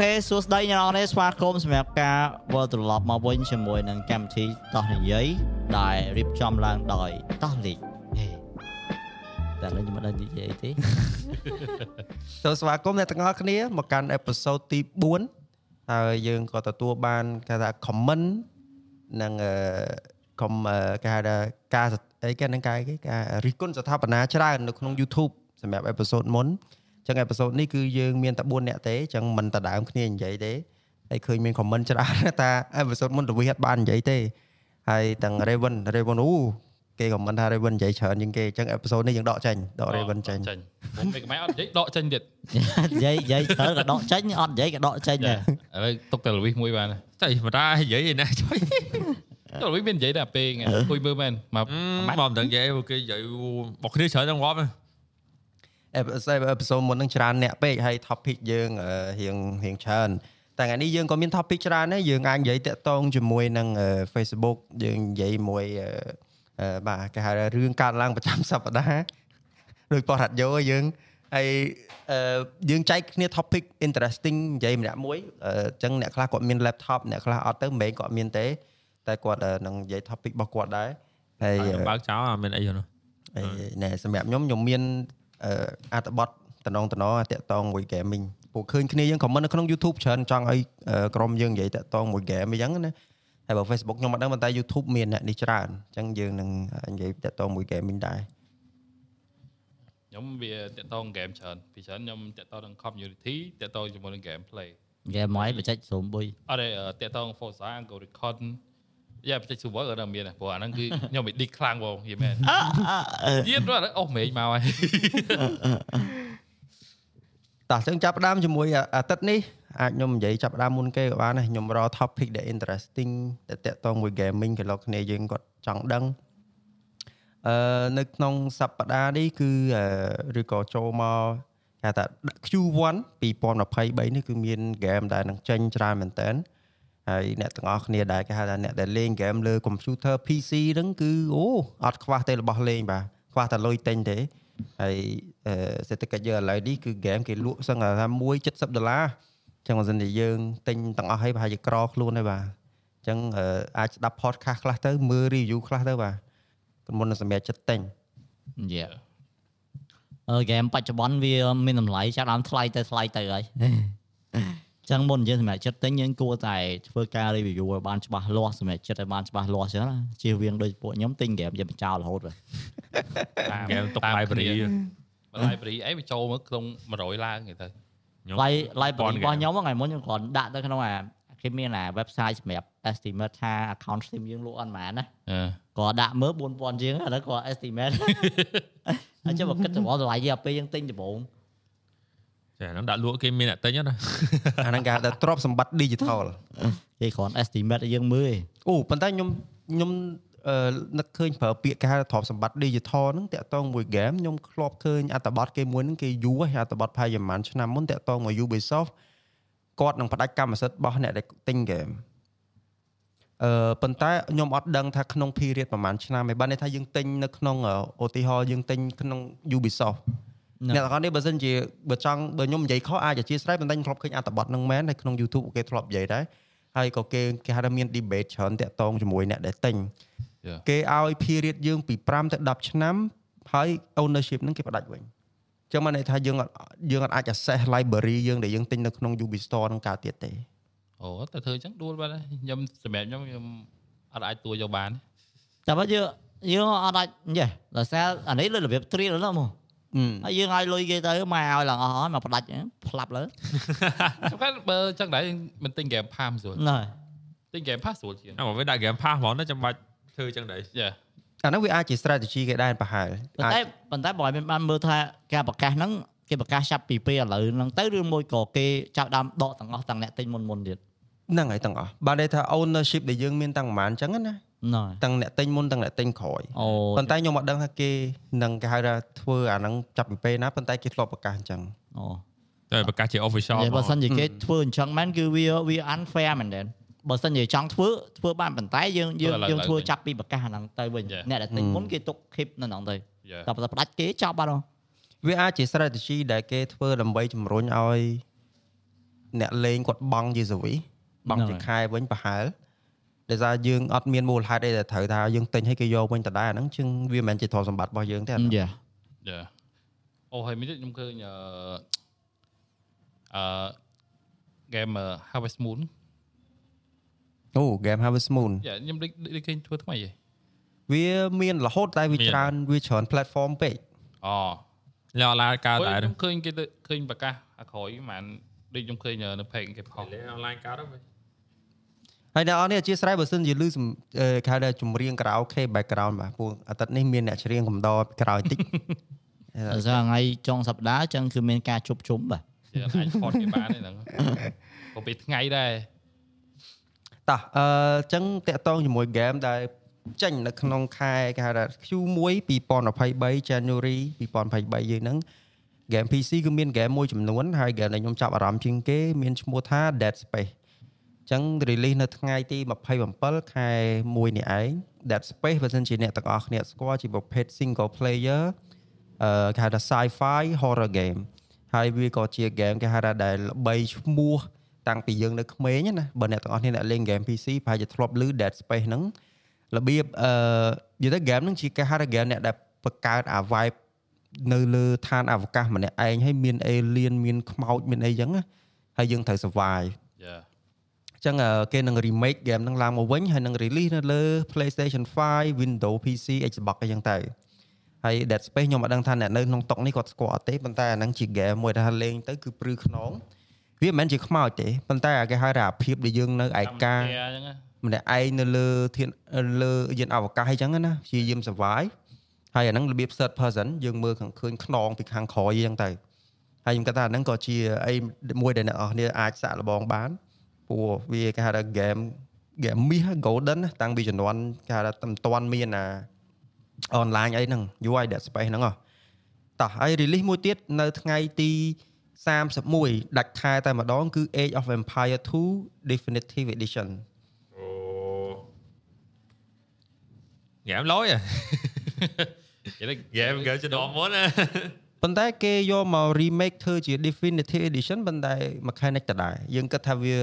ខេសួស្តីអ្នកនរនេះស្វាគមន៍សម្រាប់ការវិលត្រឡប់មកវិញជាមួយនឹងកម្មវិធីតោះនិយាយដែលរៀបចំឡើងដោយតោះលីកហេតែលេងមិនដឹងនិយាយទេសូមស្វាគមន៍អ្នកទាំងអស់គ្នាមកកាន់អេពីសូតទី4ហើយយើងក៏ទទួលបានគេថា comment និងអឺ com គេហៅថាការអីគេនឹងការគេការរិះគន់ស្ថាបនាច្រើននៅក្នុង YouTube សម្រាប់អេពីសូតមុនអញ្ចឹងអេពីសូតនេះគឺយើងមានតែ4អ្នកទេអញ្ចឹងមិនដដើមគ្នានិយាយទេហើយឃើញមាន comment ច្រើនថាអេពីសូតមុនទៅវាអត់បាននិយាយទេហើយទាំង Raven Raven អូគេ comment ថា Raven និយាយច្រើនជាងគេអញ្ចឹងអេពីសូតនេះយើងដកចេញដក Raven ចេញចេញខ្ញុំមិនខ្មែរអត់និយាយដកចេញទៀតនិយាយនិយាយត្រូវក៏ដកចេញអត់និយាយក៏ដកចេញដែរឥឡូវទុកតែលវិសមួយបានចៃមិនដានិយាយឯណាចុយទៅលវិសមាននិយាយតែពេលថ្ងៃអង្គុយមើលមែនមកមកមិនដឹងនិយាយគេនិយាយមកគ្នាច្រើនទាំងងាប់ អេពីសូតអេពីសូតមុននឹងច្រើនអ្នកពេកហើយ topic យើងអឺរៀងរៀងច្រើនតែថ្ងៃនេះយើងក៏មាន topic ច្រើនដែរយើងអាចនិយាយតាក់ទងជាមួយនឹងអឺ Facebook យើងនិយាយមួយអឺអឺបាទគេហៅថារឿងកើតឡើងប្រចាំសប្តាហ៍ដោយបោះរ៉ាឌីយ៉ូយើងហើយអឺយើងចែកគ្នា topic interesting និយាយម្នាក់មួយអញ្ចឹងអ្នកខ្លះគាត់មាន laptop អ្នកខ្លះអត់ទៅមិនគាត់មានទេតែគាត់អឺនឹងនិយាយ topic របស់គាត់ដែរហើយអឺបើកចោលអត់មានអីហ្នឹងហើយណែសម្រាប់ខ្ញុំខ្ញុំមាន អឺអត្ថបទតំណងតំណងតាក់តងមួយ gaming ពួកឃើញគ្នាយើង comment នៅក្នុង YouTube ច្រើនចង់ឲ្យអឺក្រុមយើងនិយាយតាក់តងមួយ game អញ្ចឹងណាហើយបើ Facebook ខ្ញុំអត់ដឹងប៉ុន្តែ YouTube មានអ្នកនេះច្រើនអញ្ចឹងយើងនឹងនិយាយតាក់តងមួយ gaming ដែរខ្ញុំវាតាក់តងហ្គេមច្រើនពីច្រើនខ្ញុំតាក់តងនឹង community តាក់តងជាមួយនឹង game play ហ្គេមមកបច្ចេកសូមបុយអត់ទេតាក់តង Forza Go Recon យ៉ាបច្ចេក server ក៏នៅមានដែរព្រោះអាហ្នឹងគឺខ្ញុំ bị ឌីកខ្លាំងបងយីមែនទៀតរត់អូមេឃមកហើយតោះយើងចាប់ផ្ដើមជាមួយអាទិត្យនេះអាចខ្ញុំនិយាយចាប់ផ្ដើមមុនគេក៏បានដែរខ្ញុំរក topic ដែល interesting ដែលតាក់ទងមួយ gaming ក៏លោកគ្នាយើងគាត់ចង់ដឹងអឺនៅក្នុងសប្តាហ៍នេះគឺអឺឬក៏ចូលមកគេថា Q1 2023នេះគឺមាន game ដែលនឹងចេញច្រើនមែនតើ ហើយអ្នកទាំងអស់គ្នាដែលគេហៅថាអ្នកដែលលេង game លើ computer PC ហ្នឹងគឺអូអត់ខ្វះទេរបស់លេងបាទខ្វះតែលុយទិញទេហើយអឺសេដ្ឋកិច្ចយើងឥឡូវនេះគឺ game គេលក់សឹងថា170ដុល្លារអញ្ចឹងបើសិនជាយើងទិញទាំងអស់ហើយប្រហែលជាក្រខ្លួនហើយបាទអញ្ចឹងអឺអាចស្ដាប់ podcast ខ្លះទៅមើល review ខ្លះទៅបាទមុននឹងសម្រាប់ចិត្តទិញយេអឺហ្គេមបច្ចុប្បន្នវាមានតម្លៃចាប់ដើមថ្លៃទៅថ្លៃទៅហើយអញ្ចឹងមុនយើងសម្រាប់ចិត្តទិញយើងគួរតែធ្វើការ review ឲ្យបានច្បាស់លាស់សម្រាប់ចិត្តឲ្យបានច្បាស់លាស់អញ្ចឹងណាជៀសវាងដូចពួកខ្ញុំទិញហ្គេមយកបញ្ចោលរហូតហ្គេមតុក library បើ library អីវាចូលមកក្នុង100ឡើងគេទៅឡៃឡៃបរិរបស់ខ្ញុំថ្ងៃមុនខ្ញុំគ្រាន់ដាក់ទៅក្នុងអាគេមានអា website សម្រាប់ estimate ថា account Steam យើងលក់អត់ហ្មងណាអឺគាត់ដាក់មើល4000ជាងអានោះគាត់ estimate អញ្ចឹងបើគិតទៅដល់តម្លៃយើងពេលយើងទិញដំបូង ចាហ្នឹងដាក់លក់គេមានអ្នកទិញណាអាហ្នឹងគេហៅថាទ្រព្យសម្បត្តិ digital គេគ្រាន់ estimate ឲ្យយើងមើលឯងអូប៉ុន្តែខ្ញុំខ្ញុំអឺនឹកឃើញប្រើពាក្យគេហៅថាទ្រព្យសម្បត្តិ digital ហ្នឹងតាក់ទងមួយ game ខ្ញុំធ្លាប់ឃើញអត្ថបទគេមួយហ្នឹងគេយូរហើយអត្ថបទផាយប្រហែលឆ្នាំមុនតាក់ទងមក Ubisoft គាត់នឹងផ្ដាច់កម្មសិទ្ធិរបស់អ្នកដែលទិញ game អឺប៉ុន្តែខ្ញុំអត់ដឹងថាក្នុង period ប្រហែលឆ្នាំឯបានន័យថាយើងទិញនៅក្នុងឧទាហរណ៍យើងទិញក្នុង Ubisoft អ្នកទាំងអស់នេះបើសិនជាបើចង់បើខ្ញុំនិយាយខុសអាចអធិស្ឋានប៉ុន្តែខ្ញុំធ្លាប់ឃើញអត្ថបទហ្នឹងមែនហើយក្នុង YouTube គេធ្លាប់និយាយដែរហើយក៏គេគេហៅថាមាន debate ច្រើនតាក់ទងជាមួយអ្នកដែលទិញ Yeah. គេឲ្យ period យើងពី5ទៅ10ឆ្នាំហើយ ownership ហ្នឹងគេផ្ដាច់វិញអញ្ចឹងមកន័យថាយើងអត់យើងអត់អាច access library យើងដែលយើងទិញនៅក្នុង Ubi Store ហ្នឹងកើតទៀតទេអូតែធ្វើអញ្ចឹងដួលបានហើយខ្ញុំសម្រាប់ខ្ញុំខ្ញុំអត់អាចទួយកបានតែបើយើងយើងអត់អាចយេដោយសារអានេះលើរបៀប trial ហ្នឹងមកអឺ ហើយយើងឲ្យលុយគេទៅមកឲ្យឡើងអស់ហើយមកផ្ដាច់ផ្លាប់លើសំខាន់បើអញ្ចឹងដែរមិនទិញ game pass ស្រួលណែទិញ game pass ស្រួលជាងអើបើវាដាក់ game pass ហ្មងណាចាំបាច់ធ្វើចឹងដែរយ៉ាអាហ្នឹងវាអាចជា strategy គេដែរប្រហែលប៉ុន្តែប៉ុន្តែបើឲ្យមានបានមើលថាការប្រកាសហ្នឹងគេប្រកាសចាប់ពីពេលឥឡូវហ្នឹងទៅឬមួយក៏គេចាប់ដើមដកទាំងអស់ទាំងអ្នកទិញមុនមុនទៀតហ្នឹងហើយទាំងអស់បានន័យថា ownership ដែលយើងមានតាំងប្រហែលអញ្ចឹងណាណែ ទាំងអ្នកទិញមុនទាំងអ្នកទិញក្រោយអូប៉ុន្តែខ្ញុំអត់ដឹងថាគេនឹងគេហៅថាធ្វើអាហ្នឹងចាប់ពីពេលណាប៉ុន្តែគេធ្លាប់ប្រកាសអញ្ចឹងអូតែប្រកាសជា official និយាយបើសិនជាគេហឹមធ្វើអញ្ចឹងមែនគឺវាវា unfair មែនទេបើសិនជាចង់ធ្វើធ្វើបានប៉ុន្តែយើងយើងយើងធ្វើចាប់ពីប្រកាសអាហ្នឹងទៅវិញអ្នកដែលទិញមុនគេទុក keep នៅហ្នឹងទៅយ៉ាតែបើផ្ដាច់គេចប់បាត់ហ៎វាអាចជា strategy ដែលគេធ្វើដើម្បីជំរុញឲ្យអ្នកលេងគាត់បង់ជាសវីបង់ហ្នឹងជាហើយខែវិញប្រហែល ដោយសារយើងអត់មានមូលហេតុអីដែលត្រូវថាយើងទិញឲ្យគេយកវិញដដែលអាហ្នឹងជាងវាមិនមែនជាទ្រព្យសម្បត្តិរបស់យើងទេអាហ្នឹងយ៉ាយ៉ាអូហើយមានទៀតខ្ញុំឃើញអឺអឺ game Harvest Moon អូ game Harvest Moon យ៉ាខ្ញុំដូចដូចឃើញធ្វើថ្មីហ៎វាមានរហូតតែវាមានច្រើនវាច្រើន platform ពេកអូលអឡាកើតហើតែយខ្ញុំឃើញគេទៅឃើញប្រកាសអាក្រោយប្រហែលដូចខ្ញុំឃើញនៅ page គេផុសលេអនឡាញកើតទៅ ហើយអ្នកនរនេះអធិស្ឋានបើសិនជាលឺសំអឺគេហៅថាចម្រៀងខារ៉ាអូខេ background បាទពួកអាទិត្យនេះមានអ្នកច្រៀងកំដរពីក្រោយតិចដោយសារថ្ងៃចុងសប្តាហ៍អញ្ចឹងគឺមានការជប់ជុំបាទយើងអាចផុសគេបានទេហ្នឹងក៏ពេលថ្ងៃដែរតោះអឺអញ្ចឹងតាក់ទងជាមួយ game ដែលចេញនៅក្នុងខែគេហៅថា Q1 2023 January 2023យើងហ្នឹង game PC គឺមាន game មួយចំនួនហើយ game ដែលខ្ញុំចាប់អារម្មណ៍ជាងគេមានឈ្មោះថា Dead Space អញ្ចឹង release នៅថ្ងៃទី27ខែ1នេះឯង Dead Space បើសិនជាអ្នកទាំងអស់គ្នាស្គាល់ជាប្រភេទ single player អឺគេហៅថា sci-fi horror game ហើយវាក៏ជា game គេហៅថាដែលល្បីឈ្មោះតាំងពីយើងនៅក្មេងណាបើអ្នកទាំងអស់គ្នាអ្នកលេង game PC ប្រហែលជាធ្លាប់ឮ Dead Space ហ្នឹងរបៀបអឺនិយាយទៅ game ហ្នឹងជាគេហៅថា game អ្នកដែលបង្កើតអា vibe នៅលើឋានអវកាសម្នាក់ឯងហើយមាន alien មានខ្មោចមានអីចឹងណាហើយយើងត្រូវ survive យ៉ាអញ្ចឹងអឺគេនឹង remake game ហ្នឹងឡើងមកវិញហើយនឹង release នៅលើ PlayStation 5 Windows PC Xbox អីចឹងទៅហើយ Dead Space ខ្ញុំអត់ដឹងថាអ្នកនៅក្នុងតុកនេះគាត់ស្គាល់អត់ទេប៉ុន្តែអាហ្នឹងជា game មួយដែលថាលេងទៅគឺព្រឺខ្នងវាមិនមែនជាខ្មោចទេប៉ុន្តែអាគេហៅថាអាភាពដែលយើងនៅឯកាអញ្ចឹងណាម្នាក់ឯងនៅលើធានលើយានអវកាសអីចឹងណាព្យាយាម survive ហើយអាហ្នឹងរបៀប third person យើងមើលខាងឃើញខ្នងពីខាងក្រោយអញ្ចឹងទៅហើយខ្ញុំគិតថាអាហ្នឹងក៏ជាអីមួយដែលអ្នកនរគ្នាអាចសាក់លបងបាន ព្រោះវាគេហៅថា game game មាស golden ណាតាំងពីជំនាន់គេហៅថាមិនទាន់មានអា online អីហ្នឹង UI Dead Space ហ្នឹងហ៎តោះហើយ release មួយទៀតនៅថ្ងៃទី31ដាច់ខែតែម្ដងគឺ Age of Empire 2 Definitive Edition អូហ្គេមលយនិយាយទៅហ្គេមហ្គេមជំនាន់មុនណាប៉ុន្តែគេយកមក remake ធ្វើជា definitive edition ប៉ុន្តែ mechanic ដដែលយើងគិតថាវា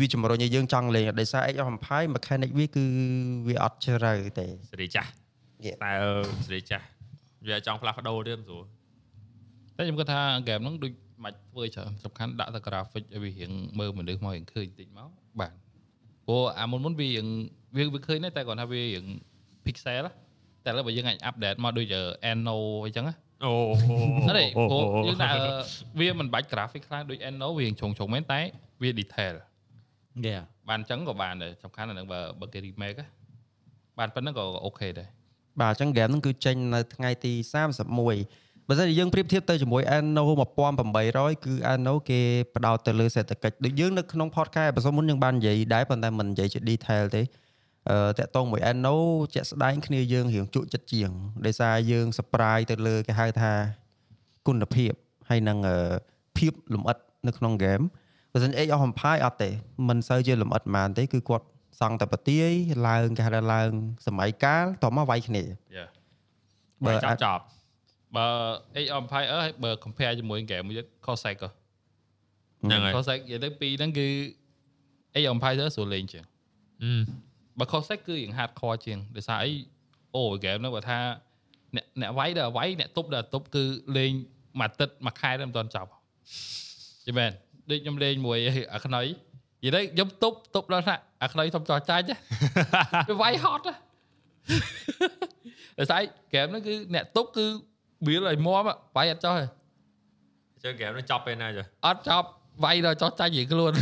វាជំរុញឲ្យយើងចង់លេងដោយសារ Age of Empire mechanic វាគឺវាអត់ជ្រៅទេសេរីចាស់ Yeah. តែសេរីចាស់វាចង់ផ្លាស់ប្ដូរទៀតមិនស្រួលតែខ្ញុំគាត់ថា game ហ្នឹងដូចមិនធ្វើច្រើនសំខាន់ដាក់តែ graphic ឲ្យវារៀងមើលមនុស្សមករៀងឃើញតិចមកបាទព្រោះអាមុនមុនវារៀងវាវាឃើញដែរតែគាត់ថាវារៀង pixel ណាតែឥឡូវបើយើងអាច update មកដូច Anno អញ្ចឹងណាអូអត់ទេព្រោះយើងដាក់វាមិនបាច់ graphic ខ្លាំងដូច Anno វារៀងជ្រុងជ្រុងមែនតែវា detail យ៉ា បានអញ្ចឹងក៏បានដែរសំខាន់អាហ្នឹងបើបើគេ remake ណាបានប៉ុណ្្នឹងក៏អូខេដែរបាទអញ្ចឹង game ហ្នឹងគឺចេញនៅថ្ងៃទី31បើសិនជាយើងប្រៀបធៀបទៅជាមួយ Anno 1800គឺ Anno គេផ្ដោតទៅលើសេដ្ឋកិច្ចដូចយើងនៅក្នុង podcast អេពីសូតមុនយើងបាននិយាយដែរប៉ុន្តែមិននិយាយជា detail ទេអឺតាក់ទងមួយ Anno ជាក់ស្ដែងគ្នាយើងរៀងជក់ចិត្តជាងដោយសារយើង surprise ទៅលើគេហៅថាគុណភាពហើយនឹងអឺភាពលម្អិតនៅក្នុង game បើមិន Age of Empire អត់ទេមិនសូវជាលម្អិតប៉ុន្មានទេគឺគាត់សង់តែប្រទាយឡើងគេហៅថាឡើង សម័យកាលតមកវាយគ្នាយ៉ាបើបើចាប់ចប់បើ Age of Empire ហើយបើ compare ជាមួយ game មួយទៀត Cossack ក៏ហ្នឹងហើយ Cossack និយាយទៅពីរហ្នឹងគឺ Age of Empire ស្រួលលេងជាងអឺបើ Cossack គឺរៀង hardcore ជាងដោយសារអីអូ game ហ្នឹងបើថាអ្នកអ្នកវាយដល់វាយអ្នកទប់ដល់ទប់គឺលេងមួយអាទិត្យមួយខែទៅមិនទាន់ចប់យល់មែន ដូចខ្ញុំលេងមួយអាខ្នុយនិយាយទៅខ្ញុំទប់ទប់ដល់ថាអាខ្នុយធំចោះចាច់ណាវាវាយហត់ណាដោយសារអី game ហ្នឹងគឺអ្នកទប់គឺបៀលឲ្យមាំอะវាយអត់ចោះទេជើហ្គេមនឹងចប់ពេលណាចុះអត់ចប់វាយដល់ចោះចាញ់រៀងខ្លួន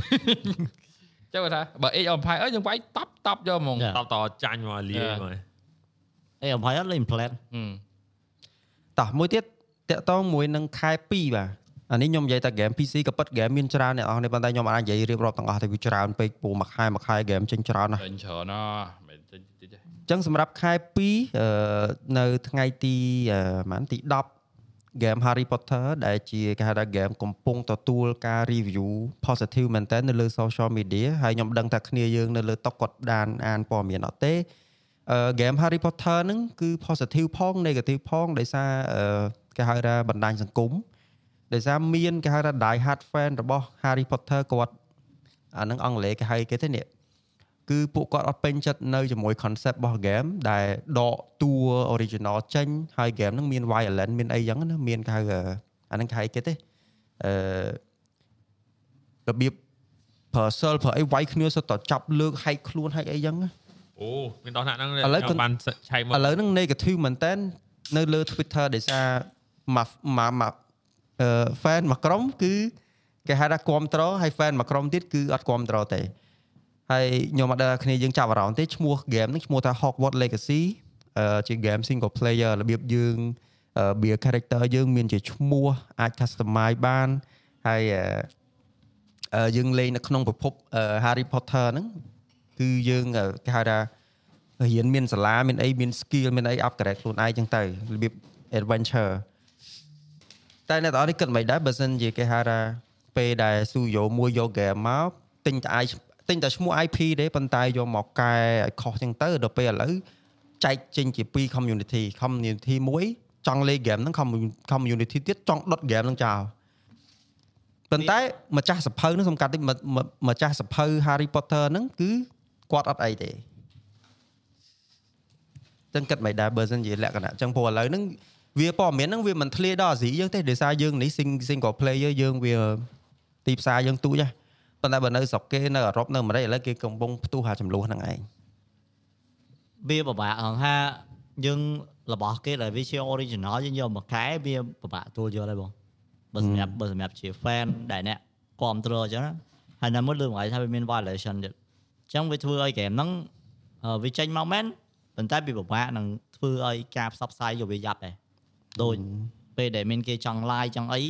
ចាំបើថាបើ Age of Empire អើយយើងវាយតប់តប់យកហ្មង Yeah. តបតចាញ់មកលាយមកអេអំផៃអត់លេងផ្លែតហឹមតោះមួយទៀតតាក់ទងមួយនឹងខែ2បាទ អានេះខ្ញុំនិយាយតែ game PC ក៏ពិត game មានច្រើនអ្នកនរនេះប៉ុន្តែខ្ញុំអាចនិយាយរៀបរាប់ទាំងអស់តែវាច្រើនពេកព្រោះមួយខែមួយខែ game ចេញច្រើនណាស់ចេញច្រើនណាស់មិនចេញតិចទេអញ្ចឹងសម្រាប់ខែ2អឺនៅថ្ងៃទីអឺប្រហែលទី10 game Harry Potter ដែលជាគេហៅថា game កំពុងទទួលការ review positive មែនតើនៅលើ social media ហើយខ្ញុំដឹងថាគ្នាយើងនៅលើតុកគាត់បានអានព័ត៌មានអត់ទេអឺ game Harry Potter ហ្នឹងគឺ positive ផង negative ផងដោយសារអឺគេហៅថាបណ្ដាញសង្គម ដោយសារមានគេហៅថា die hard fan របស់ Harry Potter គាត់អានឹងអង់គ្លេសគេហៅគេទេនេះគឺពួកគាត់អត់ពេញចិត្តនៅជាមួយ concept របស់ game ដែលដកតួ original ចេញហើយ game ហ្នឹងមាន violence មានអីចឹងណាមានគេហៅអាហ្នឹងគេហៅគេទេអឺរបៀបប្រើសិលប្រើអីវាយគ្នាសុទ្ធតែចាប់លើកហែកខ្លួនហែកអីចឹងណាអូមានដល់ថ្នាក់ហ្នឹងឥឡូវខ្ញុំបានឆែកមកឥឡូវហ្នឹង negative មែនតើនៅលើ Twitter ដោយសារមកមកមកអឺ fan មួយក្រុមគឺគេហៅថាគ្រប់ត្រហើយ fan មួយក្រុមទៀតគឺអត់គ្រប់ត្រទេហើយខ្ញុំអត់ដឹងថាគ្នាយើងចាប់អារម្មណ៍ទេឈ្មោះ game ហ្នឹងឈ្មោះថា Hogwarts Legacy អឺជា game single player របៀបយើងអឺ build character យើងមានជាឈ្មោះអាច customize បានហើយអឺអឺយើងលេងនៅក្នុងប្រភពអឺ Harry Potter ហ្នឹងគឺយើងអឺគេហៅថារៀនមានសាលាមានអីមាន skill មានអី upgrade ខ្លួនឯងចឹងទៅរបៀប adventure តែអ្នកទាំងអស់នេះគិតមិនដែរបើសិនជាគេហៅថាពេលដែលស៊ូយ៉ូមួយយក game មកទិញតែឯងទិញតែឈ្មោះ IP ទេប៉ុន្តែយកមកកែឲ្យខុសចឹងទៅដល់ពេលឥឡូវចែកចេញជាពីរ community community មួយចង់លេង game ហ្នឹង commu- community ទៀតចង់ដុត game ហ្នឹងចោលប៉ុន្តែម្ចាស់សភៅហ្នឹងសំខាន់តិចម្ម្ម្ចាស់សភៅ Harry Potter ហ្នឹងគឺគាត់អត់អីទេចឹងគិតមិនដែរបើសិនជាលក្ខណៈចឹងព្រោះឥឡូវហ្នឹង វាព័ត៌មានហ្នឹងវាមិនធ្លាយដល់អាស៊ីយើងទេដោយសារយើងនេះ sing- single player យើងវាទីផ្សារយើងទូចហ៎ប៉ុន្តែបើនៅស្រុកគេនៅអឺរ៉ុបនៅអាមេរិកឥឡូវគេកំពុងផ្ទុះអាចំនួនហ្នឹងឯងវាពិបាកហងថាយើងរបស់គេដែលវាជា original យើងយកមកកែវាពិបាកទួលយកដែរបងបើសម្រាប់បើសម្រាប់ជា fan ដែលអ្នកគ្រប់គ្រងអញ្ចឹងណាហើយនៅមួយលើកមកថាវាមាន violation ទៀតអញ្ចឹងវាធ្វើឲ្យ game ហ្នឹងអឺវាចេញមកមែនប៉ុន្តែវាពិបាកនឹងធ្វើឲ្យការផ្សព្វផ្សាយយកវាយ៉ាប់ដែរ ដូចពេលដែលមានគេចង់ live ចង់អី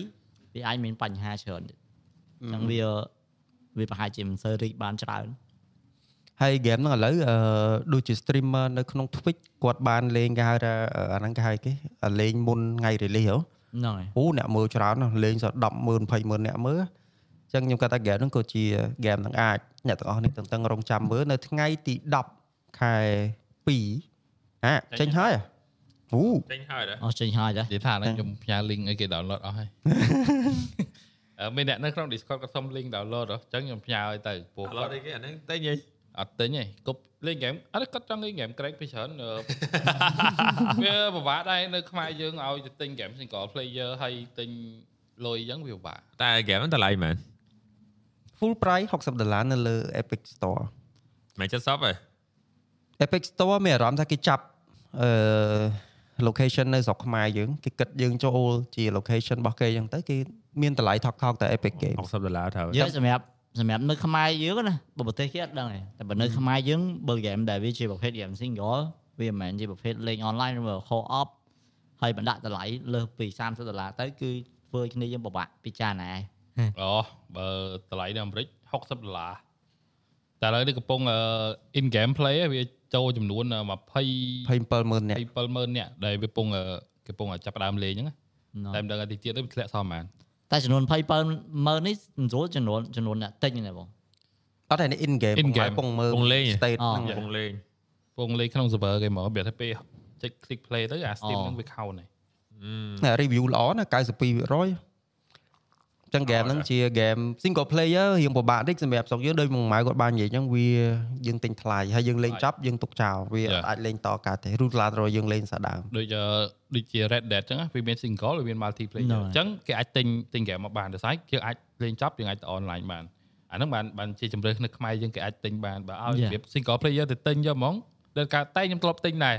វាអាចមានបញ្ហាច្រើនទៀតអញ្ចឹងវាវាប្រហែលជាមិនសូវរីកបានច្រើនហើយ game ហ្នឹងឥឡូវអឺដូចជា streamer នៅក្នុង Twitch គាត់បានលេងគេហៅថាអឺអាហ្នឹងគេហៅគេអាលេងមុនថ្ងៃ release ហ៎ហ្នឹងហើយអូអ្នកមើលច្រើនណាស់លេងស100000 20000អ្នកមើលអញ្ចឹងខ្ញុំគាត់ថា game ហ្នឹងក៏ជា game ហ្នឹងអាចអ្នកទាំងអស់នេះតឹងតឹងរងចាំមើលនៅថ្ងៃទី10ខែ2អាចេញហើយ អូចេញហើយដែរអស់ចេញហើយដែរនិយាយថាហ្នឹងខ្ញុំផ្ញើ link ឲ្យគេ download អស់ហើយអឺមានអ្នកនៅក្នុង Discord ក៏សុំ link download ហ៎អញ្ចឹងខ្ញុំផ្ញើឲ្យទៅពួកឥឡូគាត់វនេះគេអាហ្នឹងតែញ៉ៃអត់ទិញទេគប់លេង game អត់គាត់ចង់លេង game crack ពីច្រើនអឺវាពិបាកដែរនៅខ្មែរយើងឲ្យទៅទិញ game single player ហើយទិញលុយអញ្ចឹងវាពិបាកតែហ្គេមហ្នឹងតម្លៃមែន full price 60ដុល្លារនៅលើ Epic Store មិនចិត្តសពទេ Epic Store មានអារម្មណ៍ថាគេចាប់អឺ location នៅស្រុកខ្មែរយើងគេគិតយើងចូលជា location របស់គេអញ្ចឹងទៅគេមានតម្លៃថោកថោកតែ Epic Game 60ដុល្លារត្រូវយើងសម្រាប់សម្រាប់នៅខ្មែរយើងណាបើប្រទេសគេអត់ដឹងទេតែបើនៅខ្មែរយើងបើ game ដែលវាជាប្រភេទ game single វាមិនមែនជាប្រភេទលេង online ឬ co-op ហើយបណ្ដាក់តម្លៃលើសពី30ដុល្លារទៅគឺធ្វើឲ្យគ្នាយើងពិបាកពិចារណាអូបើតម្លៃនៅអាមេរិក60ដុល្លារតែឥឡូវនេះកំពុងអឺ in game play ឯងវា ចូលចំនួន20 270,000នាក់27000នាក់ដែលវាកំពុងអឺគេកំពុងចាប់ផ្ដើមលេងហ្នឹងណាតែមិនដឹងថាទីទៀតទៅវាធ្លាក់សល់ប៉ុន្មានតែចំនួន27ម៉ឺននេះមិនស្រួលចំនួនចំនួនអ្នកទិញហ្នឹងបងអត់តែ in game In game ពងមើលពងលេង state អូហ្នឹងកំពុងលេងកំពុងលេងក្នុង server គេមកវាថាពេលចុច click play ទៅអា Steam អូហ្នឹងវាខោនហើយណា review ល្អណា92% អញ្ចឹង game ហ្នឹងជា game single player រៀងពិបាកតិចសម្រាប់ស្រុកយើងដោយមកម៉ៅគាត់បាននិយាយអញ្ចឹងវាយើងទិញថ្លៃហើយយើងលេងចប់យើងទុកចោលវាអត់អាចលេងតកើតទេរូតឡាត្រយើងលេងសាដើមដូចអឺដូចជា Red Dead អញ្ចឹងណាវាមាន single វាមាន multiplayer ហ្នឹងហើយអញ្ចឹងគេអាចទិញទិញ game មកបានតែស្អែកយើងអាចលេងចប់យើងអាចទៅ online បានអាហ្នឹងបានបានជាជំរើសនៅខ្មែរយើងគេអាចទិញបានបើឲ្យ Yeah. របៀប single player ទៅទិញយកហ្មងដែលការតែខ្ញុំធ្លាប់ទិញដែរ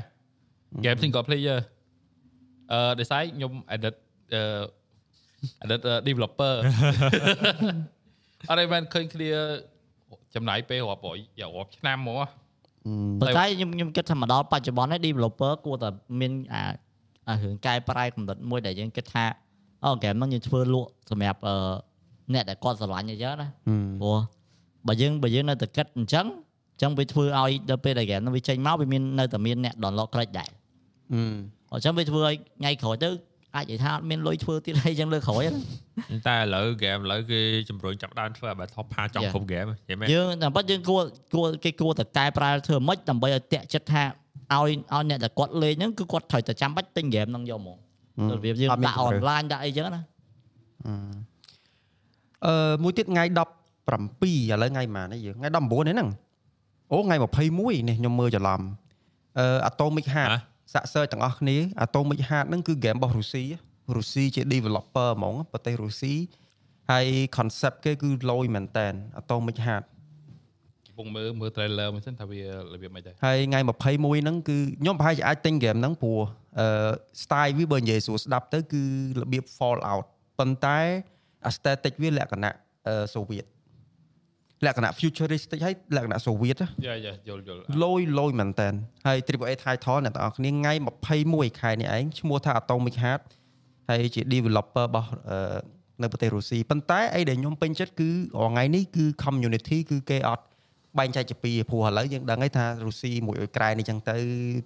game single player អឺដោយសារខ្ញុំ edit អឺ edit អឺ developer អត់ឯបានឃើញគ្នាចំណាយពេលរាប់រយយករាប់ឆ្នាំហ្មងហ៎ប៉ុន្តែខ្ញុំខ្ញុំគិតថាមកដល់បច្ចុប្បន្ននេះ developer គួរតែមានអាអារឿងកែប្រែកំណត់មួយដែលយើងគិតថាអូ game ហ្នឹងយើងធ្វើលក់សម្រាប់អឺអ្នកដែលគាត់ស្រឡាញ់អញ្ចឹងណាព្រោះបើយើងបើយើងនៅតែគិតអញ្ចឹងអញ្ចឹងវាធ្វើឲ្យដល់ពេលដែល game ហ្នឹងវាចេញមកវាមាននៅតែមានអ្នក download ក្រេចដែរអឺអញ្ចឹងវាធ្វើឲ្យថ្ងៃក្រោយទៅ អាចនិយាយថាអត់មានលុយធ្វើទៀតហើយអញ្ចឹងលើក្រោយហ្នឹងតែឥឡូវហ្គេមឥឡូវគេជំរុញចាប់ដើមធ្វើឲ្យបើ top ផាចង់ Yeah. គ្រប់ហ្គេមចេះមែនយើងតែប៉ុតយើងគួរគួរគេគួរតែកែប្រែធ្វើម៉េចដើម្បីឲ្យតាក់ចិត្តថាឲ្យឲ្យអ្នកដែលគាត់លេងហ្នឹងគឺគាត់ត្រូវតែចាំបាច់ទិញ game ហ្នឹងយកមករបៀបយើងដាក់ online ដាក់អីចឹងណាអឺមួយទៀតថ្ងៃ17ឥឡូវថ្ងៃប៉ុន្មាននេះយើងថ្ងៃ19នេះហ្នឹងអូថ្ងៃ21នេះខ្ញុំមើលច្រឡំអឺ Atomic Heart សាក់ search ទាំងអស់គ្នា Atomic Heart ហ្នឹងគឺ game របស់រុស្ស៊ីរុស្ស៊ីជា developer ហ្មងប្រទេសរុស្ស៊ីហើយ concept គេគឺលយមែនតើ Atomic Heart កំពុងមើលមើល trailer មួយសិនថាវារបៀបម៉េចដែរហើយថ្ងៃ21ហ្នឹងគឺខ្ញុំប្រហែលជាអាចទិញ game ហ្នឹងព្រោះអឺ style វាបើនិយាយស្រួលស្ដាប់ទៅគឺរបៀប Fallout ប៉ុន្តែ aesthetic វាលក្ខណៈអឺសូវៀត លក្ខណៈ futuristic ហើយលក្ខណៈសូវៀតយ៉ាយ៉ាយល់យល់លយលយមែនតើហើយ AAA title អ្នកទាំងអស់គ្នាថ្ងៃ21ខែនេះឯងឈ្មោះថា Atomic Heart ហើយជា developer របស់អឺនៅប្រទេសរុស្ស៊ីប៉ុន្តែអីដែលខ្ញុំពេញចិត្តគឺរាល់ថ្ងៃនេះគឺ community គឺគេអត់បែងចែកជាពីរព្រោះឥឡូវយើងដឹងហើយថារុស្ស៊ីមួយអ៊ុយក្រែននេះចឹងទៅ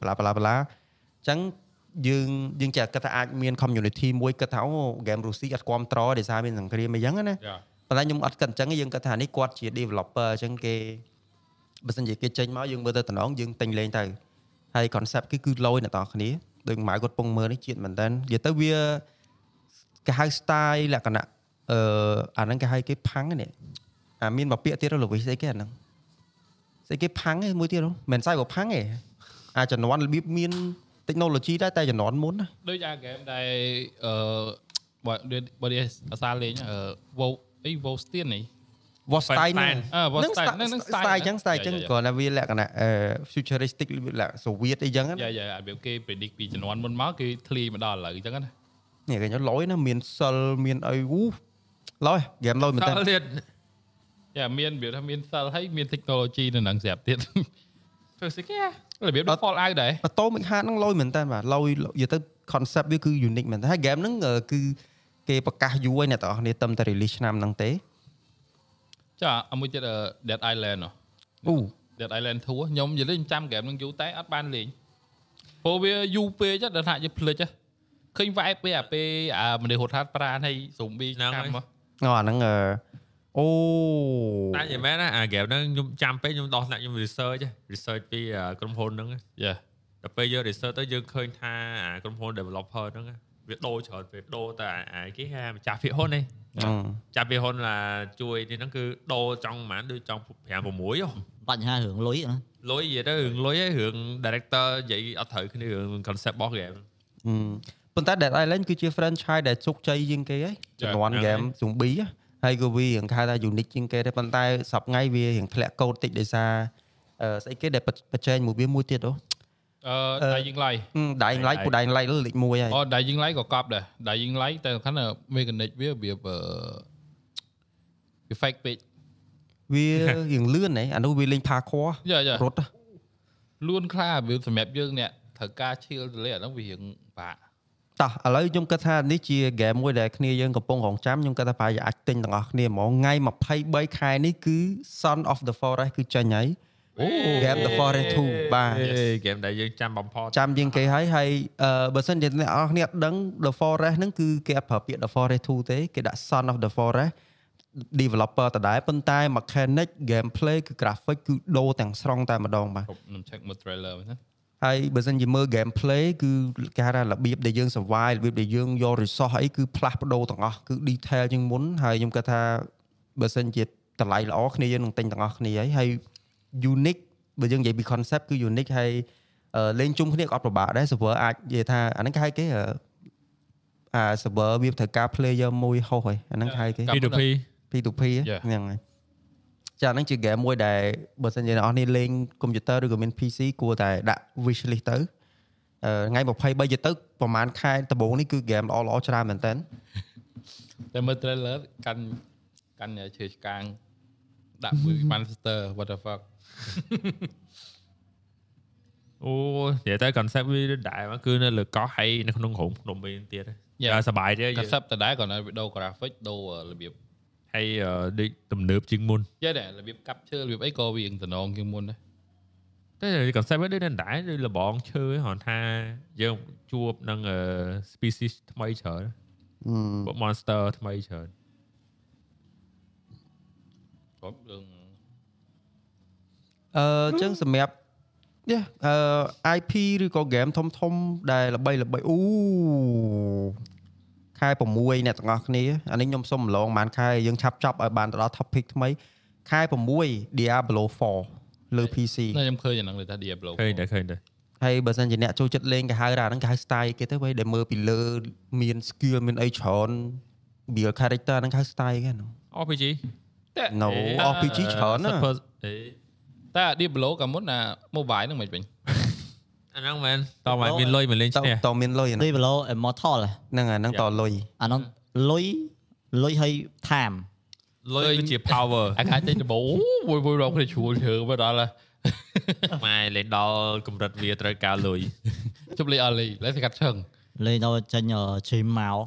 បឡាបឡាបឡាអញ្ចឹងយើងយើងចេះគិតថាអាចមាន community មួយគិតថាអូ game រុស្ស៊ីអត់គ្រប់ត្រដោយសារមានសង្គ្រាមអីចឹងណាយ៉ា ប៉ុន្តែខ្ញុំអត់គិតអញ្ចឹងទេយើងគិតថានេះគាត់ជា developer អញ្ចឹងគេបើសិនជាគេចេញមកយើងមើលទៅតំណងយើងទិញលេងទៅហើយ concept គឺគឺលយអ្នកនរគ្នាដូចម៉ៅគាត់ពងមើលនេះជាតិមែនតើនិយាយទៅវាគេហៅ style លក្ខណៈអឺអាហ្នឹងគេហៅគេផាំងនេះអាមានមួយពាក្យទៀតរលវិស្អីគេអាហ្នឹងស្អីគេផាំងឯងមួយទៀតហ៎មិនស្អីក៏ផាំងឯងអាជំនាន់របៀបមាន technology ដែរតែជំនាន់មុនណាដូចអា game ដែលអឺបើបើនេះអាសាលេងអឺ WoW អី WoW Stein នេះ was style ហ្នឹងអឺ WoW ហ្នឹង Stein ហ្នឹង style អញ្ចឹង style អញ្ចឹងគ្រាន់តែវាលក្ខណៈអឺ futuristic លក្ខណៈសូវៀតអីចឹងណាយ៉ាយ៉ារបៀបគេ predict ពីជំនាន់មុនមកគឺធ្លីមកដល់ឥឡូវអញ្ចឹងណានេះគេខ្ញុំលយណាមានសិលមានអីវូលយហ្គេមលយមែនតើតើទៀតយ៉ាមានរបៀបថាមានសិលហើយមាន technology នៅនឹងស្រាប់ទៀតធ្វើស្អីគេរបៀបដូច Fallout ដែរអូតូមិកហាតហ្នឹងលយមែនតើបាទលយនិយាយទៅ concept វាគឺ unique មែនតើហើយ game ហ្នឹងអឺគឺ គេប្រកាសយូរហើយអ្នកទាំងអស់គ្នាតឹមតែ release ឆ្នាំហ្នឹងទេចាអាមួយទៀតអឺ Dead Island ហ៎អូ Dead Island 2ខ្ញុំនិយាយលេងចាំ game ហ្នឹងយូរតែអត់បានលេងព្រោះវាយូរពេកដល់ថាយើងភ្លេចហ៎ឃើញ vibe ពេលអាពេលអាមនុស្សហូតហាត់ប្រានហើយ zombie ហ្នឹងខាំហើយមកអូអាហ្នឹងអឺអូតែនិយាយមែនណាអា game ហ្នឹងខ្ញុំចាំពេកខ្ញុំដោះថ្នាក់ខ្ញុំ research ហ៎ research ពីអាក្រុមហ៊ុនហ្នឹងយ៉ាដល់ពេលយើង research ទៅយើងឃើញថាអាក្រុមហ៊ុន developer ហ្នឹង វាដូរច្រើនពេកដូរតែអាគេហៅម្ចាស់ភាគហ៊ុនឯងអឺចាប់ភាគហ៊ុនឡាជួយនេះហ្នឹងគឺដូរចង់ប្រហែលដូចចង់5 6ហ៎បញ្ហារឿងលុយណាលុយនិយាយទៅរឿងលុយឯងរឿង director និយាយអត់ត្រូវគ្នារឿង concept របស់ game អឺប៉ុន្តែ Dead Island គឺជា franchise ដែលជោគជ័យជាងគេហើយចំនួនហ្នឹង game zombie ហ៎ហើយក៏វារៀងខៅថា unique ជាងគេដែរប៉ុន្តែសប្តាហ៍ថ្ងៃវារៀងធ្លាក់កូដតិចដោយសារអឺស្អីគេដែលបច្ចេកមួយវាមួយទៀតអូ អឺ Dying Light ដៃឡៃពូដៃឡៃលេខ1ហើយអូ Dying Light ក៏កប់ដែរ Dying Light តែសំខាន់ថា mechanic វារបៀបអឺវា fake ពេកវារៀងលឿនហ៎អានោះវាលេងផាខ័រយ៉ាយ៉ារត់ហ៎លួនខ្លាវាសម្រាប់យើងអ្នកត្រូវការឈៀលទៅលេអាហ្នឹងវារៀងបាក់តោះឥឡូវខ្ញុំគិតថានេះជា game មួយដែលគ្នាយើងកំពុងរងចាំខ្ញុំគិតថាប្រហែលជាអាចទិញទាំងអស់គ្នាហ្មងថ្ងៃ23ខែនេះគឺ Son of the Forest គឺចេញហើយអូ Game the Forest 2បាទហ្គេមដែលយើងចាំបំផុតចាំជាងគេហើយហើយអឺបើសិនជាអ្នកនរគ្នាអត់ដឹង The Forest ហ្នឹងគឺគេអត់ប្រើពាក្យ The Forest 2ទេគេដាក់ Son of the Forest developer ដដែលប៉ុន្តែ mechanic gameplay គឺ graphic គឺដូរទាំងស្រុងតែម្ដងបាទគ្រប់ខ្ញុំ check មើល trailer មើលណាហើយបើសិនជាមើល gameplay គឺគេហៅថារបៀបដែលយើង survive របៀបដែលយើងយក resource អីគឺផ្លាស់ប្ដូរទាំងអស់គឺ detail ជាងមុនហើយខ្ញុំគិតថាបើសិនជាតម្លៃល្អគ្នាយើងនឹងទិញទាំងអស់គ្នាហើយហើយ unique បើយើងនិយាយពី concept គឺ unique ហើយអឺលេងជុំគ្នាក៏អត់ពិបាកដែរ server អាចនិយាយថាអាហ្នឹងគេហៅគេអឺអា server វាត្រូវការ player មួយហោះហើយអាហ្នឹងគេហៅគេ P2P P2P Yeah. ហ្នឹងហើយចាហ្នឹងជា game មួយដែលបើសិនជាអ្នកនរគ្នាលេងកុំព្យូទ័រឬក៏មាន PC គួរតែដាក់ wish list ទៅអឺថ្ងៃ23យទៅប្រហែលខែដំបូងនេះគឺ game ល្អល្អច្រើនមែនតើតែមើល trailer កាន់កាន់ឈើឆ្កាងដាក់មួយ monster what the fuck អូនិយាយទៅ concept វាដែរមកគឺនៅលើកោះហើយនៅក្នុងក្រុមភ្នំវិញទៀត Yeah. តែសប្បាយទេយើង concept ដដែលក៏នៅវីដេអូ graphic ដូររបៀបហើយអឺដូចទំនើបជាងមុនយេដែររបៀបកាប់ឈើរបៀបអីក៏វានឹងតំណងជាងមុនដែរតែ concept វាដូចនៅដែរដូចលបងឈើហ្នឹងគ្រាន់ថាយើងជួបនឹងអឺ species ថ្មីច្រើនពួក monster ថ្មីច្រើនគ្រប់រឿង អឺអញ្ចឹងសម្រាប់យេអឺ IP ឬក៏ game ធំធំដែលល្បីល្បីអូខខែ6អ្នកទាំងអស់គ្នាអានេះខ្ញុំសុំម្លងប្រហែលខែយើងឆាប់ចប់ឲ្យបានទៅដល់ topic ថ្មីខែ6 Diablo 4លើ PC ណាខ្ញុំឃើញអាហ្នឹងលើថា Diablo ឃើញតែឃើញតែហើយបើសិនជាអ្នកចូលចិត្តលេងគេហៅថាហ្នឹងគេហៅ style គេទៅវិញដែលមើលពីលើមាន skill មានអីច្រើន build character ហ្នឹងគេហៅ style គេហ្នឹង RPG តែ No អឺ RPG ច្រើនណា Super អេ តែ Diablo កាលមុនណា mobile ហ្នឹងមិនវិញអាហ្នឹងមែនតោះមកមានលុយមកលេងតឈ្នះតមានលុយអាហ្នឹង Diablo Immortal ហ្នឹងអាហ្នឹងតលុយអានោះលុយលុយឲ្យ time លុយគឺជា power អាកាចេញដំបូងអូមួយមួយរកគ្នាឈួលជើមកដល់ហើយម៉ែលេងដល់កម្រិតវាត្រូវការលុយជប់លេងអលីលេងស្កាត់ឈឹងលេងដល់ចេញឈីមមក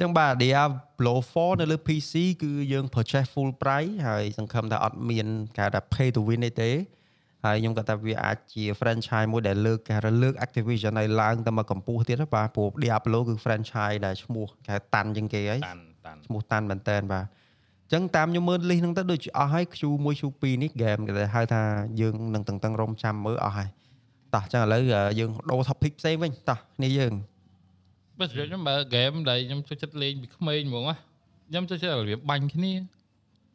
ចឹងបាទ Diablo 4នៅលើ PC គឺយើង purchase full price ហើយសង្ឃឹមថាអត់មានគេហៅថា pay to win ទេទេហើយខ្ញុំគាត់ថាវាអាចជា franchise មួយដែលលើកគេហៅថាលើក Activision ឲ្យឡើងទៅមកកម្ពស់ទៀតណាបាទព្រោះ Diablo គឺ franchise ដែលឈ្មោះគេហៅតាន់ជាងគេហើយតាន់តាន់ឈ្មោះតាន់មែនតើបាទអញ្ចឹងតាមខ្ញុំមើល list ហ្នឹងទៅដូចអស់ហើយ Q1 Q2 នេះ game គេហៅថាយើងនឹងតឹងតឹងរំចាំមើលអស់ហើយតោះអញ្ចឹងឥឡូវយើងដូរ topic ផ្សេងវិញតោះគ្នាយើង បើសម្រាប់ខ្ញុំបើ game ដែលខ្ញុំចូលចិត្តលេងពីក្មេងហ្មងណាខ្ញុំចូលចិត្តរបៀបបាញ់គ្នា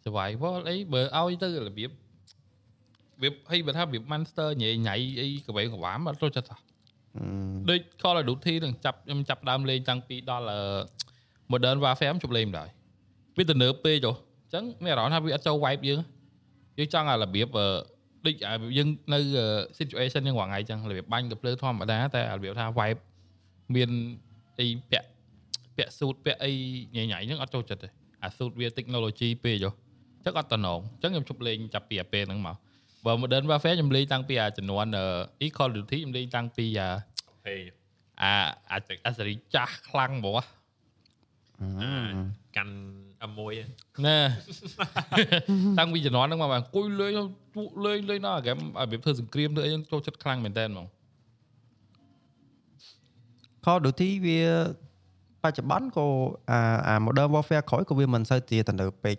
survival អីបើឲ្យទៅរបៀបរបៀបឲ្យបើថារបៀប monster ញ៉ៃញ៉ៃអីកវែងកវាមអត់ចូលចិត្តសោះដូច Call of Duty នឹងចាប់ខ្ញុំចាប់ដើមលេងតាំងពីដល់អឺ Modern Warfare ខ្ញុំជប់លេងម្ដងវាទៅនើបពេកចុះអញ្ចឹងមានអារម្មណ៍ថាវាអត់ចូល vibe យើងយើងចង់ឲ្យរបៀបអឺដូចឲ្យយើងនៅ situation យើងរាល់ថ្ងៃអញ្ចឹងរបៀបបាញ់កភ្លើធម្មតាតែរបៀបថា vibe មាន អីពាក់ពាក់ suit ពាក់អីញ៉ៃញ៉ៃហ្នឹងអត់ចូលចិត្តទេអា suit វា technology ពេកចុះអញ្ចឹងអត់តំណងអញ្ចឹងខ្ញុំជប់លេងចាប់ពីអាពេលហ្នឹងមកបើ Modern Warfare ខ្ញុំលេងតាំងពីអាចំនួនអឺ Call of Duty ខ្ញុំលេងតាំងពីអាហេអាអាចអាសេរីចាស់ខ្លាំងហ្មងកាន់ M1 ណែតាំងពីជំនាន់ហ្នឹងមកអង្គុយលេងពួកលេងលេងដល់ហ្គេមឲ្យវាធ្វើសង្គ្រាមធ្វើអីហ្នឹងចូលចិត្តខ្លាំងមែនតើហ្មង Call of Duty វាបច្ចុប្បន្នក៏អាអា Modern Warfare ក្រោយក៏វាមិនសូវជាទំនើបពេក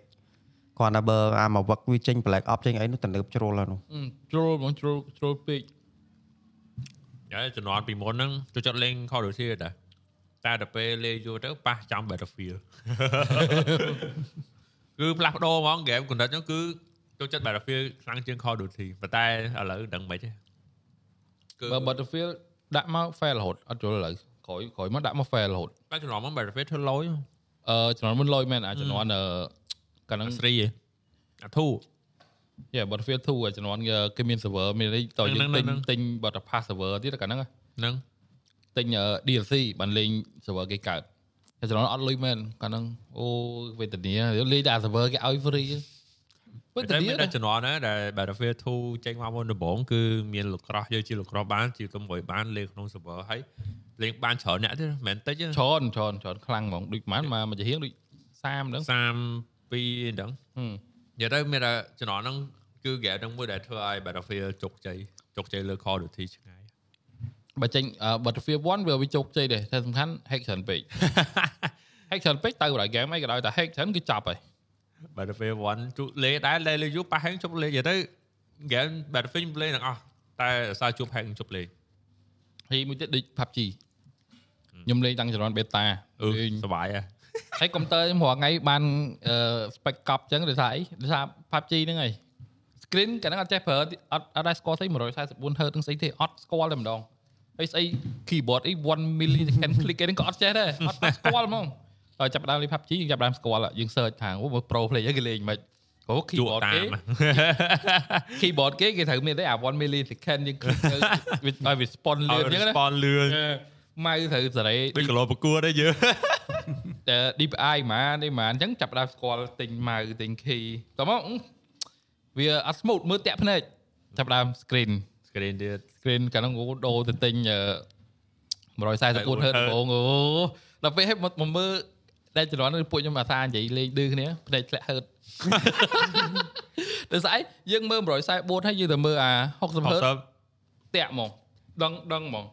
គ្រាន់តែបើអាមកវឹកវាចេញ Black Ops ចេញអីនោះទំនើបជ្រុលហើយនោះអឺជ្រុលហ្មងជ្រុលជ្រុលពេកហើយជំនាន់ពីមុនហ្នឹងចូលចិត្តលេង Call of Duty ដែរតែដល់ពេលលេងយូរទៅប៉ះចាំ Battlefield គឺផ្លាស់ប្ដូរហ្មង game កណ្ដិតហ្នឹងគឺចូលចិត្ត Battlefield ខ្លាំងជាង Call of Duty ប៉ុន្តែឥឡូវដឹងមិនទេគឺបើ Battlefield ដាក់មក fail រហូតអត់យល់ឥឡូវ ក្រោយក្រោយមកដាក់មក fail រហូតតែជំនាន់មក Battlefield ធ្វើលយអឺជំនាន់មុនលុយមែនអាជំនាន់អឺកាលហ្នឹងស្រីឯអាធូយេ Battlefield 2អាជំនាន់គេមាន server មានអីតើយើងទិញទិញ Battle Pass server ទៀតកាលហ្នឹងហ្នឹងទិញ DLC បានលេង server គេកើតតែជំនាន់អត់លុយមែនកាលហ្នឹងអូវេទនាលេងតែ server គេឲ្យ free វេទតែនាមានតែជំនាន់ណាដែល Battlefield 2ចេញមកមុនដំបូងគឺមានលោកក្រោះយកជាលោកក្រោះបានជាទំមួយបានលេងក្នុង server ហើយលេងបានច្រើនអ្នកទៀតមិនមែនតិចទេច្រើនច្រើនច្រើនខ្លាំងហ្មងដូចប៉ុន្មានមកមួយជាហៀងដូច30ហ្នឹង32ហ្នឹងហឹមនិយាយទៅមានតែជំនាន់ហ្នឹងគឺ game ហ្នឹងមួយដែលធ្វើឲ្យ Battlefield ជោគជ័យជោគជ័យលើ Call of Duty ឆ្ងាយបើចេញអឺ Battlefield 1វាវាជោគជ័យដែរតែសំខាន់ hack ច្រើនពេក hack ច្រើនពេកទៅដល់ game អីក៏ដោយតែ hack ច្រើនគឺចាប់ហើយ Battlefield 1ជួលេងដែរលេងលេងយូរប៉ះហែងជប់លេងនិយាយទៅ game Battlefield ខ្ញុំលេងទាំងអស់តែសារជួបហែងជប់លេងហើយមួយទៀតដូច PUBG ខ្ញុំលេងតាំងជំនាន់ beta អឺលេងសុបាយហ៎ហើយកុំព្យូទ័រខ្ញុំរាល់ថ្ងៃបានអឺ spec cop អញ្ចឹងដោយសារអីដោយសារ PUBG ហ្នឹងហើយ screen កាលហ្នឹងអត់ចេះប្រើអត់អត់ដែរស្គាល់ស្អី 144 Hz ហ្នឹងស្អីទេអត់ស្គាល់តែម្ដងហើយស្អី keyboard អី1 millisecond click អីហ្នឹងក៏អត់ចេះដែរអត់អត់ស្គាល់ហ្មងហើយ ចាប់ផ្ដើមលេង PUBG យើងចាប់ផ្ដើមស្គាល់យើង search ថាអូមើល pro player គេលេងមិនអូជួប keyboard តាគេម keyboard គេគេត្រូវមានតែអា1 millisecond យើង click ទៅវាឲ្យវា spawn លឿនអញ្ចឹងណា respond លឿនម៉ៅត្រូវសេរីដូចគីឡូប្រកួតទេយើងតែ DPI ហ្មងនេះហ្មងអញ្ចឹងចាប់ផ្ដើមស្គាល់ទិញម៉ៅទិញ key តោះមកអឺវាអត់ smooth មើលតាក់ភ្នែកចាប់ផ្ដើម screen screen ទៀត screen កាលនោះអូដូរទៅទិញអឺ144 Hz ដំបូងអូដល់ពេលហេតុមកមកមើល ដែលជំនាន់នេះពួកខ្ញុំអាសានិយាយលេងឌឺគ្នាភ្នែកធ្លាក់ Hz ដល់ស្អីយើងមើល144ហើយយើងទៅមើលអា60 Hz 60តាក់ហ្មងដឹងដឹងហ្មង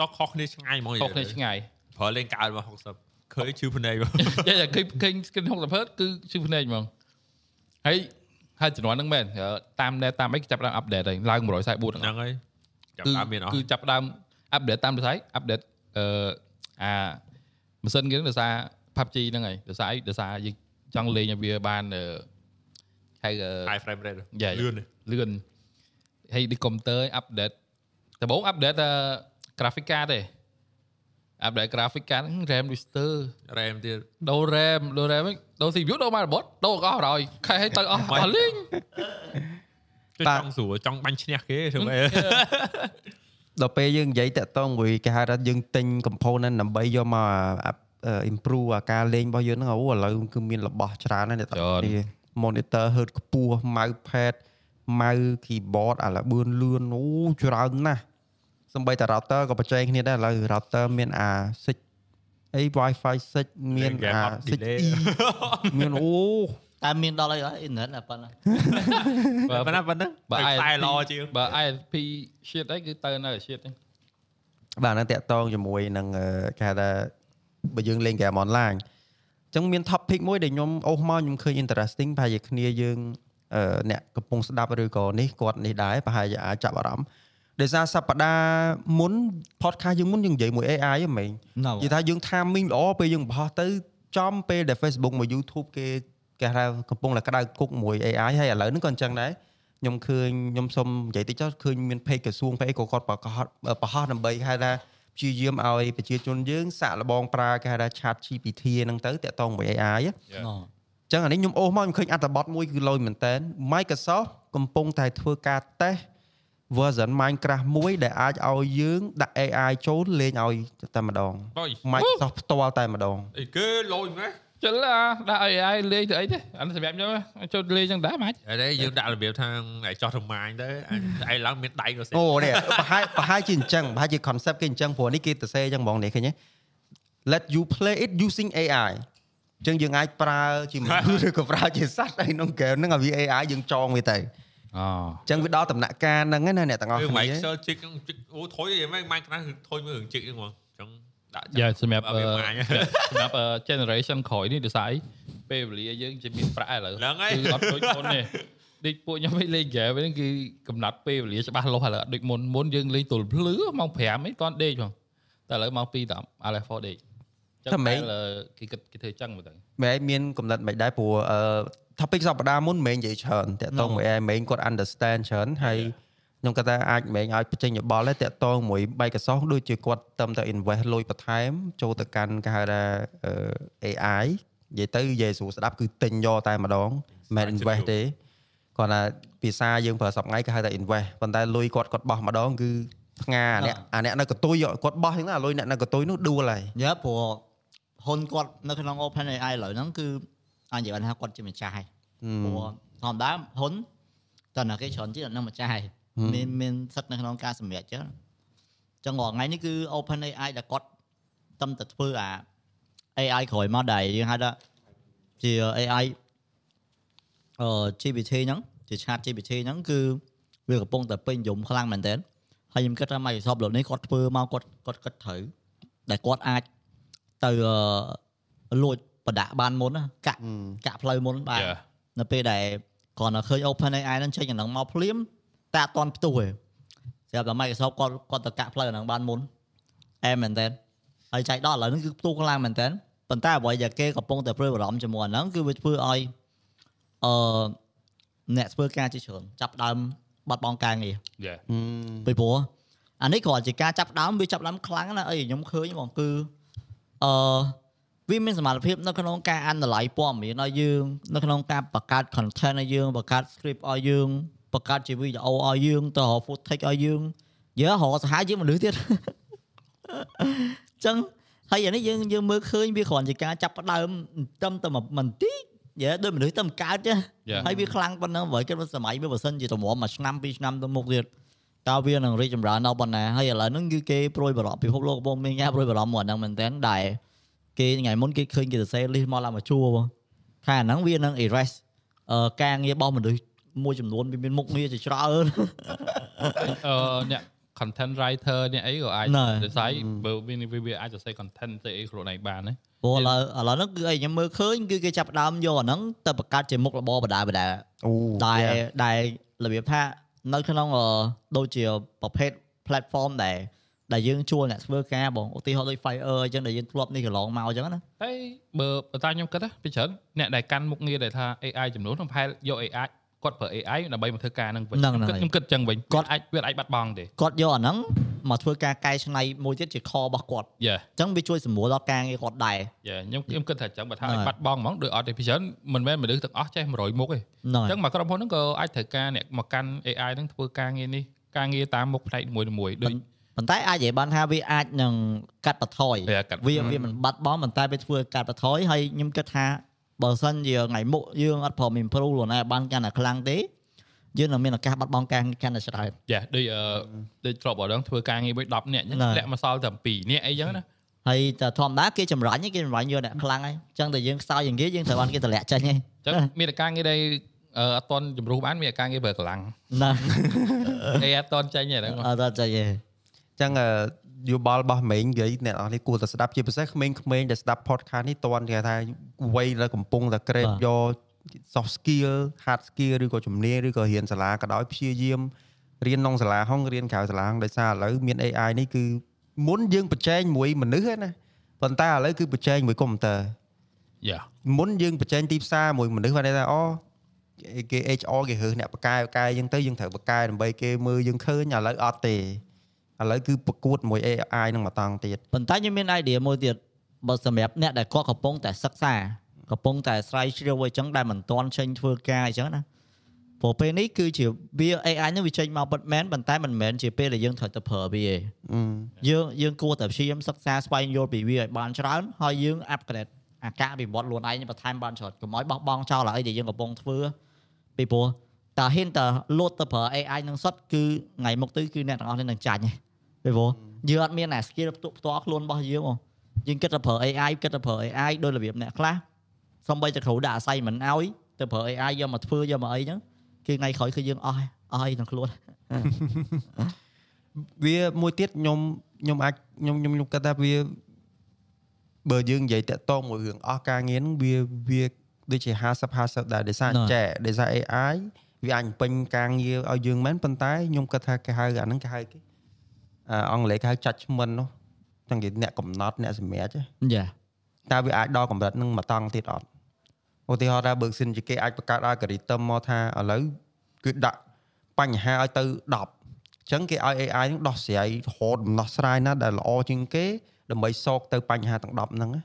ដល់ខុសគ្នាឆ្ងាយហ្មងខុសគ្នាឆ្ងាយប្រើលេងកើតមក60ឃើញជឿភ្នែកមកចេះតែឃើញឃើញ screen 60 Hz គឺជឿភ្នែកហ្មងហើយហើយជំនាន់ហ្នឹងមែនតាមដែលតាមអីគេចាប់ផ្ដើម update ហើយឡើង144ហ្នឹងហ្នឹងហើយចាប់គឺតាមមានអស់គឺចាប់ផ្ដើម update តាមវិស័យ update អឺអា ម៉ាស៊ីនគេហ្នឹងដោយសារ PUBG ហ្នឹងហើយដោយសារអីដោយសារយើងចង់លេងឲ្យវាបានអឺហៅអឺ high frame rate យ៉ាលឿនលឿនហើយឌីកុំព្យូទ័រអាប់ដេតដំបូងអាប់ដេត graphic card ទេអាប់ដេត graphic card ហ្នឹង RAM register RAM ទៀតដូរ RAM ដូរ RAM វិញដូរ CPU ដូរ motherboard ដូរអស់ហើយខែឲ្យទៅអស់អស់លេងជួយបាទចង់ស្រួលចង់បាញ់ឈ្នះគេធ្វើម៉េច ដល់ពេលយើងនិយាយតាក់ទងមួយគេហៅថាយើងទិញ component ដើម្បីយកមកអា improve អាការលេងរបស់យើងហ្នឹងអូឥឡូវគឺមានរបស់ច្រើនណាស់អ្នកទាំងគ្នា monitor hertz ខ្ពស់ mouse pad mouse keyboard អាលបឿនលឿនអូច្រើនណាស់សំបីតា router ក៏បច្ចេកគ្នាដែរឥឡូវ router មានអា6អី wifi 6មាន game អាអត់ delay 6E មានអូ តែមានដល់អីអីអ៊ីនធឺណិតតែប៉ុណ្ណាប៉ុណ្ណាប៉ុណ្ណាបើបើខ្សែ ISP ល្អជាងបើ ISP shit អីគឺទៅនៅ shit ហ្នឹងបាទហ្នឹងតាក់ទងជាមួយនឹងអឺគេហៅថាបើយើងលេង game online អញ្ចឹងមាន topic មួយដែលខ្ញុំអូសមកខ្ញុំឃើញ interesting ប្រហែលជាគ្នាយើងអឺអ្នកកំពុងស្ដាប់ឬក៏នេះគាត់នេះដែរប្រហែលជាអាចចាប់អារម្មណ៍ដោយសារសប្តាហ៍មុន podcast យើងមុនយើងនិយាយមួយ AI ហ្មងណ៎និយាយថាយើង timing ល្អពេលយើងបង្ហោះទៅចំពេលដែល Facebook មក YouTube គេ គេហៅកំពុងតែក្តៅគុកមួយ AI ហើយឥឡូវហ្នឹងក៏អញ្ចឹងដែរខ្ញុំឃើញខ្ញុំសុំនិយាយតិចចុះឃើញមាន page ក្រសួង page ក៏គាត់ប្រកាសប្រហោះដើម្បីហៅថាព្យាយាមឲ្យប្រជាជនយើងសាកល្បងប្រើគេហៅថា Chat GPT ហ្នឹងទៅតាក់ទងមួយ AI ហ៎ណ៎អញ្ចឹងអានេះខ្ញុំអូសមកខ្ញុំឃើញអត្ថបទមួយគឺលយមែនតើ Microsoft កំពុងតែធ្វើការតេស្ត version Minecraft មួយដែលអាចឲ្យយើងដាក់ AI ចូលលេងឲ្យតែម្ដងបយ Microsoft ផ្ទាល់តែម្ដងអីគេលយម៉េច ចុះឡាដាក់ AI លេងទៅអីទេអានេះសម្រាប់ខ្ញុំចូលលេងចឹងដែរម៉េចអីយើងដាក់របៀបថាឲ្យចោះរមាញទៅឯងឡើងមានដៃក៏សេអូនេះប្រហែលប្រហែលជាអញ្ចឹងប្រហែលជា concept គេអញ្ចឹងព្រោះនេះគេទៅសេអញ្ចឹងហ្មងនេះឃើញទេ Let you play it using AI អញ្ចឹងយើងអាចប្រើជាមនុស្សឬក៏ប្រើជាសត្វអីក្នុង game ហ្នឹងឲ្យវា AI យើងចងវាទៅអូអញ្ចឹងវាដល់ដំណាក់កាលហ្នឹងណាអ្នកទាំងអស់គឺគ្នា Microsoft ជីកជីកអូថយអីម៉េច Minecraft គឺថយមើលរឿងជីកហ្នឹងហ្មងអញ្ចឹង ដាក់យ៉ាសម្រាប់ឲ្យវាមាញសម្រាប់ generation ក្រោយនេះដោយសារអីពេលវេលាយើងជាមានប្រាក់ឥឡូវហ្នឹងហើយគឺអត់ដូចមុនទេដូចពួកខ្ញុំលេង game ហ្នឹងគឺកំណត់ពេលវេលាច្បាស់លាស់ឥឡូវអត់ដូចមុនមុនយើងលេងទល់ភ្លឺម៉ោង5អីតន់ដេកផងតែឥឡូវម៉ោង2ដល់ Alpha 4ដេកចឹងតែគេគិតគេធ្វើចឹងមើលទៅមែនមានកំណត់មិនដែរព្រោះអឺ topic សប្តាហ៍មុនមិនមែននិយាយច្រើនតាក់ទងមួយ AI មិនមែនគាត់ understand ច្រើនហើយ ខ្ញុំគាត់ថាអាចមិនមែនឲ្យបញ្ចេញយោបល់ទេតាក់ទងមួយ Microsoft ដូចជាគាត់តឹមតែ invest លុយបន្ថែមចូលទៅកាន់គេហៅថាអឺ AI និយាយទៅនិយាយស្រួលស្ដាប់គឺទិញយកតែម្ដងមិនមែន invest ទេគាត់ថាភាសាយើងប្រើសប្ងៃគេហៅថា invest ប៉ុន្តែលុយគាត់គាត់បោះម្ដងគឺផ្ងាអាអ្នកអាអ្នកនៅកតុយគាត់បោះអញ្ចឹងណាលុយអ្នកនៅកតុយនោះដួលហើយយើព្រោះហ៊ុនគាត់នៅក្នុង Open AI ឥឡូវហ្នឹងគឺអាចនិយាយបានថាគាត់ជាម្ចាស់ហើយព្រោះធម្មតាហ៊ុនតើណាគេច្រើនជាងនៅម្ចាស់ហើយ មានមានសិទ្ធិនៅក្នុងការសម្រេចចឹងចឹងរាល់ថ្ងៃនេះគឺ Open AI ដែលគាត់តឹមតែធ្វើអា AI ក្រោយមកដែលយើងហៅថាជា AI អឺ GPT ហ្នឹងជា Chat GPT ហ្នឹងគឺវាកំពុងតែពេញនិយមខ្លាំងមែនទែនហើយខ្ញុំគិតថា Microsoft លោកនេះគាត់ធ្វើមកគាត់គាត់គិតត្រូវដែលគាត់អាចទៅអឺលួចប្រដាក់បានមុនណាកាក់កាក់ផ្លូវមុនបាទ Yeah. នៅពេលដែលគាត់នៅឃើញ Open AI ហ្នឹងចេញអាហ្នឹងមកភ្លាម តែអត់តន់ផ្ទុះទេស្រាប់តែ Microsoft គាត់គាត់ទៅកាក់ផ្លូវអាហ្នឹងបានមុនអែមមែនតើហើយចៃដកឥឡូវហ្នឹងគឺផ្ទុះខ្លាំងមែនតើប៉ុន្តែអ្វីដែលគេកំពុងតែព្រួយបារម្ភជាមួយអាហ្នឹងគឺវាធ្វើឲ្យអឺអ្នកធ្វើការជាច្រើនចាប់ផ្ដើមបាត់បង់ការងារយ៉ាពីព្រោះអានេះគ្រាន់ជាការចាប់ផ្ដើមវាចាប់ផ្ដើមខ្លាំងណាស់អីខ្ញុំឃើញហ្មងគឺអឺវាមានសមត្ថភាពនៅក្នុងការ analyze ព័ត៌មានឲ្យយើងនៅក្នុងការបង្កើត content ឲ្យយើងបង្កើត script ឲ្យយើង បង្កើតជាវីដេអូឲ្យយើងទៅរក footage ឲ្យយើងយើរកសហាយជាមនុស្សទៀតអញ្ចឹងហើយអានេះយើងយើងមើលឃើញវាគ្រាន់ជាការចាប់ផ្ដើមត្រឹមតែមិនតិចយើដូចមនុស្សតែមិនកើតទេ Yeah. ហើយវាខ្លាំងប៉ុណ្ណឹងបើគិតថាសម័យវាបើសិនជាតម្រាំមួយឆ្នាំពីរឆ្នាំទៅមុខទៀតតើវានឹងរីកចម្រើនដល់ប៉ុណ្ណាហើយឥឡូវហ្នឹងគឺគេប្រួយបារម្ភពិភពលោកកំពុងមានការប្រួយបារម្ភមកហ្នឹងមែនតើដែលគេថ្ងៃមុនគេឃើញគេសរសេរ list មកឡើងមកជួបងថាអាហ្នឹងវានឹង erase អឺការងាររបស់មនុស្ស មួយចំនួនវាមានមុខងារជាច្រើនអឺអ្នក content writer អ្នកអីក៏អាចណែដោយសារបើវាវាអាចសរសេរ content ទៅអីខ្លួនឯងបានណាព្រោះឥឡូវឥឡូវហ្នឹងគឺអីខ្ញុំមើលឃើញគឺគេចាប់ផ្ដើមយកអាហ្នឹងទៅបង្កើតជាមុខរបរបដាបដាអូដែលដែលរបៀបថានៅក្នុងអឺដូចជាប្រភេទ platform ដែលដែលយើងជួលអ្នកធ្វើការបងឧទាហរណ៍ដូច Fire អញ្ចឹងដែលយើងធ្លាប់នេះកន្លងមកអញ្ចឹងណាហើយបើបើតាខ្ញុំគិតណាពីច្រើនអ្នកដែលកាន់មុខងារដែលថា AI ចំនួនហ្នឹងប្រហែលយក AI គាត់ប្រើ AI ដើម្បីមកធ្វើការហ្នឹងវិញហ្នឹងហើយខ្ញុំគិតចឹងវិញគាត់អាចវាអាចបាត់បង់ទេគាត់យកអាហ្នឹងមកធ្វើការកែច្នៃមួយទៀតជាខរបស់គាត់យេអញ្ចឹងវាជួយសម្រួលដល់ការងារគាត់ដែរយេខ្ញុំខ្ញុំគិតថាចឹងបើថាហ្នឹងហើយបាត់បង់ហ្មងដោយអត់ទេពីច្រើនមិនមែនមនុស្សទាំងអស់ចេះ100មុខទេហ្នឹងអញ្ហើចឹយងមកក្រុមហ៊ុនហ្នឹងក៏អាចត្រូវការអ្នកមកកាន់ AI ហ្នឹងធ្វើការងារនេះការងារតាមមុខផ្នែកមួយមួយៗដូចប៉ុន្តែអាចនិយាយបានថាវាអាចនឹងកាត់បន្ថយវាកាត់វាវាមិនបាត់បង់ប៉ុន្តែវាធ្វើឲ្យកាត់បន្ថយហើយខ្ញុំគិតថា បើសិនជាថ្ងៃមុខយើងអត់ព្រម improve ខ្លួនឯងបានកាន់តែខ្លាំងទេយើងនឹងមានឱកាសបាត់បង់ការងារកាន់តែច្រើនយ៉ាដូចអឺដូចធ្លាប់អត់ដឹងធ្វើការងារមួយ10នាក់អញ្ចឹងហ្នឹងហើយលាក់មកសល់តែ2នាក់អីចឹងណាហើយតែធម្មតាគេចម្រាញ់គេចម្រាញ់យកអ្នកខ្លាំងហើយអញ្ចឹងតែយើងខ្សោយយ៉ាងគេយើងត្រូវបានគេតម្លាក់ចេញហើយអញ្ចឹងមានតែការងារដែលអឺអត់តន់ជំរុះបានមានតែការងារប្រើកម្លាំងណាអីអត់តន់ចេញទេហ្នឹងអត់ចេញទេអញ្ចឹងអឺ យោបល់របស់មេងនិយាយអ្នកនរនេះគួរតែស្ដាប់ជាពិសេសក្មេងៗដែលស្ដាប់ podcast នេះតន់គេថាវ័យដែលកំពុងតែ grade យក soft skill hard skill ឬក៏ជំនាញឬក៏រៀនសាលាក៏ដោយព្យាយាមរៀនក្នុងសាលាហងរៀនក្រៅសាលាហងដោយសារឥឡូវមាន AI នេះគឺមុនយើងប្រជែងមួយមនុស្សហ្នឹងណាប៉ុន្តែឥឡូវគឺប្រជែងមួយកុំព្យូទ័រយ៉ាមុនយើងប្រជែងទីផ្សារមួយមនុស្សបានថាអូគេ HR គេរើសអ្នកបកកែបកកែអញ្ចឹងទៅយើងត្រូវបកកែដើម្បីគេមើលយើងឃើញឥឡូវអត់ទេ ឥឡូវគឺប្រកួតមួយ AI នឹងមកតង់ទៀតប៉ុន្តែខ្ញុំមាន idea មួយទៀតបើសម្រាប់អ្នកដែលគាត់កំពុងតែសិក្សាកំពុងតែស្រាវជ្រាវអីចឹងដែលមិនទាន់ចេញធ្វើការអីចឹងណាព្រោះពេលនេះគឺជាវា AI នេះវាចេញមកពិតមែនប៉ុន្តែមិនមែនជាពេលដែលយើងត្រូវទៅប្រើវាទេអឺយើងយើងគួរតែព្យាយាមសិក្សាស្វែងយល់ពីវាឲ្យបានច្រើនហើយយើង upgrade អាការវិវត្តខ្លួនឯងបន្ថែមបានច្រើនកុំឲ្យបោះបង់ចោលឲ្យដែលយើងកំពុងធ្វើពីព្រោះតើហ៊ានតើលោតទៅប្រើ AI នឹងសុទ្ធគឺថ្ងៃមុខទៅគឺអ្នកទាំងអស់នេះនឹងចាញ់ឯង ពីព្រោះយើងអត់មានអា skill ផ្ទាល់ផ្ទាល់ខ្លួនរបស់យើងហ៎យើងគិតទៅប្រើ AI គិតទៅប្រើ AI ដោយរបៀបអ្នកខ្លះសំបីតែគ្រូដាក់ assignment ឲ្យទៅប្រើ AI យកមកធ្វើយកមកអីហ្នឹងគឺថ្ងៃក្រោយគឺយើងអស់ហើយអស់ហើយក្នុងខ្លួនវាមួយទៀតខ្ញុំខ្ញុំអាចខ្ញុំខ្ញុំខ្ញុំគិតថាវាបើយើងនិយាយតាក់ទងមួយរឿងអស់ការងារហ្នឹងវាវាដូចជា50 50ដែរដោយសារហ្នឹងចែដោយសារ AI វាអាចបំពេញការងារឲ្យយើងមែនប៉ុន្តែខ្ញុំគិតថាគេហៅអាហ្នឹងគេហៅគេ អឺអង់គ្លេសគេហៅ judgment នោះចឹងគេអ្នកកំណត់អ្នកសម្រេចណាយ៉ាតើវាអាចដល់កម្រិតនឹងមកតង់ទៀតអត់ឧទាហរណ៍ថាបើសិនជាគេអាចបង្កើត algorithm មកថាឥឡូវគឺដាក់បញ្ហាឲ្យទៅ10អញ្ចឹងគេឲ្យ AI នឹងដោះស្រាយរហូតដំណោះស្រាយណាដែលល្អជាងគេដើម្បីសោកទៅបញ្ហាទាំង10ហ្នឹងណា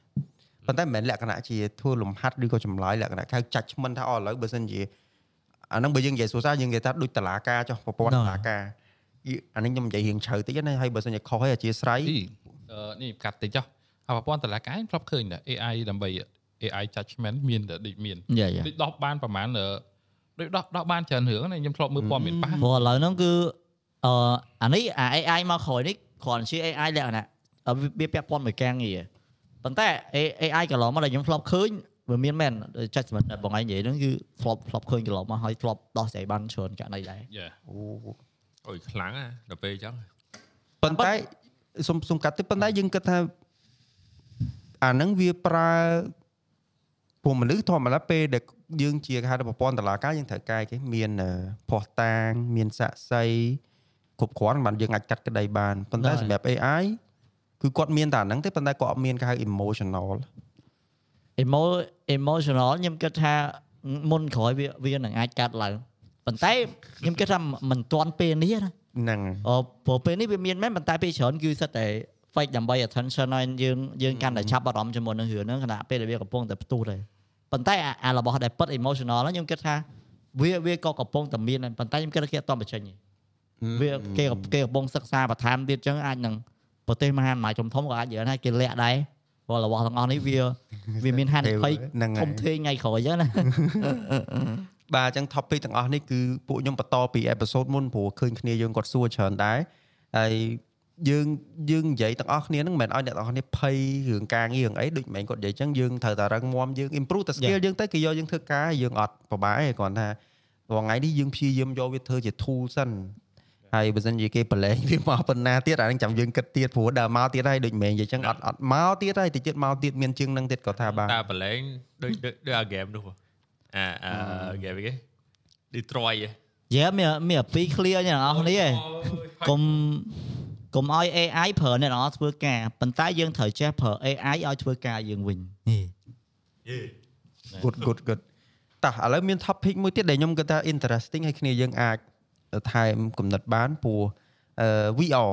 ប៉ុន្តែមិនមែនលក្ខណៈជាធ្វើលំហាត់ឬក៏ចម្លើយលក្ខណៈហៅ judgment ថាអូឥឡូវបើសិនជាអាហ្នឹងបើយើងនិយាយសួរសារយើងនិយាយថាដូចតឡាការចុះប្រព័ន្ធតឡាការយី អានេះខ្ញុំនិយាយរៀងជ្រៅតិចណាហើយបើសិនជាខុសហើយអធិស្ឋានទីអឺនេះកាត់តិចចុះហើយប្រព័ន្ធតឡាការខ្ញុំធ្លាប់ឃើញតែ AI ដើម្បី AI judgment មានតែដូចមានយ៉ាយ៉ាដូចដោះបានប្រហែលអឺដូចដោះដោះបានច្រើនរឿងណាខ្ញុំធ្លាប់មើលព័ត៌មានប៉ះព្រោះឥឡូវហ្នឹងគឺអឺអានេះអា AI មកក្រោយនេះគ្រាន់ជា AI លក្ខណៈអឺវាពាក់ព័ន្ធមួយការងារប៉ុន្តែ A- AI កន្លងមកដែលខ្ញុំធ្លាប់ឃើញវាមានមែន judgment ដែលបងឯងនិយាយហ្នឹងគឺធ្លាប់ធ្លាប់ឃើញកន្លងមកហើយធ្លាប់ដោះស្រាយបានច្រើនករណីដែរយ៉ាអូ អូយខ្លាំងណាស់ដល់ពេលអញ្ចឹងប៉ុន្តែសុំសុំកាត់ទៅប៉ុន្តែយើងគិតថាអាហ្នឹងវាប្រើពួកមនុស្សធម្មតាពេលដែលយើងជាគេហៅថាប្រព័ន្ធតឡាការយើងត្រូវកែគេមានអឺភ័ស្តុតាង មានសាក់សីគ្រប់គ្រាន់បានយើងអាចកាត់ក្តីបានប៉ុន្តែហ្នឹងហើយសម្រាប់ AI គឺគាត់មានតែអាហ្នឹងទេប៉ុន្តែគាត់អត់មានគេហៅ emotional emo emotional ខ្ញុំគិតថាមុនក្រោយវាវានឹងអាចកាត់ឡើង ប៉ុន្តែខ្ញុំគិតថាមិនទាន់ពេលនេះណាហ្នឹងអឺព្រោះពេលនេះវាមានមែនប៉ុន្តែពេលច្រើនគឺសិតតែ fake ដើម្បី attention ឲ្យយើងយើងកាន់តែចាប់អារម្មណ៍ជាមួយនឹងរឿងហ្នឹងខណៈពេលដែលវាកំពុងតែផ្ទុះទៅប៉ុន្តែអាអារបស់ដែលពិត emotional ហ្នឹងខ្ញុំគិតថាវាវាក៏កំពុងតែមានដែរប៉ុន្តែខ្ញុំគិតថាគេអត់តបញ្ចេញទេវាគេក៏គេកំពុងសិក្សាបន្ថែមទៀតចឹងអាចនឹងប្រទេសមហាអំណាចធំធំក៏អាចនិយាយថាគេលាក់ដែរព្រោះរបស់ទាំងអស់នេះវាវាមានហានិភ័យហ្នឹងធហើយំធេងថ្ងៃក្រោយចឹងណា បាទអញ្ចឹង topic ទាំងអស់នេះគឺពួកខ្ញុំបន្តពី episode មុនព្រោះឃើញគ្នាយើងគាត់សួរច្រើនដែរហើយយើងយើងនិយាយទាំងអស់គ្នាហ្នឹងមិនមែនឲ្យអ្នកទាំងអស់គ្នាភ័យរឿងការងាររឿងអីដូចមិនមែនគាត់និយាយអញ្ចឹងយើងត្រូវតែរឹងមាំយើង improve តែ skill យើងទៅគេយកយើងធ្វើការយើងអត់ពិបាកទេគ្រាន់ថារាល់ថ្ងៃនេះយើងព្យាយាមយកវាធ្វើជា tool សិនហើយបើសិនជាគេប្រឡែងវាមកប៉ុណ្ណាទៀតអាហ្នឹងចាំយើងគិតទៀតព្រោះដើរមកទៀតហើយដូចមិនមែននិយាយអញ្ចឹងអត់អត់មកទៀតហើយតិចទៀតមកទៀតមានជាងហ្នឹងទៀតគាត់ថាបាទតាប្រឡែងដូចដូចដូចអាហ្គេមនោះ អាអាហ្គេមគេ Detroit ហ៎យេមានមានអាពីរ clear យ៉ាងអស់នេះឯងកុំកុំឲ្យ AI ប្រើអ្នកទាំងអស់ធ្វើការប៉ុន្តែយើងត្រូវចេះប្រើ AI ឲ្យធ្វើការយើងវិញនេះ good good good តោះឥឡូវមាន topic មួយទៀតដែលខ្ញុំគិតថា interesting ហើយគ្នាយើងអាចថែមគំនិតបានព្រោះអឺ VR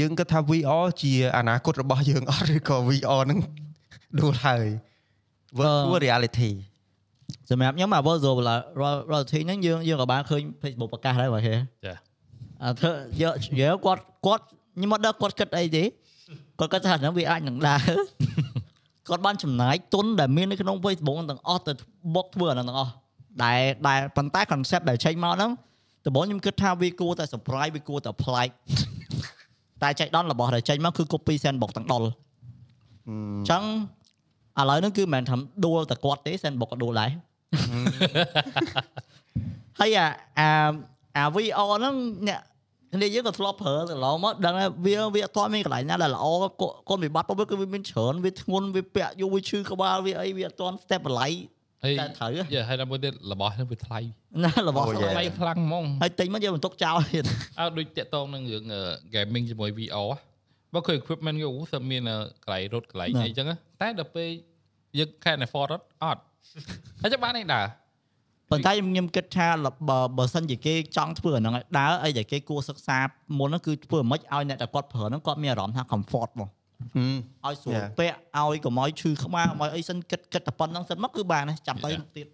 យើងគិតថា VR ជាអនាគតរបស់យើងអត់ឬក៏ VR នឹងដួលហើយ virtual reality សម្រាប់ខ្ញុំអា virtual reality ហ្នឹងយើងយើងក៏បានឃើញ Facebook ប្រកាសដែរបើគេចាអត់ធ្វើយកយកគាត់គាត់ខ្ញុំមកដល់គាត់គិតអីទេគាត់គិតថាហ្នឹងវាអាចនឹងដើរគាត់បានចំណាយទុនដែលមាននៅក្នុង Facebook ទាំងអស់ទៅបុកធ្វើអាហ្នឹងទាំងអស់ដែលដែលប៉ុន្តែ concept ដែលចេញមកហ្នឹងដំបូងខ្ញុំគិតថាវាគួរតែ surprise វាគួរតែប្លែកតែចៃដន្យរបស់ដែលចេញមកគឺ copy sandbox ទាំងដុលអញ្ចឹង ឥឡូវហ្នឹងគឺមិនមែនថាដួលតែគាត់ទេ sandbox ក៏ដួលដែរហើយអាអាអា VR ហ្នឹងអ្នកគ្នាយើងក៏ធ្លាប់ប្រើទៅឡងមកដឹងថាវាវាអត់ទាន់មានកន្លែងណាដែលល្អកូនកូនវិបត្តិរបស់វាគឺវាមានច្រើនវាធ្ងន់វាពាក់យូរវាឈឺក្បាលវាអីវាអត់ទាន់ step បន្លៃហើយតែត្រូវយេហើយដល់មួយទៀតរបស់ហ្នឹងវាថ្លៃណារបស់អូថ្លៃថ្លៃខ្លាំងហ្មងហើយទិញមកយើងបន្ទុកចោលទៀតអើដូចតាក់តងនឹងរឿង gaming ជាមួយ VR បើគឺ equipment ក៏អូសឹមមានកន្លែងរត់កន្លែងអីចឹងណាតែដល់ពេលយើង can afford អត់អត់ហើយចាំបានឯងដើរប៉ុន្តែខ្ញុំខ្ញុំគិតថាបើបើសិនជាគេចង់ធ្វើអាហ្នឹងឲ្យដើរអីដែលគេគួរសិក្សាមុនហ្នឹងគឺធ្វើមិនឲ្យអ្នកដែលគាត់ប្រើហ្នឹងគាត់មានអារម្មណ៍ថា comfort បងឲ្យស្រួល Yeah. ពាក់ឲ្យកុំឲ្យឈឺក្បាលកុំឲ្យអីសិនគិតគិតតែប៉ុណ្្នឹងសិនមកគឺបានហើយចាំទៅ Yeah. មុខទៀត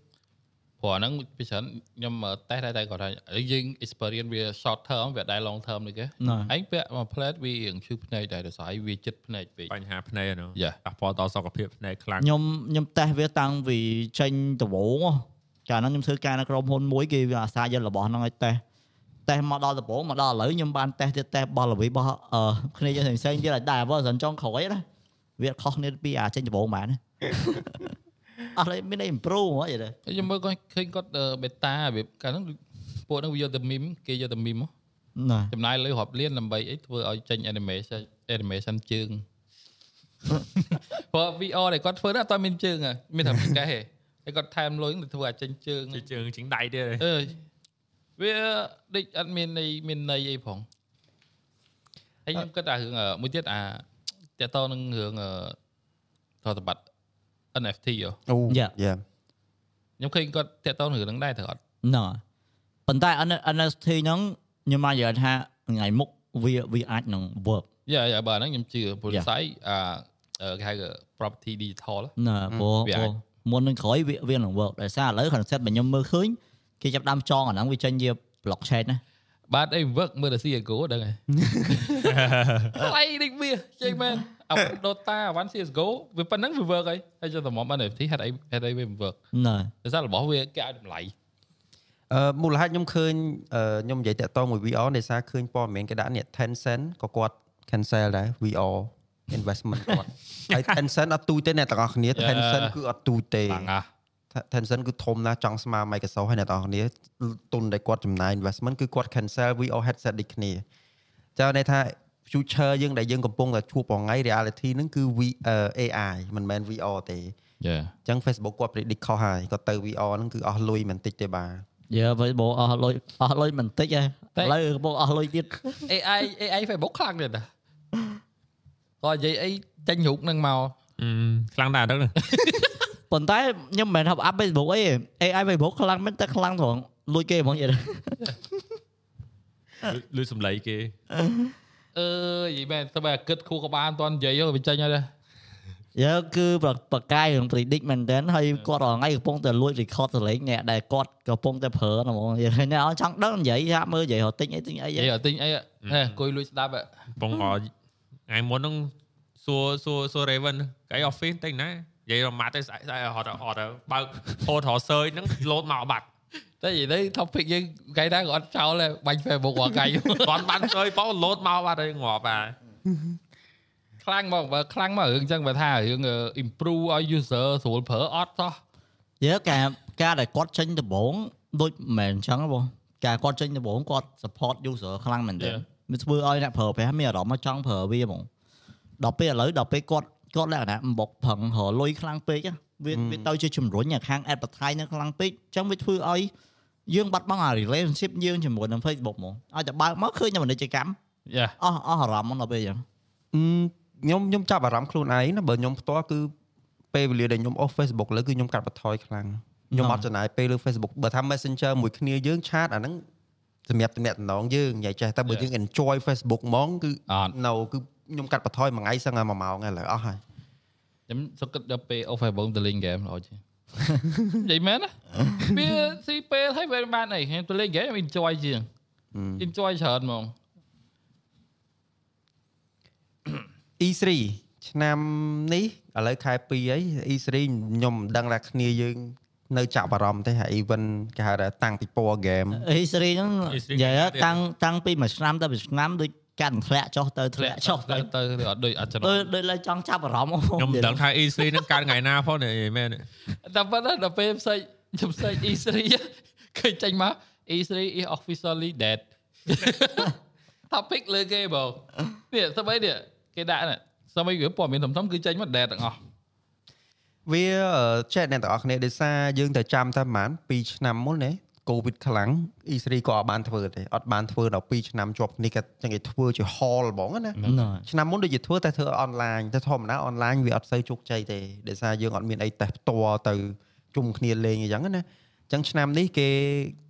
ព្រោះអាហ្នឹងពីច្រើនខ្ញុំតេស្តដែរតែគាត់ថាយើង experience វា short term វាដែរ long term នេះគេណាឯងពាក់មក plate វារៀងឈឺភ្នែកដែរដោយសារវាចិត្តភ្នែកពេកបញ្ហាភ្នែកហ្នឹងយ៉ាប៉ះពាល់ដល់សុខភាពភ្នែកខ្លាំងខ្ញុំខ្ញុំតេស្តវាតាំងពីចេញដំបូងហ៎កាលហ្នឹងខ្ញុំធ្វើការនៅក្រុមហ៊ុនមួយគេវាអាសាយករបស់ហ្នឹងឲ្យតេស្តតេស្តមកដល់ដំបូងមកដល់ឥឡូវខ្ញុំបានតេស្តទៀតតេស្តបលល្វីរបស់អឺគ្នាយើងផ្សេងៗទៀតឲ្យដែរបើសិនចង់ក្រោយណាវាខុសគ្នាពីអាចេញដំបូងបានណា អត់ឡើយមានអី improve ហ្មងយល់ទេខ្ញុំមើលគាត់ឃើញគាត់ beta របៀបកាលហ្នឹងពួកហ្នឹងវាយកទៅ meme គេយកទៅ meme ហ៎ណាចំណាយលុយរាប់លានដើម្បីអីធ្វើឲ្យចេញ animation animation ជើងព្រោះ VR ដែលគាត់ធ្វើហ្នឹងអត់តមានជើងហ៎មានតែពីកេះទេហើយគាត់ថែមលុយទៅធ្វើឲ្យចេញជើងជាជើងជាងដៃទៀតហ៎អើយវាដូចអត់មានន័យមានន័យអីផងហើយខ្ញុំគិតថារឿងអឺមួយទៀតអាតកតនឹងរឿងអឺប្រតិបត្តិ NFT ហ៎អូ Yeah. យ៉ាខ្ញុំឃើញគាត់តកតនឹងរឿងហ្នឹងដែរត្រូវអត់ហ្នឹងហើយប៉ុន្តែ NFT ហ្នឹងខ្ញុំមកនិយាយថាថ្ងៃមុខវាវាអាចនឹង work យ៉ាយ៉ាបើហ្នឹងខ្ញុំជឿព្រោះ Yeah. ស្អីអាអឺគេហៅ property digital ណាព្រោះវាព្រោះអាចមុននឹងក្រោយវាវានឹង work ដោយសារឥឡូវ concept របស់ខ្ញុំមើលឃើញគេចាប់ផ្ដើមចងអាហ្នឹងវាចេញជា blockchain ណា បាទអី work មើលតែ CS:GO ដឹងហើយថ្លៃដូចវាចេញមែនអា Dota អា One CS:GO វាប៉ុណ្ណឹងវា work ហើយហើយចុះតម្រាំ NFT ហេតុអីហេតុអីវាមិន work ណាដោយសាររបស់វាគេឲ្យតម្លៃអឺមូលហេតុខ្ញុំឃើញអឺខ្ញុំនិយាយតាក់ទងមួយ VR ដោយសារឃើញព័ត៌មានគេដាក់នេះ Tencent ក៏គាត់ cancel ដែរ VR investment គាត់ហើយ Tencent អត់ទូចទេអ្នកទាំងអស់គ្នា Yeah. Tencent គឺអត់ទូចទេខ្លាំងណាស់ Tencent គឺធំណាស់ចង់ស្មើ Microsoft ហើយអ្នកទាំងអស់គ្នាទុនដែលគាត់ចំណាយ investment គឺគាត់ cancel VR headset ដូចគ្នាចៅន័យថា future យើងដែលយើងកំពុងតែជួបបងថ្ងៃ reality ហ្នឹងគឺ V អឺ AI មិនមែន VR ទេអយ៉ាញ្ចឹង Facebook គាត់ predict ខុសហើយគាត់ទៅ VR ហ្នឹងគឺអស់លុយមិនតិចទេបាទយើ Facebook អស់លុយអស់លុយបន្តិចហើយតែឥឡូវកំពុងអស់លុយទៀត AI AI Facebook ខ្លាំងទៀតណាគាត់និយាយអីចេញរូបនឹងមកអឺខ្លាំងដែរហ្នឹង ប៉ុន្តែខ្ញុំមិនមែនថាអាប់ Facebook អី AI Facebook ខ្លាំងមែនតែខ្លាំងត្រង់លួចគេហ្មងយល់ទេលឺសំឡេងគេអឺនិយាយមែនទៅបែរគិតខួរក្បាលមិនទាន់និយាយទៅវាចេញហើយដែរយើគឺប្រប្រកាយរឿង predict មែនតើហើយគាត់រាល់ថ្ងៃកំពុងតែលួច record សលេងអ្នកដែលគាត់កំពុងតែប្រើហ្មងយល់ទេអ្នកអត់ចង់ដឹងនិយាយថាមើលនិយាយរត់ទិញអីទិញអីនិយាយឲ្យទិញអីហ៎អង្គុយលួចស្ដាប់ហ៎បងអថ្ងៃមុនហ្នឹងសួរសួរសួរ Raven កៃ office តែណានិ យាយរមាត់ទៅស្អែកស្អែកហត់ហត់បើកហូតរសើចហ្នឹងលោតមកបាត់តែនិយាយទៅ topic យើងថ្ងៃណាក៏អត់ចោលដែរបាញ់ Facebook រាល់ថ្ងៃបាត់បានសើចបងលោតមកបាត់ហើយងាប់ហើយខ្លាំងមកបើខ្លាំងមករឿងអញ្ចឹងបើថារឿង improve ឲ្យ user ស្រួលប្រើអត់សោះយើការការដែលគាត់ចេញដំបងដូចមិនមែនអញ្ចឹងទេបងការគាត់ចេញដំបងគាត់ support user ខ្លាំងមែនទេ Yeah. វាធ្វើឲ្យអ្នកប្រើប្រាស់មានអារម្មណ៍មកចង់ប្រើវាហ្មងដល់ពេលឥឡូវដល់ពេលគាត់ គាត់លក្ខណៈអំបុកផឹងរលុយខ្លាំងពេកណាវាវាទៅជាជំរុញឲ្យខាង advertise នៅខ្លាំងពេកអញ្ចឹងវាធ្វើឲ្យយើងបាត់បង់អា relationship យើងជាមួយនឹង Facebook ហ្មងឲ្យតែបើកមកឃើញតែពាណិជ្ជកម្មយ៉ាអស់អស់អារម្មណ៍ដល់ពេលអញ្ចឹងអឺខ្ញុំខ្ញុំចាប់អារម្មណ៍ខ្លួនឯងណាបើខ្ញុំផ្ទាល់គឺពេលវេលាដែលខ្ញុំអូស Facebook លើគឺខ្ញុំកាត់បន្ថយខ្លាំងខ្ញុំអត់ចំណាយពេលលើ Facebook បើថា Messenger មួយគ្នាយើងឆាតអាហ្នឹងសម្រាប់តំណែងយើងនិយាយចេះតែបើយើង enjoy Facebook ហ្មងគឺអត់នៅគឺ ខ្ញុំកាត់បន្ថយមួយថ្ងៃសឹងតែ1ម៉ោងហើយឥឡូវអស់ហើយខ្ញុំសុខគិតដល់ពេល offer បងទៅលេងហ្គេមល្អជាងនិយាយមែនណាវាស៊ីពេលហើយវាបានអីខ្ញុំទៅលេងហ្គេមខ្ញុំ enjoy ជាង enjoy ច្រើនហ្មង E3 ឆ្នាំនេះឥឡូវខែ2ហើយ E3 ខ្ញុំមិនដឹងថាគ្នាយើងនៅចាប់អារម្មណ៍ទេហើយ event គេហៅថាតាំងពីពណ៌ game អេស្រីហ្នឹង E3 និយាយគេទៀតតាំងតាំងពីមួយឆ្នាំទៅមួយឆ្នាំដូច កាន់ធ្លាក់ចុះទៅធ្លាក់ចុះទៅទៅទៅអត់ដូចអត់ចំណដូចដូចឡើយចង់ចាប់អារម្មណ៍ខ្ញុំមិនដឹងថា E3 ហ្នឹងកើតថ្ងៃណាផងនេះមែនទេតែប៉ុន្តែដល់ពេលផ្សេងខ្ញុំផ្សេង E3 ឃើញចេញមក E3 is officially dead topic លើគេបងនេះស្បីនេះគេដាក់នេះស្បីវាព័ត៌មានធំៗគឺចេញមក dead ទាំងអស់វាចែកអ្នកទាំងអស់គ្នាដោយសារយើងតែចាំតែប្រហែល2ឆ្នាំមុនណា កូវីដខ្លាំង E3 ក៏អត់បានធ្វើទេអត់បានធ្វើដល់2ឆ្នាំជាប់គ្នាគេចឹងគេធ្វើជា hall ហ្មងណាណ៎ឆ្នាំមុនដូចជាធ្វើតែធ្វើអនឡាញតែធម្មតាអនឡាញវាអត់សូវជោគជ័យទេដោយសារយើងអត់មានអីតេស្តផ្ទាល់ទៅជុំគ្នាលេងអញ្ចឹងណាអញ្ចឹងឆ្នាំនេះគេ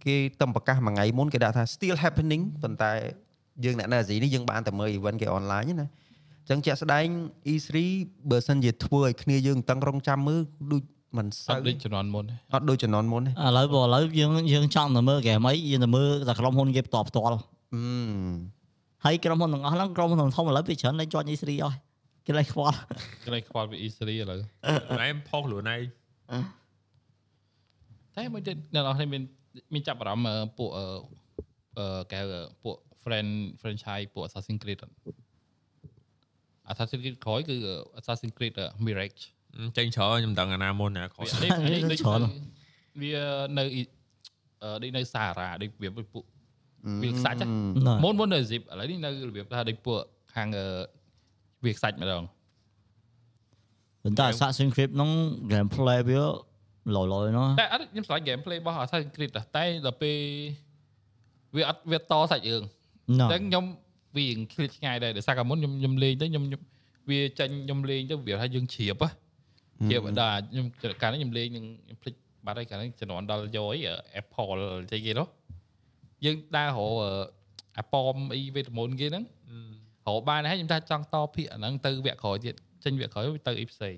គេទំប្រកាសមួយថ្ងៃមុនគេដាក់ថា still happening ប៉ុន្តែយើងអ្នកនៅអាស៊ីនេះយើងបានតែមើល event គេអនឡាញណាអញ្ចឹងជាក់ស្ដែង E3 បើសិនជាធ្វើឲ្យគ្នាយើងតឹងរង់ចាំមើលដូច មិនអសូវត់ដូចជំនាន់មុនទេអត់ដូចជំនាន់មុនទេឥឡូវបើឥឡូវយើងយើងចង់ទៅមើលហ្គេមអីយើងទៅមើលតែក្រុមហ៊ុនគេផ្ទាល់ផ្ទាល់អឺហើយក្រុមហ៊ុនទាំងអស់ហ្នឹងក្រុមហ៊ុនធំៗឥឡូវវាច្រើនលេងជាប់ E3 អស់គេលេងខ្វល់គេលេងខ្វល់ពី E3 ឥឡូវឯងផុសខ្លួនឯងតែមួយទៀតអ្នកនរគ្នាមានមានចាប់អារម្មណ៍អឺពួកអឺអឺកែហៅពួក friend franchise ពួក Assassin's Creed អត់ Assassin's Creed ក្រោយគឺ Assassin's Creed អឺ Mirage ចេញច្រើនខ្ញុំដឹងអាណាមុនណាខុសនេះនេះដូចច្រើនវានៅអ៊ីអឺដូចនៅសារ៉ាដូចវាពួកវាខ្សាច់ហ៎ណ៎មុនមុននៅ zip ឥឡូវនេះនៅរបៀបថាដូចពួកខាងអឺវាខ្សាច់ម្ដងប៉ុន្តែ Assassin's Creed ហ្នឹង gameplay វាលយលយណាស់តែអត់ខ្ញុំស្រឡាញ់ gameplay របស់ Assassin's Creed ដែរតែដល់ពេលវាអត់វាតសាច់រឿងណ៎តែខ្ញុំវារៀងឃ្លាតឆ្ងាយដែរដោយសារកាលមុនខ្ញុំខ្ញុំលេងទៅខ្ញុំខ្ញុំវាចាញ់ខ្ញុំលេងទៅវាថាយើងជ្រាបហ៎ ជ្រាបដល់ខ្ញុំកាលនេះខ្ញុំលេងនឹងខ្ញុំភ្លេចបាត់ហើយកាលនេះជំនាន់ដល់យកអី Apple អីគេនោះយើងដើររកអាប៉មអីវេទមន្តគេហ្នឹងរកបានហើយខ្ញុំថាចង់តភាកអាហ្នឹងទៅវគ្គក្រោយទៀតចេញវគ្គក្រោយទៅអីផ្សេង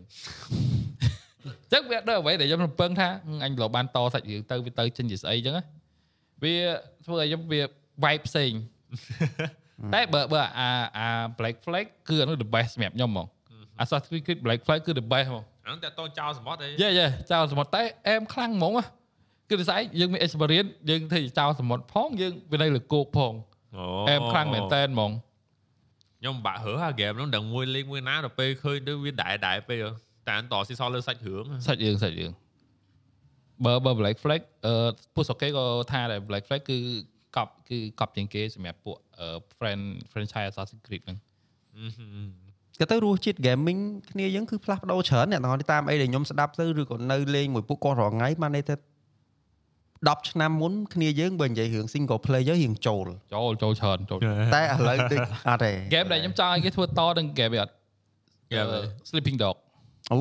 ចឹងវាដល់អ្វីដែលខ្ញុំរំពឹងថាហឹមអញឡូវបានតសាច់រឿងទៅវាទៅចេញជាស្អីចឹងណាវាធ្វើឲ្យខ្ញុំវា vibe ផ្សេងតែបើបើអាអា Black Flag គឺអានោះ the best សម្រាប់ខ្ញុំហ្មង Assassin's Creed Black Flag គឺ the best ហ្មងអាហ្នឹងតែតចោលសមុទ្រអីយេយេចោលសមុទ្រតែអែមខ្លាំងហ្មងណាគឺដូចស្អីយើងមាន experience យើងធ្វើជាចោលសមុទ្រផងយើងវានៅលើគោកផងអូអែមខ្លាំងមែនតើហ្មងខ្ញុំបាក់រើអាហ្គេមហ្នឹងដឹងមួយលេងមួយណាដល់ពេលឃើញទៅវាដែរដែរពេកតែអនតស៊ីសល់លើសាច់រឿងសាច់រឿងសាច់រឿងបើបើ Black Flag អឺពួកសុកគេក៏ថាដែរ Black Flag គឺកប់គឺកប់ជាងគេសម្រាប់ពួកអឺ friend franchise Assassin's Creed ហ្នឹង ក៏ទៅរសជាតិ gaming គ្នាយើងគឺផ្លាស់ប្ដូរច្រើនអ្នកនរតាមអីដែលខ្ញុំស្ដាប់ទៅឬក៏នៅលេងមួយពួកគាត់រាល់ថ្ងៃបានន័យថា10ឆ្នាំមុនគ្នាយើងបើនិយាយរឿង single player រៀងចូលចូលចូលច្រើនចូលតែឥឡូវដូចអត់ទេហ្គេមដែលខ្ញុំចង់ឲ្យគេធ្វើតនឹងហ្គេមវាអត់ Game អឺ Sleeping Dog អូ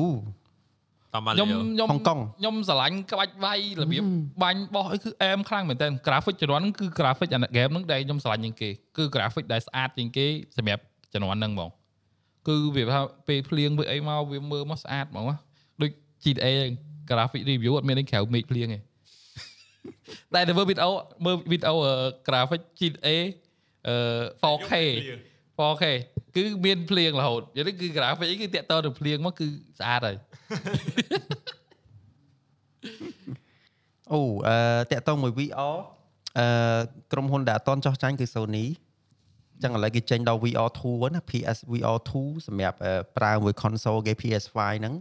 តាមមកខ្ញុំខ្ញុំហុងកុងខ្ញុំស្រឡាញ់ក្បាច់វាយរបៀបបាញ់បោះអីគឺអែមខ្លាំងមែនតើ graphic ជំនាន់ហ្នឹងគឺ graphic អាហ្គេមហ្នឹងដែលខ្ញុំស្រឡាញ់ជាងគេគឺ graphic ដែលស្អាតជាងគេសម្រាប់ជំនាន់ហ្នឹងហ្មង គឺវាថាពេលភ្លៀងវាអីមកវាមើលមកស្អាតហ្មងណាដូច GTA ហ្នឹង graphic review អត់មានអីក្រៅមេឃភ្លៀងទេតែទៅមើលវីដេអូមើលវីដេអូ graphic GTA អឺ 4K 4K គឺមានភ្លៀងរហូតនិយាយទៅគឺ graphic អីគឺតាក់តទៅភ្លៀងមកគឺស្អាតហើយអូអឺតាក់តងមួយ VR អឺក្រុមហ៊ុនដែលអត់តន់ចោះចាញ់គឺ Sony ចឹងឥឡូវគេចេញដល់ VR2 ណា PS VR2 សម្រាប់អឺប្រើមួយ console គេ PS5 ហ្នឹង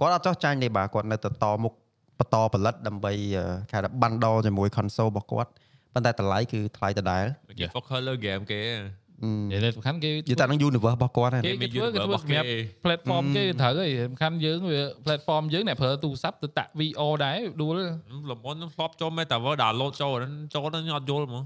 គាត់អត់ចោះចាញ់ទេបាទគាត់នៅតែតមុខបន្តផលិតដើម្បីអឺគេថាបានដជាមួយ console របស់គាត់ប៉ុន្តែតម្លៃគឺថ្លៃដដែលគេ focus លើ game គេនិយាយទៅសំខាន់គេនិយាយតែនឹង universe របស់គាត់ហ្នឹងគេគេធ្វើគេធ្វើសម្រាប់ platform គេត្រូវហើយសំខាន់យើងវា platform យើងអ្នកប្រើទូរស័ព្ទទៅតាក់ VR ដែរដួលលំអន់ធ្លាប់ចូល Metaverse download ចូលហ្នឹងចូលហ្នឹងអត់យល់ហ្មង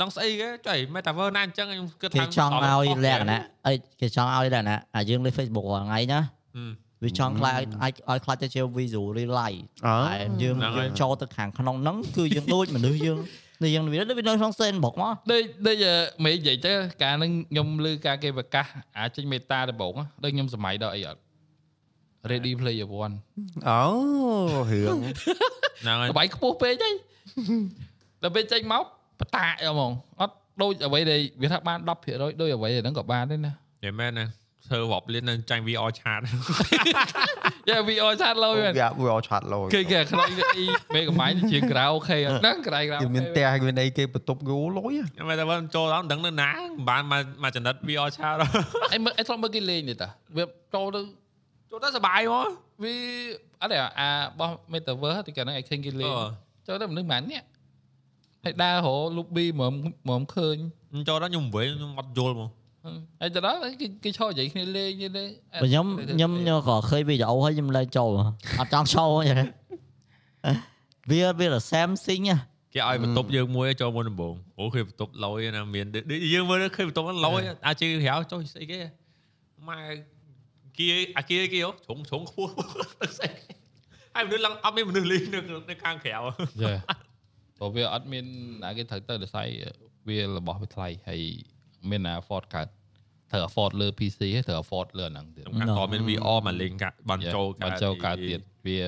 ដឹងស្អីគេចុយ metaverse ណាអញ្ចឹងខ្ញុំគិតគេថាចង់ឲ្យលក្ខណៈអីគេចង់ឲ្យលក្ខណៈអាយើងលេខ Facebook រាល់ថ្ងៃណាហឹមវាចង់ខ្លាចឲ្យឲ្យខ្លាចទៅជា visual real life អើតែយើងហ្នឹងហើយយើងចូលទៅខាងក្នុងហ្នឹងគឺយើងដូចមនុស្សយើងនេះយើងវាដូចវានៅក្នុង sandbox មកដូចដូចអឺមេនិយាយទៅកាលហ្នឹងខ្ញុំលើការគេប្រកាសអាចចេញមេតាដំបូងណាដូចខ្ញុំសម័យដល់អីអត់ Ready Player One អូរឿងហ្នឹងហើយល្បែងខ្ពស់ពេកហីដល់ពេលចេញមក បតាក់ហ្មងអត់ដូចអ្វីដែលវាថាបាន10%ដូចអ្វីហ្នឹងក៏បានដែរណានិយាយមែនណាធ្វើរាប់លាននៅចាញ់ VR chat យ៉ា VR ឆាតលោយមែនវាវាឆាត់លោគឺគេខ្លាចអីមេកំបាញ់ជាក្រៅអូខេអត់ហ្នឹងក្រៅក្រៅគេមានផ្ទះគេមានអីគេបន្ទប់គោលុយខ្ញុំ metaverse ចូលដល់ដឹងនៅណាមិនបានមកមកចំណិត VR chat ដល់អីមើលអីធ្លាប់មើលគេលេងនេះតាវាចូលទៅចូលទៅសប្បាយមកវាអត់ទេអាបោះ Metaverse ទីកាលហ្នឹងឯងឃើញគេលេងអឺចូលទៅមនុស្សម្នាក់ ហើយដើររក lobby មកមកឃើញខ្ញុំចូលដល់ខ្ញុំវិញខ្ញុំអត់យល់មកហើយទៅដល់គេគេឈរនិយាយគ្នាលេងយីទេបើខ្ញុំខ្ញុំខ្ញុំក៏ឃើញវីដេអូហើយខ្ញុំលេងចូលអត់ចង់ចូលទេវាវា Samsung ណាគេឲ្យបន្ទប់យើងមួយចូលមុនដំបូងអូឃើញបន្ទប់លយណាមានដូចយើងមើលឃើញបន្ទប់ហ្នឹងលយអាចជិះក្រៅចុះស្អីគេម៉ែគៀអាគៀគេជ្រុងជ្រុងខ្ពស់ទឹកស្អីហើយមនុស្សឡើងអត់មានមនុស្សលេងនៅនៅខាងក្រៅយេ ព្រោះវាអត់មានណាគេត្រូវទៅដោយសារវារបស់វាថ្លៃហើយមានណា afford កើតត្រូវ afford លើ PC ហើយត្រូវ afford លើអាហ្នឹងទៀតខ្ញុំកាត់តមាន VR មកលេងកាបានចូលបានចូលកើតទៀតវា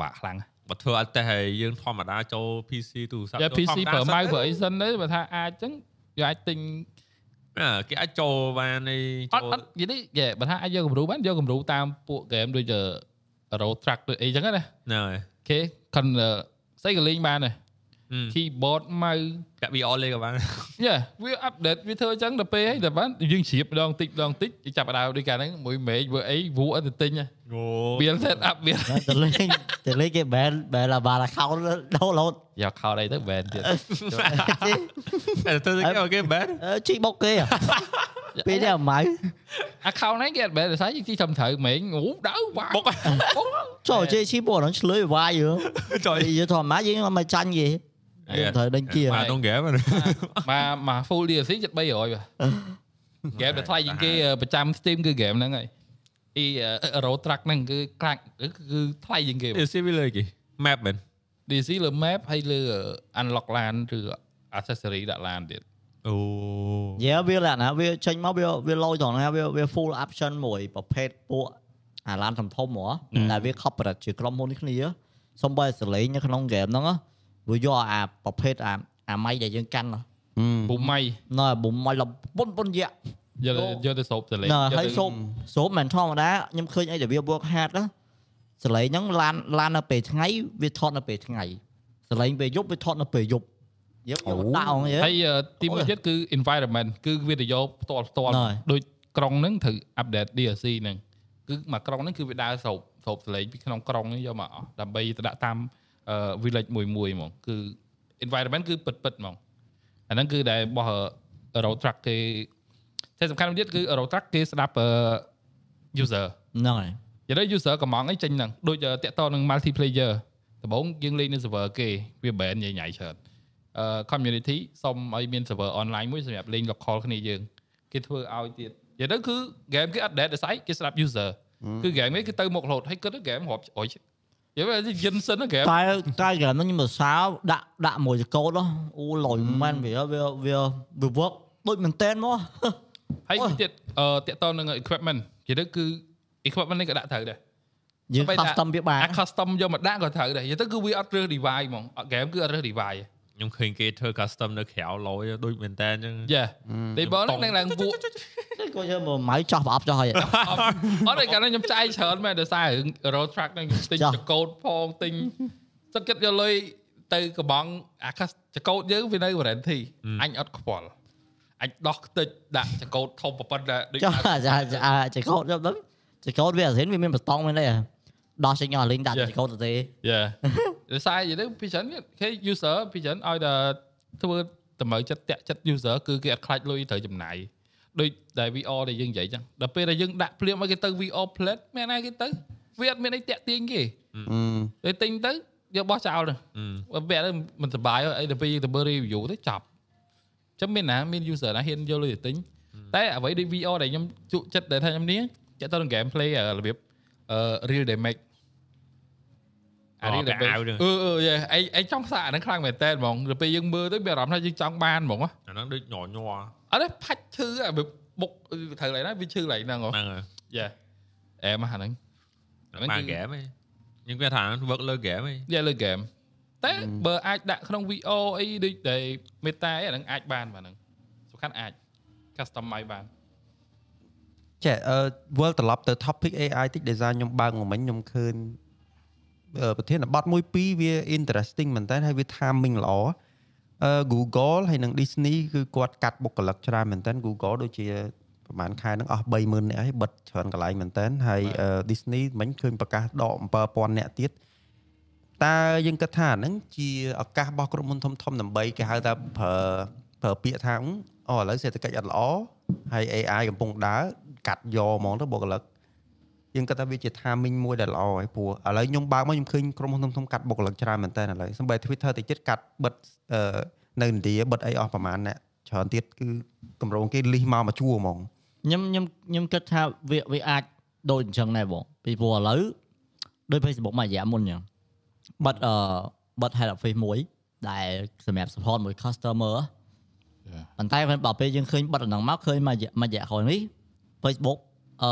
បាក់ខ្លាំងបើធ្វើអត់ទេហើយយើងធម្មតាចូល PC ទូរស័ព្ទយ៉ា PC ប្រើម៉ៅប្រើអីអីសិនទៅបើថាអាចចឹងវាអាចទិញគេអាចចូលបានឯអចូលត់អត់និយាយនេះយេបើថាអាចយកគំរូបានយកគំរូតាមពួក game ដូចជា Road Track ដូចអីចឹងណាហ្នឹងហើយគេខិនស្អីក៏លេងបានដែរ ហឹម keyboard ម៉ៅ កាក់ VR លេងក៏បាន យ៉ាវា update វាធ្វើអញ្ចឹងដល់ពេលហើយដល់បានយើងជ្រាបម្ដងតិចម្ដងតិចចាប់ដើមដូចកាលហ្នឹងមួយមេឃធ្វើអីវូអត់ទៅទិញ អូ វា set up វា ទៅលេងទៅលេងគេ ban ban là bà là khâu download យកខោអីទៅ ban ទៀត តែធ្វើគេអូខេបាន chị bốc kia à bây giờ mày account ហ្នឹងគេអត់ ban ដោយសារយើងទីត្រឹមត្រូវមេឃងូដៅបាក់ បុក trời chị chị bộ nó lưới vai rồi ចុយ bây giờ thoải mái với mày tranh gì Dạ. thời đánh kia បាទក្នុងហ្គេមមកមក full DLC ចិត្ត300បាទ game ដែលថ្លៃជាងគេប្រចាំ Steam គឺ game ហ្នឹងហើយអ៊ី Road Track ហ្នឹងគឺខ្លាំងគឺថ្លៃជាងគេវាស៊ីវាលើគេ map មែន DC លើ map ហើយលើ unlock LAN ឬ accessory ដាក់ LAN ទៀតអូ dạ biết là nè biết tranh máu biết biết lôi thằng này biết biết full option mùi và pet bộ à lan thầm thông mà là biết corporate chỉ có môn cái này á xong bây xử lý những cái nông game đó á vừa do à và pet à à may để dân canh rồi ពុំម៉ៃ nó là bụng mày là bún bún dạ យកទៅយកទៅសោបទៅលេង nó យកទៅ hay số số mình thong mà đá nhưng khơi ấy để biết work hard đó xử lý những lan lan ở bề ngay biết thon ở bề ngày xử lý về giúp biết thon ở bề dục giúp Ồ. tao như ហើ thế យទីមួយទៀតគឺ environment គឺវាទៅយកផ្ទាល់ផ្ទាល់ហើយដូចក្រុងហ្នឹងត្រូវ update DLC ហ្នឹងគឺមកក្រុងហ្នឹងគឺវាដើរសោបសោបសលេងពីក្នុងក្រុងហ្នឹងយកមកអស់ដើម្បីទៅដាក់តាមអឺ village មួយមួយហ្មងគឺ environment គឺពិតពិតហ្មងអាហ្នឹងគឺដែលរបស់ road track គេតែសំខាន់មួយទៀតគឺ road track គេស្ដាប់អឺ user rồi និយាយទៅ user កំងអីចេញហ្នឹងដូចតាក់តនឹង multiplayer ដំបូងយើងលេងនៅ server គេវា ban ញ៉ៃញ៉ៃច្រើនអឺ community សុំឲ្យមាន server online មួយសម្រាប់លេង local គ្នាយើងគេធ្វើឲ្យទៀតនិយាយទៅគឺ game គេអត់ dead ដោយសារគេស្ដាប់ user គឺ game នេះគឺទៅមុខរហូតហើយគិតទៅ game រាប់អុយ និយាយទៅយិនសិនណា game cái cái game nó nhưng mà sao đạ đạ mùi cho câu đó u lồi man vì vì vì vì work đôi mình tên mà ហើយ អូយ ទៀតអឺតាក់តនឹង equipment និយាយទៅគឺ equipment នេះក៏ដាក់ត្រូវដែរ dương Bây giờ- custom biết អា bà custom យកមកដាក់ក៏ត្រូវដែរនិយាយទៅគឺវាអត់រើស device ហ្មង game គឺអត់រើស device ខ្ញុំឃើញគេធ្វើ custom នៅក្រៅលយដូចមែនតើអញ្ចឹងយេទីបងហ្នឹងឡើងពួក coi như mà máy chọc ập cho hay អត់ទេកាលនោះខ្ញុំចាយច្រើនមែនដោយសាររឿង road track ហ្នឹងខ្ញុំទិញចាចកោតផងទិញទឹកចិត្តយកលុយទៅកំងអាកាសចកោតយើងវានៅ warranty អញអត់ខ្វល់អញដោះខ្ទេចដាក់ចកោតធំប្រប៉ុណ្ណាដូច cho à à chỉ câu cho đúng chỉ câu bây giờ thấy mình mình tông bên đây à đó sẽ nhỏ lên đặt Dạ. chỉ câu từ thế យេដោយសារនិយាយទៅពីច្រើនគេ user ពីច្រើនឲ្យតែធ្វើតម្រូវចិត្តតាក់ចិត្ត user គឺគេអត់ខ្លាចលុយត្រូវចំណាយដូចដែល VR ដែលយើងនិយាយចឹងដល់ពេលដែលយើងដាក់ភ្លាមឲ្យគេទៅ VR plate មានណាគេទៅវាអត់មានអីតាក់ទាញគេទៅទិញទៅយកបោះចោលទៅអឺបើពាក់ទៅមិនសុបាយអីទៅពេលយើងទៅមើល review ទៅចប់ចឹងមានណាមាន user ណាហ៊ានយកលុយទៅទិញតែអ្វីដូច VR ដែលខ្ញុំជក់ចិត្តដែលថាខ្ញុំនេះចាក់ទៅនឹង gameplay របៀបអឺ real damage អា real អូពាក់ damage អាវហ្នឹងអឺអឺយេអីអីចង់សាកអាហ្នឹងខ្លាំងមែនតើហ្មងទៅពេលយើងមើលទៅមានអារម្មណ៍ថាយើងចង់បានហ្មងអាហ្នឹងដូចញ័រញ័រអត់ទេផាច់ឈឺអារបៀបបុកត្រូវឡើយណាវាឈឺឡើយហ្នឹងហ៎ហ្នឹងហើយយេអែមកអាហ្នឹងហ្នឹងបានហ្គេមឯងយើងគាត់ថា work លើហ្គេមឯងយេលើ game តែបើអាចដាក់ក្នុង VO អីដូចដែល meta អីអាហ្នឹងអាចបានបាទហ្នឹងសំខាន់អាច customize បាន ចេះអឺវិលត្រឡប់ទៅ topic AI តិចដោយសារខ្ញុំបើកមកមិញខ្ញុំឃើញអឺប្រធានបទមួយពីរវា interesting មែនតើហើយវា timing ល្អអឺ Google ហើយនិង Disney គឺគាត់កាត់បុគ្គលិកច្រើនមែនតើ Google ដូចជាប្រហែលខែហ្នឹងអស់30000នាក់ហើយបិទច្រើនកន្លែងមែនតើហើយអឺ Disney មិញឃើញប្រកាសដក7000នាក់ទៀតតើយើងគិតថាអាហ្នឹងជាឱកាសរបស់ក្រុមហ៊ុនធំធំៗដើម្បីគេហៅថាប្រើប្រើពាក្យថាអូឥឡូវសេដ្ឋកិច្ចអត់ល្អ ហើយ AI កំពុងដើរកាត់យកហ្មងទៅបុគ្គលិកយើងគិតថាវាជា timing មួយដែលល្អហើយព្រោះឥឡូវខ្ញុំបើកមកខ្ញុំឃើញក្រុមហ៊ុនធំៗកាត់បុគ្គលិកច្រើនមែនតើឥឡូវសំបី Twitter ទៅចិត្តកាត់បិទអឺនៅឥណ្ឌាបិទអីអស់ប្រហែលអ្នកច្រើនទៀតគឺកម្រងគេលីសមកមកជួរហ្មងខ្ញុំខ្ញុំខ្ញុំគិតថាវាវាអាចដូចអញ្ចឹងដែរបងពីព្រោះឥឡូវដូច Facebook មួយរយៈមុនអញ្ចឹងបិទអឺបិទ head office មួយដែលសម្រាប់ support មួយ customer ប៉ុន្តែបើពេលយើងឃើញបិទអាហ្នឹងមកឃើញមួយរយៈមួយរយៈក្រោយនេះ Facebook អឺ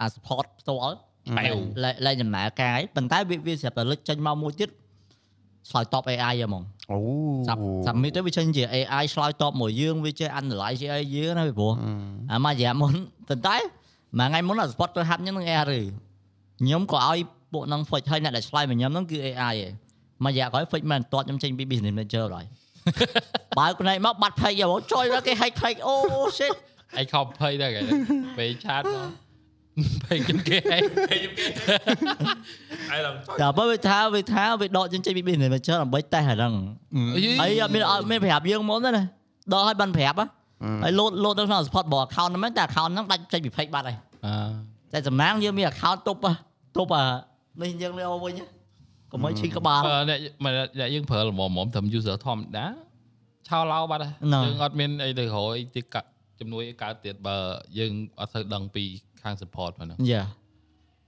អា support ផ្ទាល់បែវលែងលែងដំណើរការហើយប៉ុន្តែវាវាស្រាប់តែលេចចេញមកមួយទៀតឆ្លើយតប AI ហ្មងអូសាប់សាប់មីទៅវាចេញជា AI ឆ្លើយតបមកយើងវាចេះ analyze ជាអីយើងណាពីព្រោះអាមួយរយៈមុនប៉ុន្តែមួយថ្ងៃមុនអា spot ទៅហាត់ខ្ញុំនឹង AI ឬខ្ញុំក៏ឲ្យពួកហ្នឹង fix ឲ្យអ្នកដែលឆ្លើយមកខ្ញុំហ្នឹងគឺ AI ឯងមួយរយៈក្រោយ fix មិនទាត់ខ្ញុំចេញពី business manager ហើយ បើកណៃមកបាត់ fake យកចុយមកគេ hack fake អូ shit អីខំភ័យដែរគេពេលឆាតមកភ័យគេគេអីហើយឡើងតែបើវាថាវាថាវាដកចេញចេញពី business manager ដើម្បីតេស្តអាហ្នឹងអីអត់មានអត់មានប្រាប់យើងមុនទេណាដកឲ្យបានប្រាប់ហ៎ហើយ load load ទៅក្នុង support របស់ account ហ្នឹងមែនតែ account ហ្នឹងដាច់ចេញពី fake បាត់ហើយអឺតែសំណាងយើងមាន account ទប់ហ៎ទប់អានេះយើងលើវិញហ៎ កុំឲ្យឈឺក្បាលបើអ្នកមកអ្នកយើងប្រើល្មមៗត្រឹម user ធម្មតាឆោឡោបាត់ហើយហ្នឹងយើងអត់មានអីទៅរកអីទីកាត់ជំនួយឲ្យកើតទៀតបើយើងអត់ទៅដឹងពីខាង support ហ្នឹងយ៉ា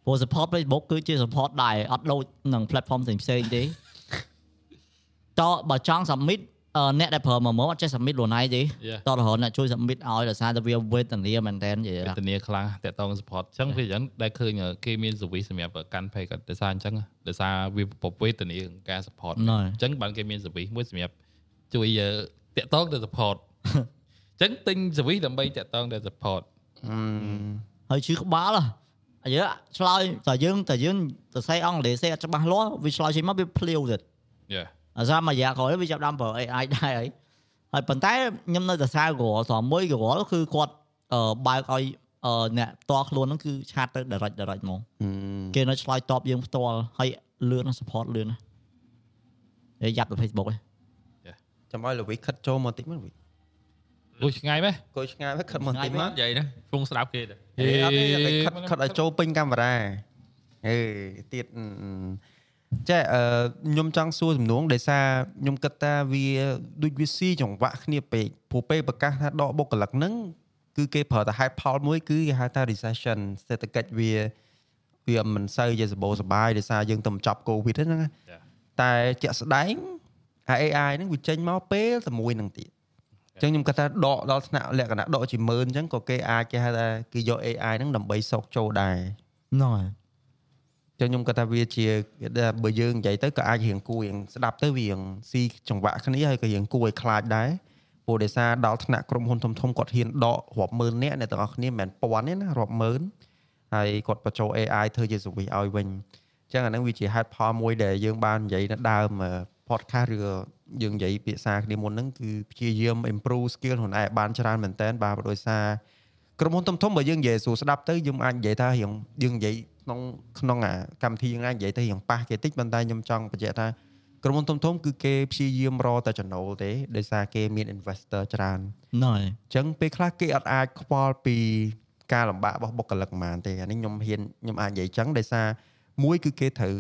ព្រោះ support Facebook គឺជា support ដែរអត់ដូចនឹង platform ផ្សេងផ្សេងៗទេតបើចង់ submit អឺអ្នកដែលប្រើមកមកអត់ចេះ submit ខ្លួនឯងទេ Yeah. តរហូតអ្នកជួយ submit ឲ្យដោយសារតែវាវេទនាមែនតើនិយាយវេទនាខ្លាំងតាក់ទង support អញ្ចឹងវាអញ្ចឹងដែលឃើញគេមាន service សម្រាប់កាន់ pay គាត់ដោយសារអញ្ចឹងដោយសារវាប្រវេទនាក្នុងការ support ណ៎អញ្ចឹងបានគេមាន service មួយសម្រាប់ជួយអឺតាក់ទងទៅ support អញ្ចឹងទិញ service ដើម្បីតាក់ទងទៅ support ហើយឈឺក្បាលហ៎អាយើឆ្លើយតែយើងតែយើងសរសេរអង់គ្លេសទេអត់ច្បាស់លាស់វាឆ្លើយចេញមកវាភ្លាវទៀត Yeah អាសាមួយរយៈក្រោយវាចាប់ដើមប្រើ AI ដែរហើយហើយប៉ុន្តែខ្ញុំនៅតែសារក្រស្រមួយក្រគឺគាត់អឺបើកឲ្យអឺអ្នកផ្ទាល់ខ្លួនហ្នឹងគឺឆាតទៅ direct direct ហ្មងគេនៅឆ្លើយតបយើងផ្ទាល់ហើយលឿនណាស់ support លឿនណាស់ហើយយ៉ាប់ទៅ Facebook ឯងចាំឲ្យលវិខិតចូលមកតិចមកវិអូឆ្ងាយមែនគួយឆ្ងាយមកខិតមកតិចមកនិយាយណាហ្វុងស្ដាប់គេទៅហេអត់ទេតែខិតខិតឲ្យចូលពេញកាមេរ៉ាហេទៀត ចេះអឺខ្ញុំចង់សួរសំណួងដោយសារខ្ញុំគិតថាវាដូចវាស៊ីចង្វាក់គ្នាពេកព្រោះពេលប្រកាសថាដកបុគ្គលិកហ្នឹងគឺគេប្រើតែហេតុផលមួយគឺគេហៅថា recession សេដ្ឋកិច្ចវាវាមិនសូវជាសម្បូរសប្បាយដោយសារយើងទៅបញ្ចប់ Covid ហ្នឹងណាតែជាក់ស្ដែងអា AI ហ្នឹងវាចេញមកពេលតែមួយហ្នឹងទៀតអញ្ចឹងខ្ញុំគាត់ថាដកដល់ថ្នាក់លក្ខណៈដកជាម៉ឺនអញ្ចឹងក៏គេអាចគេហៅថាគេយក AI ហ្នឹងដើម្បីសោកចូលដែរហ្នឹងហើយ ចឹងខ្ញុំគាត់ថាវាជាគេថាបើយើងនិយាយទៅក៏អាចរៀងគួររៀងស្ដាប់ទៅវារៀងស៊ីចង្វាក់គ្នាហើយក៏រៀងគួរឲ្យខ្លាចដែរព្រោះដោយសារដល់ថ្នាក់ក្រុមហ៊ុនធំធំៗគាត់ហ៊ានដករាប់ម៉ឺននាក់អ្នកទាំងអស់គ្នាមិនមែនពាន់ទេណារាប់ម៉ឺនហើយគាត់បញ្ចូល AI ធ្វើជា service ឲ្យវិញចឹងអាហ្នឹងវាជាហេតុផលមួយដែលយើងបាននិយាយនៅដើម podcast ឬក៏យើងនិយាយពាក្យសារគ្នាមុនហ្នឹងគឺព្យាយាម improve skill ខ្លួនឯងឲ្យបានច្រើនមែនតើបាទដោយសារ ក្រុមហ៊ុនធំធំបើយើងនិយាយសួរស្ដាប់ទៅយើងអាចនិយាយថារៀងយើងនិយាយក្នុងក្នុងអាកម្មវិធីយើងអាចនិយាយទៅរៀងប៉ះគេតិចប៉ុន្តែខ្ញុំចង់បញ្ជាក់ថាក្រុមហ៊ុនធំធំគឺគេព្យាយាមរកតែចំណូលទេដោយសារគេមាន investor ច្រើនហ្នឹងហើយអញ្ចឹងពេលខ្លះគេអត់អាចខ្វល់ពីការលំបាករបស់បុគ្គលិកប៉ុន្មានទេអានេះខ្ញុំហ៊ានខ្ញុំអាចនិយាយអញ្ចឹងដោយសារមួយគឺគេត្រូវ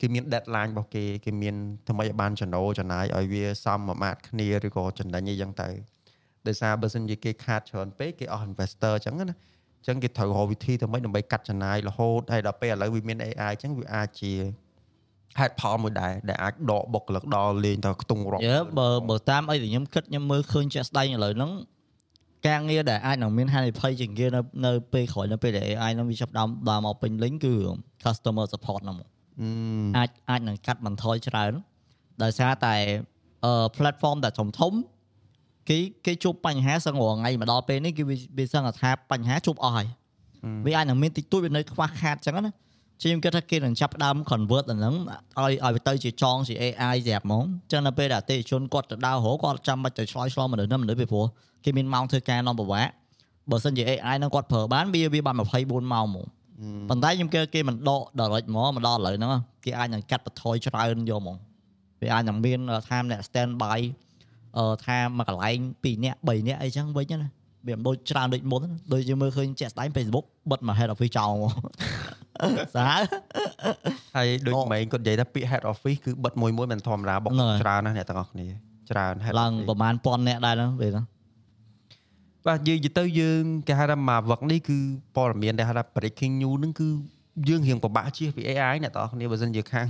គេមាន deadline របស់គេគេមានធ្វើម៉េចឲ្យបានចំណូលចំណាយឲ្យវាសមមួយម៉ាត់គ្នាឬក៏ចំណេញអីចឹងទៅ ដោយសារបើសិនជាគេខាតច្រើនពេកគេអស់ investor អញ្ចឹងណាអញ្ចឹងគេត្រូវរកវិធីទៅម៉េចដើម្បីកាត់ចំណាយរហូតហើយដល់ពេលឥឡូវវាមាន AI អញ្ចឹងវាអាចជាហេតុផលមួយដែរដែលអាចដកបុគ្គលិកដល់លេងទៅខ្ទង់រាប់យើបើបើតាមអីដែលខ្ញុំគិតខ្ញុំមើលឃើញជាក់ស្ដែងឥឡូវហ្នឹងការងារដែលអាចនឹងមានហានិភ័យជាងគេនៅនៅពេលក្រោយនៅពេលដែល AI ហ្នឹងវាចាប់ផ្ដើមដើរមកពេញលេញគឺ customer support ហ្នឹងមកអឺអាចអាចនឹងកាត់បន្ថយច្រើនដោយសារតែអឺ platform ដែលធំធំ គេគេជួបបញ្ហាសឹងរាល់ថ្ងៃមកដល់ពេលនេះគឺវាវាសឹងថាបញ្ហាជួបអស់ហើយវាអាចនឹងមានតិចតួចវានៅខ្វះខាតអញ្ចឹងណាជាខ្ញុំគិតថាគេនឹងចាប់ផ្ដើម convert អាហ្នឹងឲ្យឲ្យវាទៅជាចងជា AI ស្រាប់ហ្មងអញ្ចឹងនៅពេលដែលអតិថិជនគាត់ទៅដើររកគាត់ចាំបាច់ទៅឆ្លើយឆ្លងមនុស្សហ្នឹងមនុស្សពីព្រោះគេមានម៉ោងធ្វើការនាំពិបាកបើសិនជា AI ហ្នឹងគាត់ប្រើបានវាវាបាន24ម៉ោងហ្មងប៉ុន្តែខ្ញុំគេគេមិនដក direct ហ្មងមកដល់ឥឡូវហ្នឹងគេអាចនឹងកាត់បន្ថយច្រើនយកហ្មងវាអាចនឹងមានថាអ្នក stand by អឺ ថាមួយកន្លែង2នាក់3នាក់អីចឹងវិញណាវាមិនដូចច្រើនដូចមុនណាដូចយើងមើលឃើញជាក់ស្ដែង Facebook បិទមក head office ចោលហ្មងសាហាវហើយដូចអូម៉េងគាត់និយាយថាពាក្យ head office គឺបិទមួយមួយមិនធម្មតាបុកហ្នឹងហើយច្រើនណាស់អ្នកទាំងអស់គ្នាច្រើន head ឡើង office ប្រហែល1000នាក់ដែរហ្នឹងពេលហ្នឹងបាទយើងនិយាយទៅយើងគេហៅថាមកវឹកនេះគឺព័ត៌មានដែលហៅថា breaking news ហ្នឹងគឺយើងរៀងពិបាកជៀសពី AI អ្នកទាំងអស់គ្នាបើសិនជាខាង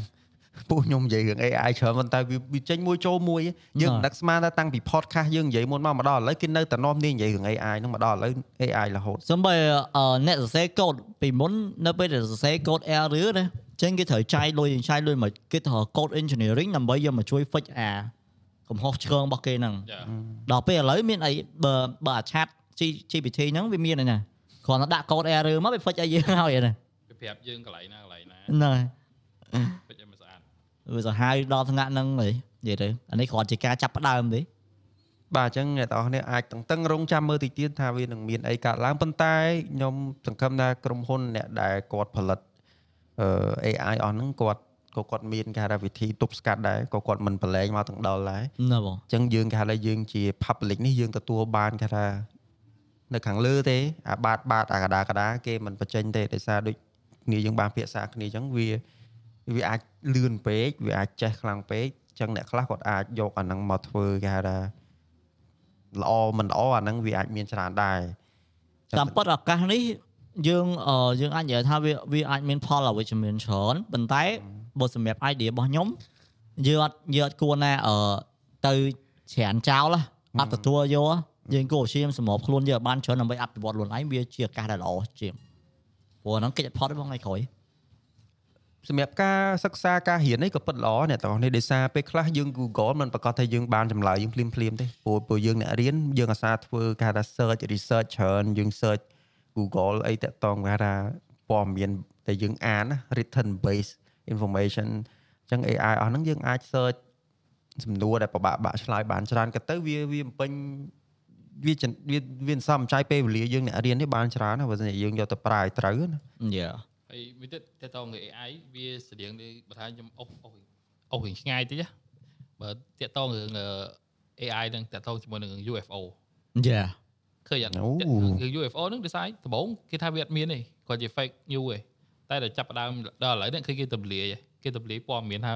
ពួកខ្ញុំនិយាយរឿង AI ច្រើនប៉ុន្តែវាវាចេញមួយចូលមួយយើងមិនដឹកស្មានថាតាំងពី podcast យើងនិយាយមុនមកមកដល់ឥឡូវគេនៅតែនាំគ្នានិយាយរឿង AI ហ្នឹងមកដល់ឥឡូវ AI រហូតសំបីអឺអ្នកសរសេរកូដពីមុននៅពេលដែលសរសេរកូដ error ណាចឹងគេត្រូវចាយលុយចាយលុយមកគេត្រូវ code engineering ដើម្បីយកមកជួយ fix អាកំហុសឆ្គងរបស់គេហ្នឹងចាដល់ពេលឥឡូវមានអីបើបើអាឆាត G- GPT ហ្នឹងវាមានហើយណាគ្រាន់តែដាក់កូដ error មកវា fix ឲ្យយើងហើយណាវាប្រាប់យើងកន្លែងណាកន្លែងណាហ្នឹង វាសាហាវដល់ថ្នាក់ហ្នឹងហីនិយាយទៅអានេះគ្រាន់ជាការចាប់ផ្ដើមទេបាទអញ្ចឹងអ្នកទាំងអស់គ្នាអាចតឹងតឹងរងចាំមើលតិចទៀតថាវានឹងមានអីកើតឡើងប៉ុន្តែខ្ញុំសង្ឃឹមថាក្រុមហ៊ុនអ្នកដែលគាត់ផលិតអឺ AI អស់ហ្នឹងគាត់ក៏គាត់មានគេហៅថាវិធីទប់ស្កាត់ដែរក៏គាត់មិនប្រឡែងមកទាំងដល់ដែរណាបងអញ្ចឹងយើងគេហៅថាយើងជា public នេះយើងទទួលបានគេថានៅខាងលើទេអាបាតបាតអាកដាកដាគេមិនបញ្ចេញទេដោយសារដូចគ្នាយើងបានភាសាគ្នាអញ្ចឹងវា វាអាចលឿនពេកវាអាចចេះខ្លាំងពេកអញ្ចឹងអ្នកខ្លះគាត់អាចយកអាហ្នឹងមកធ្វើគេហៅថាល្អមិនល្អអាហ្នឹងវាអាចមានច្រើនដែរតាមពិតឱកាសនេះយើងអឺយើងអាចនិយាយថាវាវាអាចមានផលអវិជ្ជមានច្រើនប៉ុន្តែបើសម្រាប់ idea របស់ខ្ញុំយើងអត់យើងអត់គួរណាអឺទៅច្រានចោលហ៎អត់ទទួលយកហ៎យើងគួរព្យាយាមសម្របខ្លួនយើងឲ្យបានច្រើនដើម្បីអភិវឌ្ឍខ្លួនឯងវាជាឱកាសដែលល្អជាងព្រោះអាហ្នឹងកិច្ចផុតរបស់ថ្ងៃក្រោយ សម្រាប់ការសិក្សាការរៀននេះក៏ពិតល្អអ្នកទាំងអស់នេះដោយសារពេលខ្លះយើង Google មិនប្រកាសថាយើងបានចម្លើយយើងភ្លាមភ្លាមៗទេព្រោះព្រោះយើងអ្នករៀនយើងអាសាធ្វើគេហៅថា search research ច្រើនយើង search Google អីតាក់ទងគេហៅថាព័ត៌មានដែលយើងអានណា written based information អញ្ចឹង AI អស់ហ្នឹងយើងអាច search សំណួរដែលពិបាកបាក់ឆ្លើយបានច្រើនក៏ទៅវាវាបំពេញវាចិនវាវាសំចៃពេលវេលាយើងអ្នករៀននេះបានច្រើនណាបើមិនយើងយកទៅប្រើឲ្យត្រូវណាយ៉ា ហើយមួយទៀតតើតើង AI វាស្រៀងដូចបើថាខ្ញុំអុសអុសអុសរៀងឆ្ងាយតិចណាបើតើតើរឿង AI នឹងតើតើជាមួយនឹង UFO យ៉ាឃើញអត់អូគឺ UFO ហ្នឹងដូចស្អីដំបូងគេថាវាអត់មានទេគាត់ជា fake news ទេតែដល់ចាប់ផ្ដើមដល់ឥឡូវនេះគឺគេទម្លាយឯងគេទម្លាយព័ត៌មានថា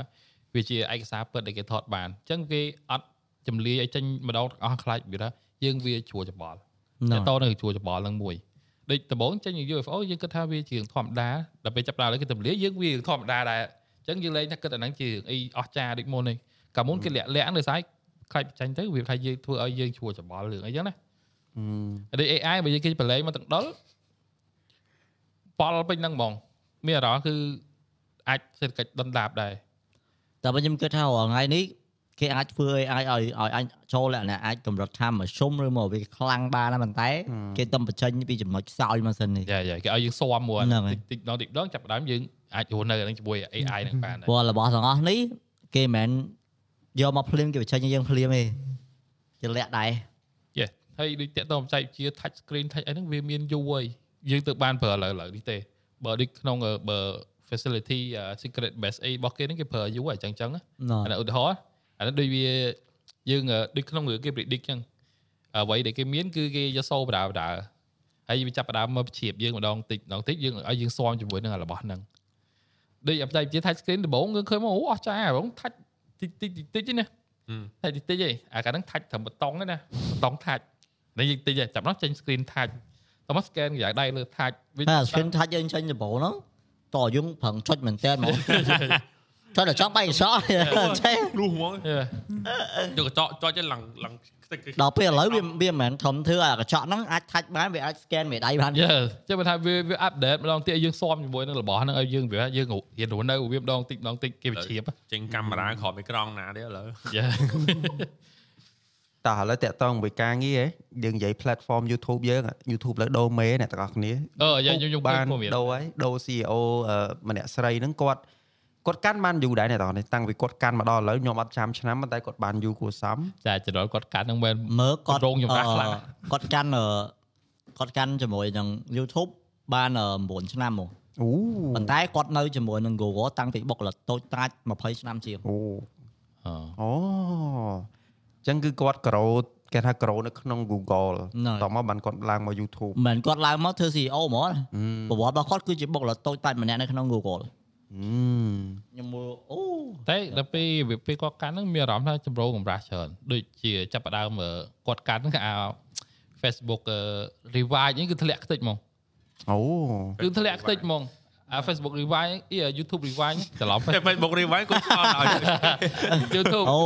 វាជាឯកសារពិតដែលគេថតបានអញ្ចឹងគេអត់ចម្លាយឲ្យចេញម្ដងទាំងអស់ខ្លាចវាថាយើងវាជ្រួច្បល់ណតែតទៅនឹងជ្រួច្បល់នឹងមួយ ដូចដំបូងចេញ UFO យើងគិតថាវាជារឿងធម្មតាដល់ពេលចាប់ផ្ដើមលើគេទម្លាយយើងវារឿងធម្មតាដែរអញ្ចឹងយើងលែងថាគិតអាហ្នឹងជារឿងអីអស្ចារ្យដូចមុនទេកាលមុនគេលាក់លាក់ដោយសារខ្លាចចាញ់ទៅវាថាយើងធ្វើឲ្យយើងជ្រួច្បល់រឿងអីចឹងណាដូច AI បើយើងគេប្រឡែងមកទាំងដុលប៉លពេញហ្នឹងហ្មង មានអារម្មណ៍គឺអាចសេដ្ឋកិច្ចដុនដាបដែរតែបើខ្ញុំគិតថារាល់ថ្ងៃនេះ គេអាចធ្វើ AI ឲ្យឲ្យអាចចូលលក្ខណៈអាចកម្រិតថាមធ្យមឬមកវាខ្លាំងបានណាប៉ុន្តែគេទំបញ្ចេញពីចំណុចខ្សោយមកសិននេះយ៉ាយ៉ាគេឲ្យយើងស៊ាំមួយហ្នឹងហើយតិចតិចដងតិចដងចាប់ផ្ដើមយើងអាចរស់នៅហ្នឹងជាមួយ AI ហ្នឹងបានដែរព្រោះរបស់ទាំងអស់នេះគេមិនមែនយកមកភ្លាមគេបញ្ចេញឲ្យយើងភ្លាមទេជាលាក់ដែរយេហើយដូចតាក់ទងបច្ចេកវិទ្យា touch screen touch អីហ្នឹងវាមានយូរហើយយើងទៅបានប្រើឥឡូវឥឡូវនេះទេបើដូចក្នុងអឺបើ facility អឺ secret base អីរបស់គេហ្នឹងគេប្រើយូរហើយអញ្ចឹងអញ្ចឹងណាណ៎អានេះឧទាហរណ៍ អានេះដូចវាយើងអឺដូចក្នុងរឿងគេ predict ចឹងអ្វីដែលគេមានគឺគេយកសូបដាបដាហើយវាចាប់ផ្ដើមមកជ្រាបយើងម្ដងតិចម្ដងតិចយើងឲ្យយើងស៊ាំជាមួយនឹងរបស់ហ្នឹងដូចអាផ្ទៃជា touch screen ដំបូងយើងឃើញមកអូអស្ចារ្យហ្មង touch តិចតិចតិចតិចទេណាហឹម touch តិចតិចឯងអាកាលហ្នឹង touch ត្រឹមបតង់ទេណាបតង់ touch នេះតិចចាប់នោះចេញ screen touch តោះមក scan កន្លែងដៃលើ touch វាតែ screen touch យើងចេញដំបូងហ្នឹងតើយើងប្រឹងចុចមែនតើហ្មង ចុចដល់ចង់បែកអក្សរចេះលុះហ្មង Yeah. យកកញ្ចក់ចុចទៅឡើងឡើងខ្ទេចដល់ពេលឥឡូវវាវាមិនមែនធំធ្វើឲ្យកញ្ចក់ហ្នឹងអាច touch បានវាអាច scan មេដៃបាន Yeah ចាំបើថាវាវា update ម្ដងទៀតឲ្យយើងស៊ាំជាមួយនឹងរបស់ហ្នឹងឲ្យយើងវាយើងរៀនរស់នៅវាម្ដងតិចម្ដងតិចគេវាជ្រាបចេញកាមេរ៉ាក្រោមអេក្រង់ណាទៀតឥឡូវ Yeah តោះឥឡូវតាក់តងមួយការងារហ៎យើងនិយាយ platform YouTube យើង YouTube លើដូមេអ្នកទាំងអស់គ្នាអឺយើងយើងបានព័ត៌មានដូរហើយដូរ CEO អឺម្នាក់ស្រីហ្នឹងគាត់ គាត់កាន់បានយូរដែរអ្នកទាំងអស់នេះតាំងពីគាត់កាន់មកដល់ឥឡូវខ្ញុំអត់ចាំឆ្នាំប៉ុន្តែគាត់បានយូរគួរសមចាចំណល់គាត់កាត់ហ្នឹងមែនមើលគាត់រោងចម្រាស់ខ្លាំងណាស់គាត់កាន់អឺគាត់កាន់ជាមួយនឹង YouTube បានអឺ9ឆ្នាំមកអូប៉ុន្តែគាត់នៅជាមួយនឹង Google តាំងពីបុកលតូចតាច់20ឆ្នាំជាងអូអឺអូអញ្ចឹងគឺគាត់ក្រូគេថាក្រូនៅក្នុង Google ហ្នឹងតមកបានគាត់ឡើងមក YouTube មិនមែនគាត់ឡើងមកធ្វើ CEO ហ្មងអឺប្រវត្តិរបស់គាត់គឺជាបុកលតូចតាច់ម្នាក់នៅក្នុង Google អឺ ខ្ញុំមើលអូតែដល់ពេលវាពេលគាត់កាន់ហ្នឹងមានអារម្មណ៍ថាចម្រូងចម្រាស់ច្រើនដូចជាចាប់ផ្ដើមអឺគាត់កាន់ហ្នឹងគឺអា Facebook អឺ revive ហ្នឹងគឺធ្លាក់ខ្ទេចហ្មងអូគឺធ្លាក់ខ្ទេចហ្មងអា Facebook revive អី YouTube revive ហ្នឹងច្រឡំតែ Facebook rewind គាត់អត់ឲ្យ YouTube អូ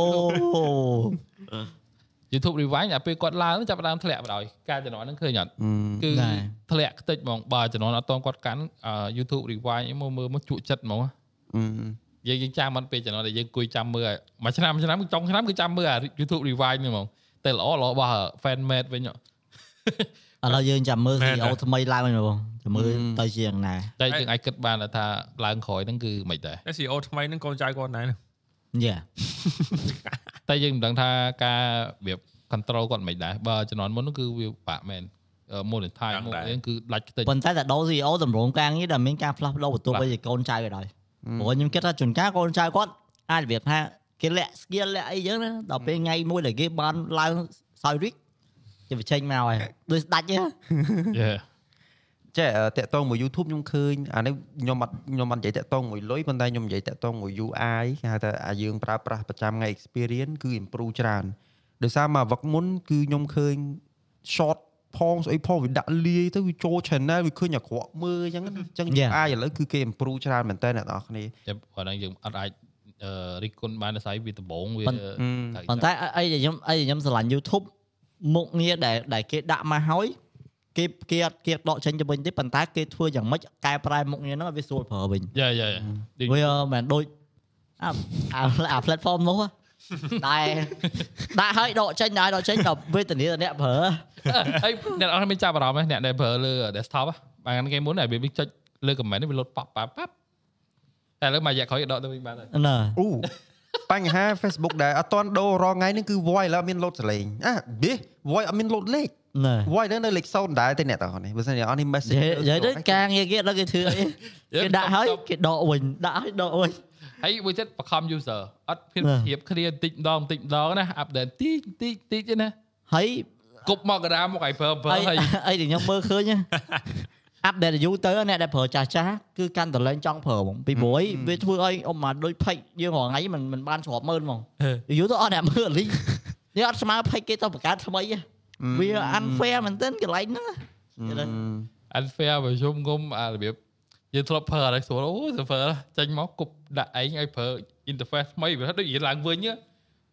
YouTube rewind អាពេលគាត់ឡើងហ្នឹងចាប់ផ្ដើមធ្លាក់បណ្ដោយការជំនាន់ហ្នឹងឃើញអត់អឺគឺណែធ្លាក់ខ្ទេចហ្មងបើជំនាន់អត់តន់គាត់កាន់អឺ YouTube rewind ហ្នឹងមកមើលមកជក់ចិត្តហ្មងអឺយើងយើងចាំមិនពេលជំនាន់ដែលយើងគួយចាំមើលមួយឆ្នាំមួយឆ្នាំចុងឆ្នាំគឺចាំមើលអា YouTube rewind ហ្នឹងហ្មងតែល្អល្អរបស់ fan made វិញហ៎ឥឡូវយើងចាំមើលមែន CEO ថ្មីឡើងវិញបងចាំមើលទៅជាយ៉ាងណាតែយើងអាចគិតបានថាឡើងក្រោយហ្នឹងគឺមិនដែរតែ CEO ថ្មីហ្នឹងកូនចៅគាត់ណែយ៉ា តែយើងមិនដឹងថាការរបៀប control គាត់មិនដែរបើជំនាន់មុនហ្នឹងគឺវាបាក់មែនអឺ monetize យ៉ាងមកដែរយើងគឺដាច់ខ្ទេចប៉ុន្តែតែដោ CEO តម្រងការងារដែលមានការផ្លាស់ប្ដូរបន្ទាប់បាទទៅជាកូនចៅក៏ដោយព្រោះខ្ញុំគិតថាជួនកាលកូនចៅគាត់អាចរបៀបថាគេលាក់ skill លាក់អីចឹងណាដល់ពេលថ្ងៃមួយដែលគេបានឡើងសោយរិចគេបញ្ចេញមកហើយដូចស្ដាច់ទេ Yeah ចេះអឺតាក់តងមួយ YouTube ខ្ញុំឃើញអានេះខ្ញុំអត់ខ្ញុំអត់និយាយតាក់តងមួយលុយប៉ុន្តែខ្ញុំនិយាយតាក់តងមួយ UI គេហៅថាអាយើងប្រើប្រាស់ប្រចាំថ្ងៃ experience គឺ improve ច្រើនដោយសារមកវឹកមុនគឺខ្ញុំឃើញ short ផងស្អីផងវាដាក់លាយទៅវាចូល channel វាឃើញអាក្រក់មើលអញ្ចឹងណាអញ្ចឹង Yeah. UI ឥឡូវគឺគេ improve ច្រើនមែនតើអ្នកនរគ្នាតែបើហ្នឹងយើងអត់អាចអឺរិះគន់បានដោយសារវាដំបងវាប៉ុន្អឺត្រូវប៉ុន្តែអីដែលខ្ញុំអីដែលខ្ញុំស្រឡាញ់ YouTube មុខងារដែលដែលគេដាក់មកហើយ គេគេអត់គេអត់ដកចេញទៅវិញទេប៉ុន្តែគេធ្វើយ៉ាងម៉េចកែប្រែមុខងារហ្នឹងឲ្យវាស្រួលប្រើវិញយ៉ាយ៉ាដូចវាមិនដូចអាអាអា platform នោះហ៎តែដាក់ឲ្យដកចេញដែរដកចេញដល់វេទនាដល់អ្នកប្រើហើយអ្នកអត់មានចាប់អារម្មណ៍ទេអ្នកដែលប្រើលើ desktop ហ៎បានគេមុនតែវាចុចលើ comment នេះវាលុតប៉ាប់ប៉ាប់ប៉ាប់តែឥឡូវមករយៈក្រោយដកទៅវិញបានហើយណាអូបញ្ហា Facebook ដែលអត់ទាន់ដូររងថ្ងៃនេះគឺ voice ឥឡូវអត់មាន load សលេងអាបេ voice អត់មាន load លេខ ណា voice នៅលេខ0ដែរទេអ្នកទាំងអស់នេះបើសិនជាអត់នេះ message និយាយទៅការងារគេដល់គេធ្វើអីគេដាក់ឲ្យគេដកវិញដាក់ឲ្យដកវិញហើយមួយចិត្តបខំ user អត់ភាពណាធៀបគ្នាបន្តិចម្ដងបន្តិចម្ដងណា update តិចតិចតិចទេណាហើយគប់មកកដាមកឲ្យប្រើប្រើអីហើយអីដែលខ្ញុំមើលឃើញអាប់ដេតយូរទៅអ្នកដែលប្រើចាស់ចាស់គឺកាន់តលែងចង់ប្រើហ្មងពីព្រោះអីវាធ្វើឲ្យអ៊ំមកដូចផេកយើងរាល់ថ្ងៃមិនមិនបានស្របមើលហ្មងយូរទៅអត់អ្នកមើលលីនេះអត់ស្មើផេកគេទៅបង្កើតថ្មីទេ វា unfair មែនទែនកន្លែងហ្នឹងអឺ unfair បើជុំងុំអារបៀបយើងធ្លាប់ប្រើអត់ស្រួលអូទៅប្រើចេញមកគប់ដាក់ឯងឲ្យប្រើ interface ថ្មីវាដូចរៀនឡើងវិញហ៎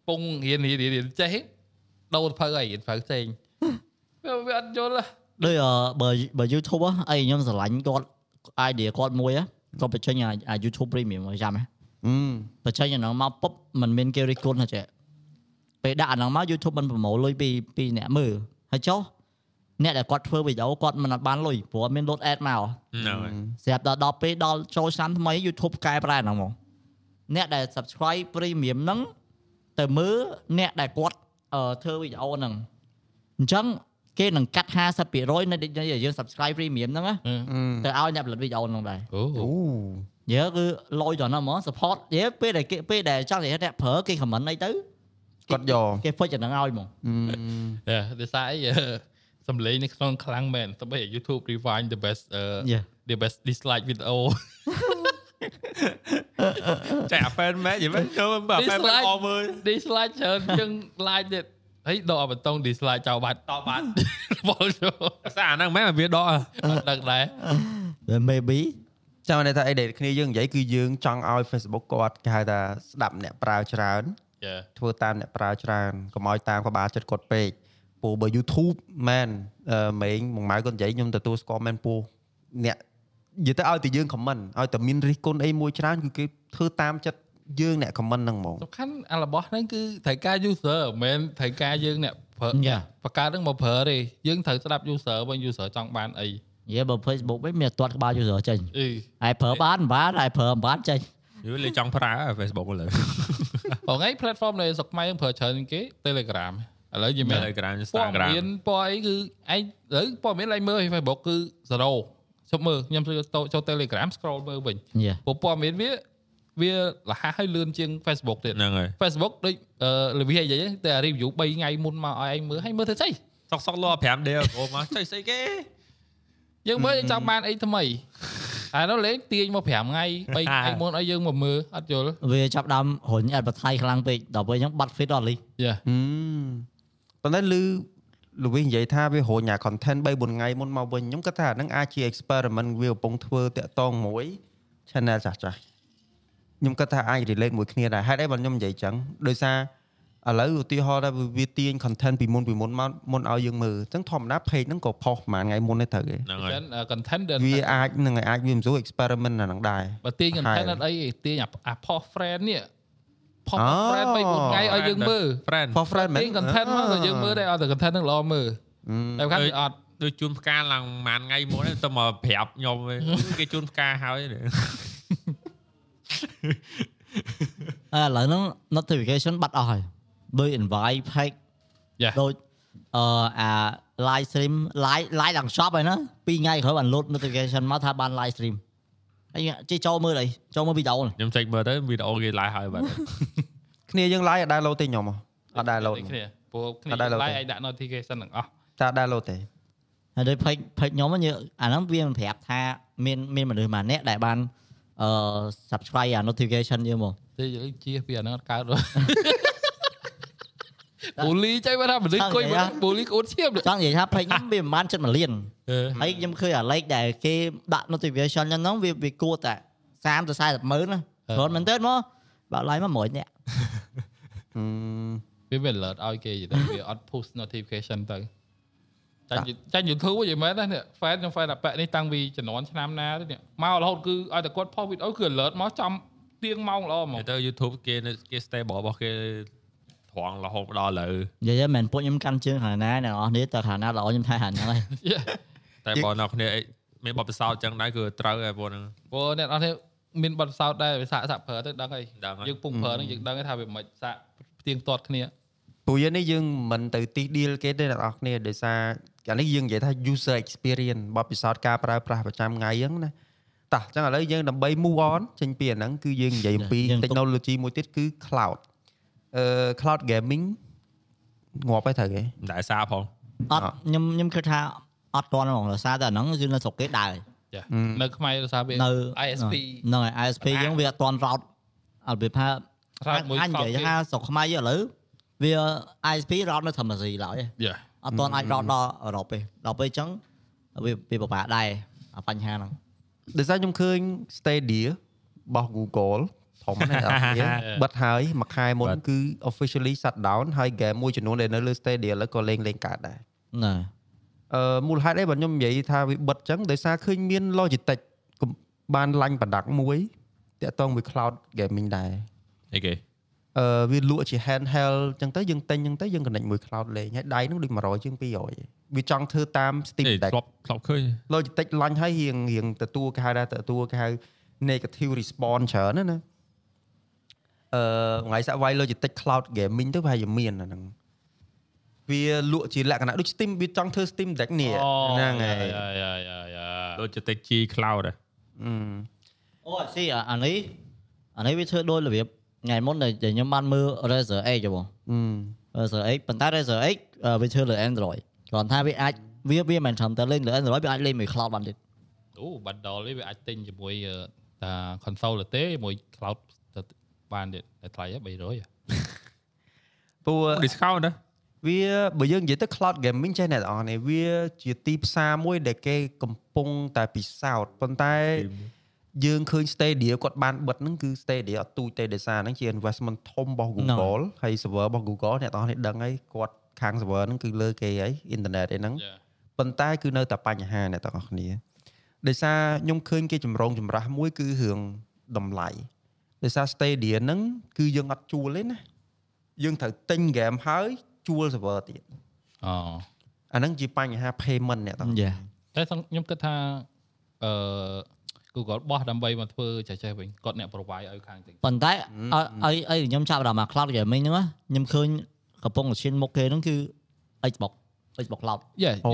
ពងរៀនរៀនរៀនចេះដូរទៅប្រើឲ្យរៀនប្រើផ្សេងវាវាអត់យល់ហ៎ដូចអឺបើបើ YouTube ហ៎អីខ្ញុំស្រឡាញ់គាត់ idea គាត់មួយហ៎គាត់បញ្ចេញអាអា YouTube Premium មកចាំហ៎អឺបញ្ចេញអាហ្នឹងមកពុបមិនមានគេរិះគន់ហ៎ចេះ ពេលដាក់អាហ្នឹងមក YouTube មិនប្រមូលលុយពីពីអ្នកមើលហើយចុះអ្នកដែលគាត់ធ្វើវីដេអូគាត់មិនអត់បានលុយព្រោះអត់មាន load ad មកហ្នឹងហើយស្រាប់ដល់ដល់ពេលដល់ចូលឆ្នាំថ្មី YouTube កែប្រែហ្នឹងមកអ្នកដែល subscribe premium ហ្នឹងទៅមើលអ្នកដែលគាត់អឺធ្វើវីដេអូហ្នឹងអញ្ចឹងគេនឹងកាត់50%នៃនៃយើង subscribe premium ហ្នឹងណាអឺទៅឲ្យអ្នកផលិតវីដេអូហ្នឹងដែរអូអូយើគឺលុយដល់ហ្នឹងហ្មង support យើពេលដែលគេពេលដែលចង់និយាយថាអ្នកប្រើគេ comment អីទៅ គាត់យកគេ fix ចំណងឲ្យហ្មងអឺយេដោយសារអីអឺសំឡេងនៅក្នុងខ្លាំងមែនទៅបី YouTube rewind the best អឺយេ the best dislike video ចែកអា fan មែនយីមែនចូលបើ fan មែនអមមើល dislike ច្រើនជាង like ទៀតហើយដកបតុង dislike ចោលបាត់តបាត់បលចូលសារអាហ្នឹងមែនវាដកអត់ដឹងដែរវា maybe ចាំន័យថាអីដែលគ្នាយើងនិយាយគឺយើងចង់ឲ្យ Facebook គាត់គេហៅថាស្ដាប់អ្នកប្រើច្រើនចា ធ្វើតាមអ្នកប្រើច្រើនកុំឲ្យតាមក្បាលចិត្តគាត់ពេកពូបើ YouTube មែនអឺម៉េងមួយម៉ៅគាត់និយាយខ្ញុំទទួលស្គាល់មែនពូអ្នកនិយាយទៅឲ្យតែយើង comment ឲ្យតែមានរិះគន់អីមួយច្រើនគឺគេធ្វើតាមចិត្តយើងអ្នក comment ហ្នឹងហ្មងសំខាន់អារបស់ហ្នឹងគឺត្រូវការ user មិនមែនត្រូវការយើងអ្នកប្រើ Yeah. បង្កើតហ្នឹងមកប្រើទេយើងត្រូវស្ដាប់ user វិញ user ចង់បានអីនិយាយបើ Facebook វិញមានអត់ទាត់ក្បាល user ចេញអីហើយប្រើបានមិនបានហើយប្រើមិនបានចេញយូរលេចង់ប្រើ Facebook លើបង ឯង platform នៃស្រុកខ្មែរយើងប្រើច្រើនជាងគេ Telegram ឥឡូវយើងមាន Telegram ព័ត៌ Instagram មានពណ៌អីគឺឯងឥឡូវព័ត៌មានឡើងមើល Facebook គឺ0ជប់មើលខ្ញុំចូលចូល Telegram scroll មើលវិញយេព្រោះព័ត៌មានវាវារហ័សហើយលឿនជាង Facebook ទៀតហ្នឹងហើយ Facebook ដូចអឺលវិអីចឹងតែ review 3ថ្ងៃមុនមកឲ្យឯងមើលឲ្យមើលទៅស្អីសុកសុកលោ5ដេលអូមកចុយស្អីគេយើងមើលយើងចង់បានអីថ្មី អានោះលេងទាញមក5ថ្ងៃ3ថ្ងៃមុនឲ្យយើងមកមើលអត់យល់វាចាប់ដើមរុញ advertise ខ្លាំងពេកដល់ពេលអញ្ចឹងបាត់ fit អត់លីយ៉ាហឹមប៉ុន្តែលឺលវិនិយាយថាវារញអា content 3 4ថ្ងៃមុនមកវិញខ្ញុំគិតថាអាហ្នឹងអាចជា experiment វាកំពុងធ្វើតាក់តងមួយ channel ចាស់ចាស់ខ្ញុំគិតថាអាច relate មួយគ្នាដែរហេតុអីបើខ្ញុំនិយាយចឹងដោយសារ ឥឡូវឧទាហរណ៍ថាវាទាញ content ពីមុនពីមុនមកមុនឲ្យយើងមើលអញ្ចឹងធម្មតា page ហ្នឹងក៏ផុសប្រហែលថ្ងៃមុនទេត្រូវទេហ្នឹងហើយចឹង content ដែលវាអាចនឹងអាចវាមិនស្រួល experiment អាហ្នឹងដែរបើទាញ content អត់អីទេទាញអាអា post friend នេះ post friend 3 4ថ្ងៃឲ្យយើងមើល friend for friend មែនទាញ content មកទៅយើងមើលដែរអត់តែ content ហ្នឹងល្អមើលអឺតែខាងវាអត់ដូចជូនផ្កាឡើងប្រហែលថ្ងៃមុនទៅមកប្រាប់ខ្ញុំវិញគេជូនផ្កាហើយឥឡូវហ្នឹង notification បាត់អស់ហើយ ដូច invite page យ៉ាដូចអឺអា live stream live live ឡើង shop ហើយណា2ថ្ងៃក្រោយបាន load notification មកថាបាន live stream ហើយជិះចូលមើលអីចូលមើលវីដេអូហ្នឹងខ្ញុំចេញមើលទៅវីដេអូគេឡាយហើយបាទគ្នាយើង live អត់ដែរ load ទេខ្ញុំហ៎អត់ដែរ load គ្នាព្រោះគ្នាអត់ដែរ load ទេឡាយឲ្យដាក់ notification ទាំងអស់តែអត់ដែរ load ទេហើយដូច page page ខ្ញុំហ្នឹងយើងអាហ្នឹងវាមិនប្រាប់ថាមានមានមនុស្សម្នាក់ដែលបានអឺ subscribe អា notification យើងមកទេយើងជៀសពីអាហ្នឹងអត់កើតទេ បូលីចៃបើថាមនុស្សគួយមើលបូលីក្អួតឈាមចង់និយាយថា page ខ្ញុំវាមិនបានចិត្ត1លានអឺហើយខ្ញុំឃើញអា like ដែលគេដាក់ notification ចឹងហ្នឹងវាវាគួរតែ30ទៅ40ម៉ឺនណាគ្រាន់មែនទេមកបើ like មក100នាក់អឺវាវា alert ឲ្យគេទៅវាអត់ push notification ទៅចាញ់ចាញ់ YouTube វិញមែនណានេះ fan ខ្ញុំ fan អាប៉ែនេះតាំងពីជំនាន់ឆ្នាំណាទៅនេះមករហូតគឺឲ្យតែគាត់ post វីដេអូគឺ alert មកចំទៀងម៉ោងល្អហ្មងទៅ YouTube គេនៅគេ stable របស់គេ ត្រង់រហូតដល់ឥឡូវនិយាយទៅមិនពួកខ្ញុំកាន់ជើងខាងណាអ្នកនរគ្នាតែខាងណាល្អខ្ញុំថែខាងហ្នឹងហើយតែបើអ្នកគ្នាអីមានបទពិសោធន៍ចឹងដែរគឺត្រូវហើយពួកហ្នឹងព្រោះអ្នកនរគ្នាមានបទពិសោធន៍ដែរវាសាកសាកប្រើទៅដឹងហើយដឹងហើយយើងពុំប្រើហ្នឹងយើងដឹងហើយថាវាមិនសាកផ្ទៀងទាត់គ្នាព្រោះយើងនេះយើងមិនទៅទី deal គេទេអ្នកនរគ្នាដោយសារអានេះយើងនិយាយថា user experience បទពិសោធន៍ការប្រើប្រាស់ប្រចាំថ្ងៃហ្នឹងណាតោះអញ្ចឹងឥឡូវយើងដើម្បី move on ចេញពីអាហ្នឹងគឺយើងនិយាយអំពីយើងទុក technology មួយទៀតគឺ cloud អឺ cloud gaming ងាប់ហើយត្រូវគេមិនដែលសារផងអត់ខ្ញុំខ្ញុំគិតថាអត់ទាន់ហ្មងដោយសារតែអាហ្នឹងគឺនៅស្រុកគេដើរចាអឺនៅខ្មែរដោយសារវានៅ ISP ហ្នឹងហើយ ISP យើងវាអត់ទាន់រោតអត់វាថារ៉ាតមួយអញនិយាយថាស្រុកខ្មែរយើងឥឡូវវា ISP រោតនៅធម្មស៊ីឡើយយ៉ាអត់ទាន់អាចរោតដល់អឺរ៉ុបទេដល់ពេលអញ្ចឹងវាវាពិបាកដែរអាបញ្ហាហ្នឹងដោយសារខ្ញុំឃើញ Stadia របស់ Google ធំណាស់អ្នកនរគ្នាបិទហើយមួយខែមុនគឺ officially shut down ហើយ game មួយចំនួនដែលនៅលើ Stadia ឥឡូវក៏លេងលេងកើតដែរណាអឺមូលហេតុអីបើខ្ញុំនិយាយថាវាបិទចឹងដោយសារឃើញមាន Logitech កំបានឡាញ់ប្រដាក់មួយតាក់ទងមួយ cloud gaming ដែរអីគេអឺវាលក់ជា handheld ចឹងទៅយើងទិញចឹងទៅយើង connect មួយ cloud លេងហើយដៃនោះដូច100ជាង200ឯងវាចង់ធ្វើតាម Steam អី Deck ធ្លាប់ធ្លាប់ឃើញ Logitech ឡាញ់ហើយរៀងរៀងទទួលគេហៅថាទទួលគេហៅ negative response ច្រើនណាណា អឺថ្ងៃសាក់វាយ Logitech cloud gaming ទៅប្រហែលជាមានអាហ្នឹងវាលក់ជាលក្ខណៈដូច Steam វាចង់ធ្វើ Steam Deck នេះហ្នឹងហើយយ៉ាយ៉ាយ៉ាយ៉ាដូចចិត្ត G cloud ហ៎អឺអូស៊ីអាអានេះអានេះវាធ្វើដូចរបៀបថ្ងៃមុនដែលដែលខ្ញុំបានមើល Razer X ហ៎បងអឺ Razer X ប៉ុន្តែ Razer X អឺវាធ្វើលើ Android គ្រាន់ថាវាអាចវាវាមិនត្រឹមតែលេងលើ Android វាអាចលេងមួយ cloud បានទៀតអូបាត់ដល់នេះវាអាចទិញជាមួយអឺតា console ទេជាមួយ cloud ទៅ បានទៀតតែថ្លៃហ៎300ហ៎ព្រោះ discount ណាវាបើយើងនិយាយទៅ cloud gaming ចេះអ្នកនរអនេះវាជាទីផ្សារមួយដែលគេកំពុងតែពិសោធន៍ប៉ុន្តែយើងឃើញ Stadia គាត់បានបិទហ្នឹងគឺ Stadia អត់ទូចទេដោយសារហ្នឹងជា investment ធំរបស់ Google ហើយ server របស់ Google អ្នកនរនេះដឹងហើយគាត់ខាង server ហ្នឹងគឺលើគេហើយ internet អីហ្នឹងយ៉ាប៉ុន្តែគឺនៅតែបញ្ហាអ្នកទាំងអស់គ្នាដោយសារខ្ញុំឃើញគេចម្រងចម្រាស់មួយគឺរឿងតម្លៃ ដោយសារ Stadia ហ្នឹងគឺយើងអត់ជួលទេណាយើងត្រូវទិញ game ហើយជួល server ទៀតអូអាហ្នឹងជាបញ្ហា payment អ្នកទាំងអស់យ៉ាតែខ្ញុំគិតថាអឺ Google បោះដើម្បីមកធ្វើចេះចេះវិញគាត់អ្នក provide ឲ្យខាងទាំងប៉ុន្តែអីអីខ្ញុំចាប់ដល់មក cloud gaming ហ្នឹងខ្ញុំឃើញកំពុងតែឈានមុខគេហ្នឹងគឺ Xbox Xbox cloud យ៉ាអូ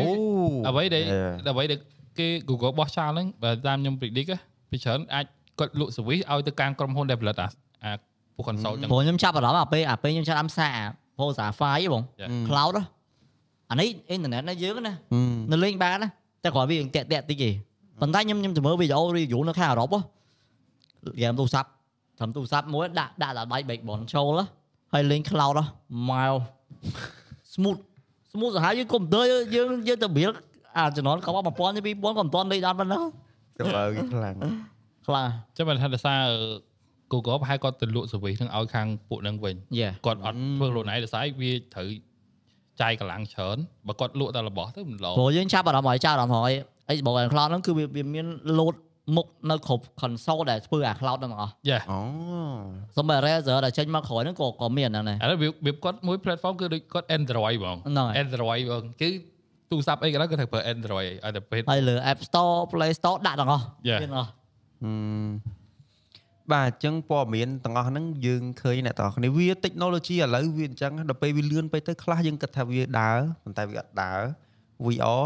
អ្វីដែល Yeah. អ្វីដែលគេ Google បោះចោលហ្នឹងបើតាមខ្ញុំ predict ណាពីច្រើនអាច គាត់លក់ service ឲ្យទៅកាន់ក្រុមហ៊ុន develop អាអាពួក console ចឹងព្រោះខ្ញុំចាប់អារម្មណ៍អាពេលអាពេលខ្ញុំចាប់អារម្មណ៍សារ Forza 5ហ៎បង Yeah. cloud ហ៎អានេះអ៊ីនធឺណិតណាយើងណាហឹមនៅលេងបានណាតែគ្រាន់វាតាក់តាក់តិចទេប៉ុន្តែខ្ញុំខ្ញុំទៅមើលវីដេអូ review នៅខាងអឺរ៉ុបហ៎ហ្គេមទូរស័ព្ទត្រឹមទូរស័ព្ទមួយដាក់ដាក់ដល់ដៃ backbone ចូលហ៎ហើយលេង cloud ហ៎ mild smooth smooth សាហាវយើងកុំព្យូទ័រយើងយើងទៅរៀលអាជំនាន់កប់1000 2000ក៏មិនទាន់លេងដល់ប៉ុណ្ណឹង server គេខ្លាំង ខ្លាំងចឹងមិនថាដោយសារ Google ប្រហែលគាត់ទៅលក់ service ហ្នឹងឲ្យខាងពួកហ្នឹងវិញយ៉ាគាត់អត់ធ្វើខ្លួនឯងដោយសារវាត្រូវចាយកម្លាំងច្រើនបើគាត់លក់តែរបស់ទៅមិនល្អព្រោះយើងចាប់អារម្មណ៍ឲ្យចាប់អារម្មណ៍ហើយ Xbox and Cloud ហ្នឹងគឺវាវាមាន load មុខនៅគ្រប់ console ដែលធ្វើអា cloud ហ្នឹងទាំងអស់យ៉ាអូសូម្បី Razer ដែលចេញមកក្រោយហ្នឹងក៏ក៏មានដែរណាឥឡូវវាវាគាត់មួយ platform គឺដូចគាត់ Android ហ្មងហ្នឹងហើយ Android បងគឺទូរស័ព្ទអីក៏ដោយគាត់ត្រូវប្រើ Android ឲ្យតែពេលហើយលើ App Store Play Store ដាក់ទាំងអស់ Yeah. មានទាំងអស់ហឹម បាទអញ្ចឹងព័ត៌មានទាំងអស់ហ្នឹងយើងឃើញអ្នកទាំងអស់គ្នាវា technology ឥឡូវវាអញ្ចឹងដល់ពេលវាលឿនពេកទៅខ្លះយើងគិតថាវាដើរប៉ុន្តែវាអត់ដើរ VR